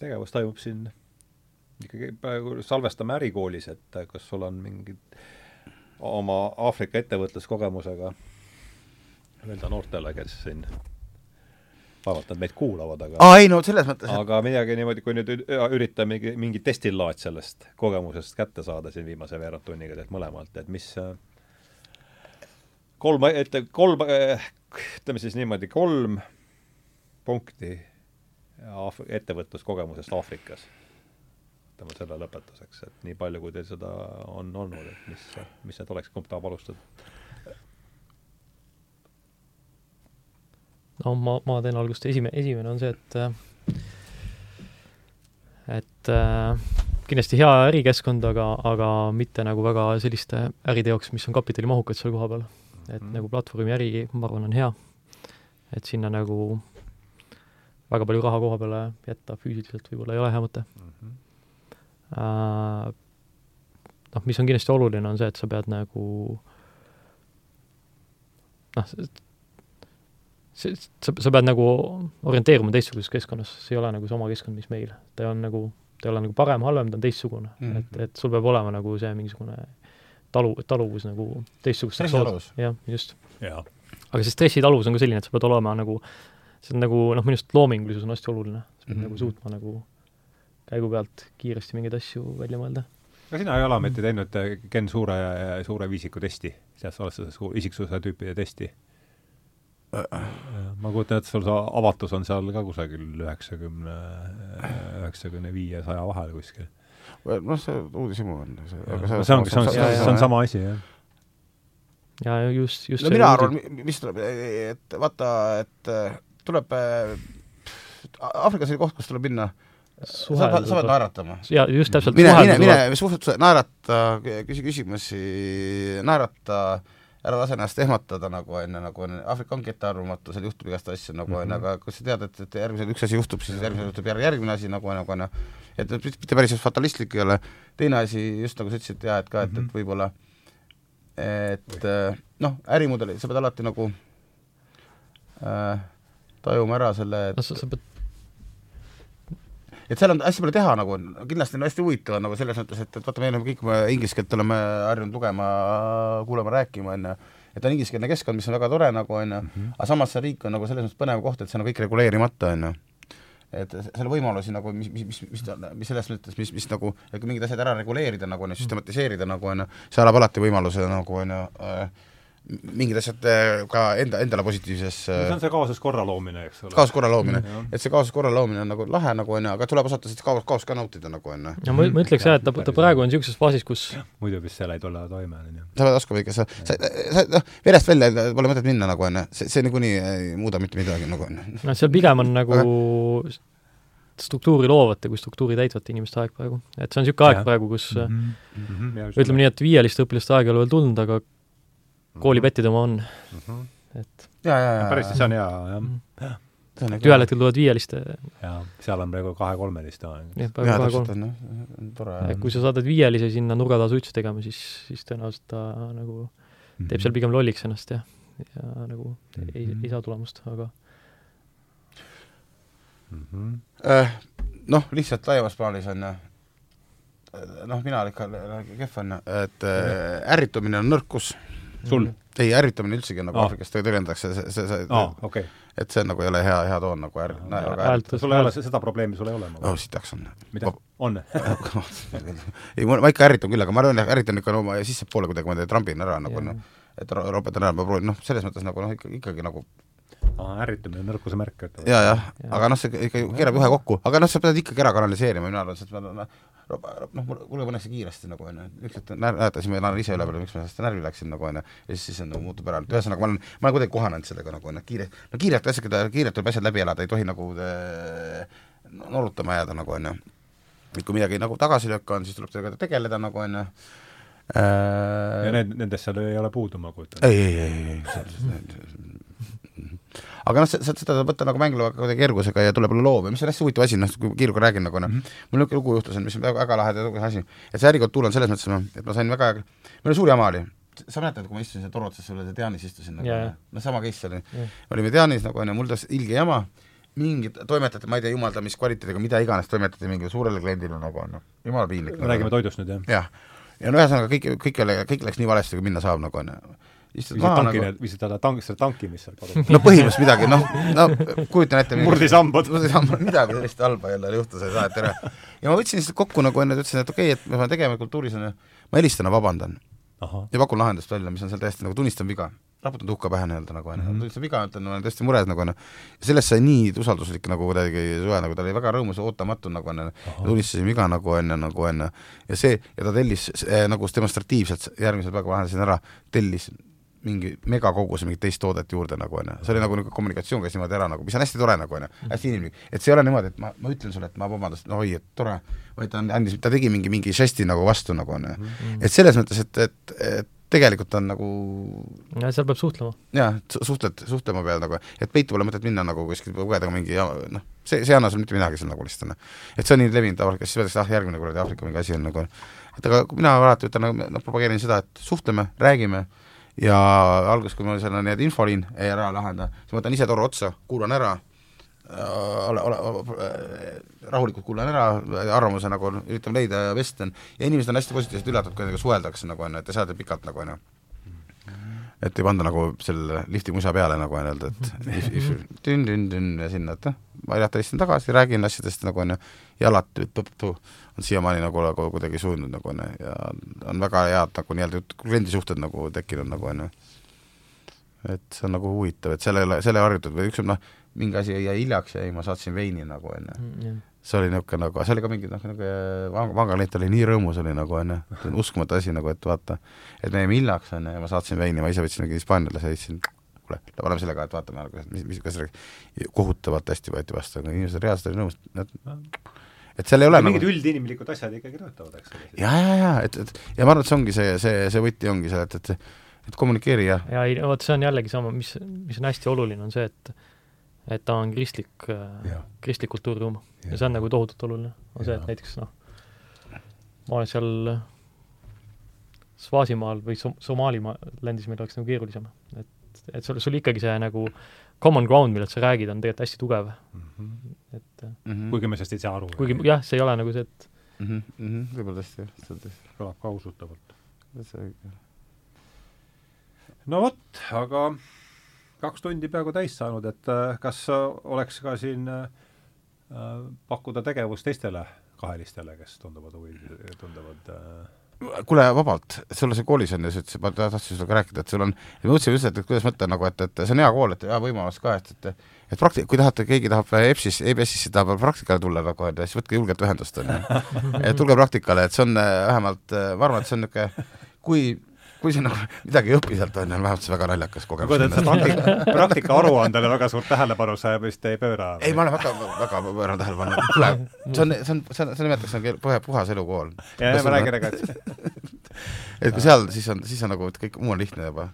tegevus toimub siin ikkagi praegu salvestame ärikoolis, et kas sul on mingid oma Aafrika ettevõtluskogemusega öelda noortele, kes siin vaevalt nad meid kuulavad, aga aa ei no selles mõttes et... aga midagi niimoodi, kui nüüd üritame mingi, mingi testilaad sellest kogemusest kätte saada siin viimase veerand tunniga teilt mõlemalt, et mis äh, kolm, et kolm, äh, ütleme siis niimoodi, kolm punkti Aaf-, ettevõtluskogemusest Aafrikas. Ütleme selle lõpetuseks, et nii palju, kui teil seda on olnud, et mis, mis need oleks, kumb tahab alustada? no ma, ma teen algust, esime-, esimene on see, et et äh, kindlasti hea ärikeskkond, aga, aga mitte nagu väga selliste äride jaoks, mis on kapitalimahukad seal kohapeal. et mm. nagu platvormi äri, ma arvan, on hea. et sinna nagu väga palju raha koha peale jätta füüsiliselt võib-olla ei ole hea mõte mm. -hmm. Uh, noh, mis on kindlasti oluline, on see, et sa pead nagu noh, see, sa, sa pead nagu orienteeruma teistsuguses keskkonnas, see ei ole nagu sama keskkond, mis meil. ta on nagu, ta ei ole nagu parem, halvem, ta on teistsugune mm. -hmm. et, et sul peab olema nagu see mingisugune talu, taluvus nagu teistsugusteks jah, just ja.. aga see stressitaluvus on ka selline, et sa pead olema nagu äh, see on nagu noh, minu arust loomingulisus on hästi oluline, sa pead mm -hmm. nagu suutma nagu käigu pealt kiiresti mingeid asju välja mõelda. aga sina ei ole ometi teinud äh, Ken suure, suure viisiku testi, oled seda isiksuse tüüpide testi? ma kujutan ette, sul see avatus on seal ka kusagil üheksakümne, üheksakümne viie, saja vahel kuskil. noh, see uudishimu on see, aga see, see ongi, see on, see on sama asi, jah ja just, just no mina arvan, mis tuleb, et vaata, et tuleb äh,, Aafrikas oli koht, kus tuleb minna sa pead, sa pead naeratama. jaa, just täpselt. mine, mine, mine suht-, naerata, küsi küsimusi, naerata, ära lase ennast ehmatada, nagu on ju, nagu on, Aafrika ongi ettearvamatu, seal juhtub igast asju, nagu on mm, -hmm. aga kui sa tead, et, et järgmisel üks asi juhtub, siis järgmisel juhtub järg, järgmine asi, nagu on, nagu on, et mitte päris fatalistlik ei ole, teine asi, just nagu sa ütlesid, jaa, et ka, et, et mhm. võib-olla et noh, ärimudeli, sa pead alati nagu äh, tajuma ära selle, et no, sa, sa pead et seal on hästi palju teha nagu, kindlasti on hästi huvitav nagu selles mõttes, et, et vaata, me oleme kõik inglise keelt oleme harjunud lugema, kuulama, rääkima, on ju, et on ingliskeelne keskkond, mis on väga tore nagu, on ju, mhm. aga samas see riik on nagu selles mõttes põnev koht, et see on kõik reguleerimata, on ju et selle võimalusi nagu, mis, mis, mis, mis, mis selles mõttes, mis, mis nagu, mingid asjad ära reguleerida nagu on ju, süstematiseerida nagu on ju, see annab alati võimaluse nagu on ju äh, mingid asjad äh, ka enda, endale positiivses no see on see kaasuskorra loomine, eks ole. kaasuskorra loomine mm, -hmm. et see kaasuskorra loomine on nagu lahe nagu on ju, aga tuleb osata seda kaos, kaost ka nautida nagu on ju. ja ma, ma ütleks jah, et ta, ta praegu on niisuguses faasis, kus muidu vist seal ei tule toime, on ju. sa pead oskama ikka, sa, sa, sa noh, verest välja pole mõtet minna nagu on ju, see, see niikuinii ei muuda mitte midagi nagu on ju. noh, seal pigem on nagu struktuuri loovate kui struktuuri täitvate inimeste aeg praegu. et see on niisugune aeg praegu, kus mm -hmm. ütleme nii, et viieliste õpilaste aeg ei ole veel tulnud, aga koolipettide oma on mm, -hmm. et ja, ja, ja, päris, see on hea, jah mm. -hmm. et ühel hetkel tulevad viieliste jaa, seal on praegu kahe-kolmeliste aeg. jah, praegu kahe-kolm. tore. kui sa saadad viielise sinna nurga taha suitsu tegema, siis, siis tõenäoliselt ta nagu teeb seal pigem lolliks ennast ja, ja nagu ei, Mhm. ei saa tulemust, aga Mhm. Eh, noh, lihtsalt laiemas plaanis on ju, noh, mina olen ikka kehv on ju, et äh, ärritumine on nõrkus. Sul? ei, ärritumine üldsegi nagu Aa. Aafrikas tõlgendatakse, see, see, see aa, okei. et see nagu ei ole hea, hea toon nagu ärr-, aga hääletus, sul ei ole, seda probleemi sul ei ole? oh sitaks on. mida? on? ei, ma, ikka ärritan küll, aga ma arvan, ärritan ikka oma sissepoole kuidagi, ma teen trambin ära nagu noh, et ro- ropetan ära, ma proovin, noh, selles mõttes nagu noh, ikka, ikkagi nagu aa, ärritumine on nõrkuse märk, ütlevad. ja, jah Jaa. aga noh, see ikka keerab ühe kokku, aga noh, sa pead ikkagi ära kanaliseerima, mina arvan, sest ma noh, noh, mul, mulle pannakse kiiresti nagu onju, ükskord när-, näetasin, ma elan ise üle peale, miks ma sellest närvi läksin nagu onju, ja siis, siis see nagu muutub ära, ühesõnaga ma olen, ma olen kuidagi kohanenud sellega nagu onju, kiire, no kiirelt asjad, kiirelt tuleb asjad läbi elada, ei tohi nagu äh, norutama jääda nagu onju. et kui midagi nagu tagasilööka on, siis tuleb sellega tegeleda nagu onju. Äh, ja need, nendest seal ei ole puudu, ma kujutan. Ei, ei, ei, ei, aga noh, seda saab võtta nagu mängima kuidagi ergusega ja tuleb loov ja mis on hästi huvitav asi, noh, kui kiiruga räägin nagu noh mm -hmm., mul niisugune lugu juhtus, mis on väga, väga lahe asi, et see ärikultuur on selles mõttes, et ma sain väga, meil oli suur jama oli, sa mäletad, kui ma istusin seal toru otsas sulle, Dianis istusin nagu jaa. noh, sama case oli, Jah. olime Dianis nagu onju, mul tõstis ilge jama, mingid toimetati, ma ei tea, jumaldamiskvaliteediga, mida iganes, toimetati mingile suurele kliendile nagu onju, jumala piinlik me räägime toidust nüüd, jah? jah, ja no ühesõnaga kõik, kõik oli, kõik läks nii valesti, kui minna saab nagu onju. Istud maha nagu, viisid talle tank, selle tanki, mis seal kadus no põhimõtteliselt midagi, noh, no kujutan ette murdis hambad. murdis hambad, midagi sellist halba jälle juhtus, ei saa, et tere. ja ma võtsin lihtsalt kokku nagu enne, ütlesin, et okei okay,, et me peame tegema kultuuris on ju, ma helistan ja vabandan ja pakun lahendust välja, mis on seal täiesti nagu tunnistan viga. raputan tuhka pähe nii-öelda nagu onju mm -hmm., tunnistan viga, ütlen, ma olen tõesti mures nagu onju. sellest sai nii usalduslik nagu kuidagi suhe, nagu ta oli väga rõõmus ja ootamatu nagu onju, tunnistasin viga nagu onju, nagu onju. ja see, ja ta tellis eh, nagu demonstratiivselt, järgmisel päeval lahendasin ära, tellis mingi megakoguse mingit teist toodet juurde nagu onju, see oli nagu niisugune kommunikatsioon käis niimoodi ära nagu, mis on hästi tore nagu onju, hästi inimlik, et see ei ole niimoodi, et ma, ma ütlen sulle, et ma vabandust, no oi, et tore, vaid ta andis, ta tegi mingi, mingi žesti nagu vastu nagu onju. et selles mõttes, et, et, et tegelikult on nagu ja seal peab suhtlema. jah, suhtled, suhtlema pead nagu, et peitu pole mõtet minna nagu kuskil lugeda mingi noh, see, see ei anna sulle mitte midagi seal nagu lihtsalt onju. et see on nii levinud Aafrikas, siis öeldakse, ah järgmine kuradi Aafrika mingi asi on nagu, et aga mina alati ütlen nagu, noh, propageerin seda, et suhtleme, räägime ja alguses, kui mul seal on need infoliin ei ära lahenda, siis ma võtan ise toru otsa, kuulan ära, ole, ole, ole, rahulikult kuulan ära, arvamuse nagu üritan leida ja vestlen ja inimesed on hästi positiivselt üllatatud, kui nendega suheldakse nagu onju, et ei saada pikalt nagu onju. et ei panda nagu selle lifti musa peale nagu on öelda, et tünn-tünn-tünn ja sinna, et noh, ma jätan istan tagasi, räägin asjadest nagu onju, ja alati tõttu on siiamaani nagu, nagu kuidagi sujunud nagu onju ja on väga head nagu nii-öelda kliendisuhted nagu tekkinud nagu onju. et see on nagu huvitav, et selle, selle harjutatud või ükskord noh, mingi asi jäi hiljaks ja ei, ma saatsin veini nagu onju Mm, see oli niisugune nagu, see oli ka mingi noh, vang-, vangaklient oli nii rõõmus oli nagu onju, on uskumatu asi nagu, et vaata, et me jäime hiljaks onju ja ma saatsin veini, ma ise võtsin mingi hispaanlase ütlesin, kuule, paneme selle ka, et vaatame mis, mis, kas kohutavalt hästi võeti vastu, aga inimesed reaalselt olid nõus, et et seal ei ole mingid nagu üldinimlikud asjad ikkagi töötavad, eks ole. ja, ja, ja et, et ja ma arvan, et see ongi see, see, see võti ongi seal, et, et et kommunikeeri ja ja ei, vot see on jällegi sama, mis, mis on hästi oluline, on see, et et ta on kristlik, Jah. kristlik kultuuriruum ja Jah. see on nagu tohutult oluline, on see, Jah. et näiteks noh, ma olen seal Svaasimaal või Som-, Somaalimaa landis meil oleks nagu keerulisem, et, et sul, sul ikkagi see nagu common ground, millelt sa räägid, on tegelikult hästi tugev, et mm -hmm. kuigi me sellest ei saa aru. kuigi jah, see ei ole nagu see, et mm -hmm, mm -hmm, võib-olla tõesti, jah, see on tõesti, kõlab ka usutavalt. no vot, aga kaks tundi peaaegu täis saanud, et äh, kas äh, oleks ka siin äh, äh, pakkuda tegevust teistele kahelistele, kes tunduvad huvi, tunduvad äh, kuule, vabalt, sul see koolis on ja sa ütlesid, ma tahtsin sinuga rääkida, et sul on, ma mõtlesin just, et, kuidas mõtta nagu, et, et see on hea kool, et hea võimalus ka, et, et et prakti-, kui tahate, keegi tahab EBS-is, EBS-isse tahab praktikale tulla nagu, et siis võtke julgelt ühendust, on ju. et tulge praktikale, et see on äh, vähemalt, ma arvan, et see on niisugune, kui kui sa nagu midagi ei õpi sealt, on ju, on vähemalt see väga naljakas kogemus. see praktika, praktika aruandele väga suurt tähelepanu sa vist ei pööra. ei, ma olen väga, väga pööran tähelepanu, kuule, see on, see on, seda, seda nimetatakse nagu puha, puhas elukool. ja, ja ma räägin, aga et kui seal, siis on, siis on nagu, et kõik muu on lihtne juba.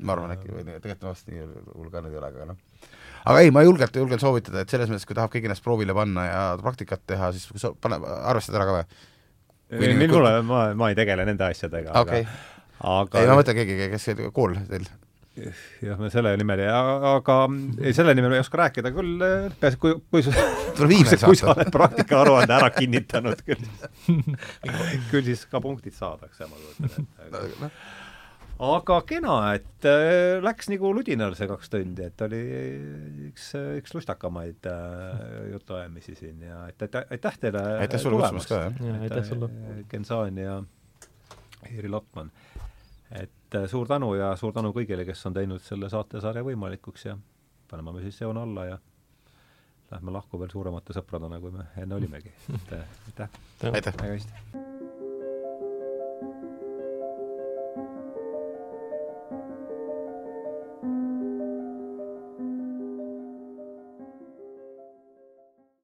ma arvan äkki, või tegelikult vast nii hull ka nüüd ei ole, aga noh. aga ei, ma julgelt, julgen soovitada, et selles mõttes, kui tahab keegi ennast proovile panna ja praktikat teha, siis pane, arvestad ära ka või? Minule, ma, ma ei tegele nende asjadega okay. aga ei, ma mõtlen keegi, kes see kool teil, jah, me selle nimel ja aga ei, selle nimel ei oska rääkida küll, peaasi, kui, kui sa email kui sa oled praktikaaruande ära kinnitanud küll, küll siis ka punktid saadakse, ma kujutan ette. aga kena, et äh, läks nagu ludinal see kaks tundi, et oli üks, üks lustakamaid äh, jutuajamisi siin ja et, et aitäh teile aitäh sulle kutsumast ka, jah. Aitäh sulle. Gensaan ja Jüri Lotman. Et äh, suur tänu ja suur tänu kõigile, kes on teinud selle saatesarja võimalikuks ja paneme me siis joone alla ja lähme lahku veel suuremate sõpradena, kui me enne olimegi. äh, aitäh, aitäh.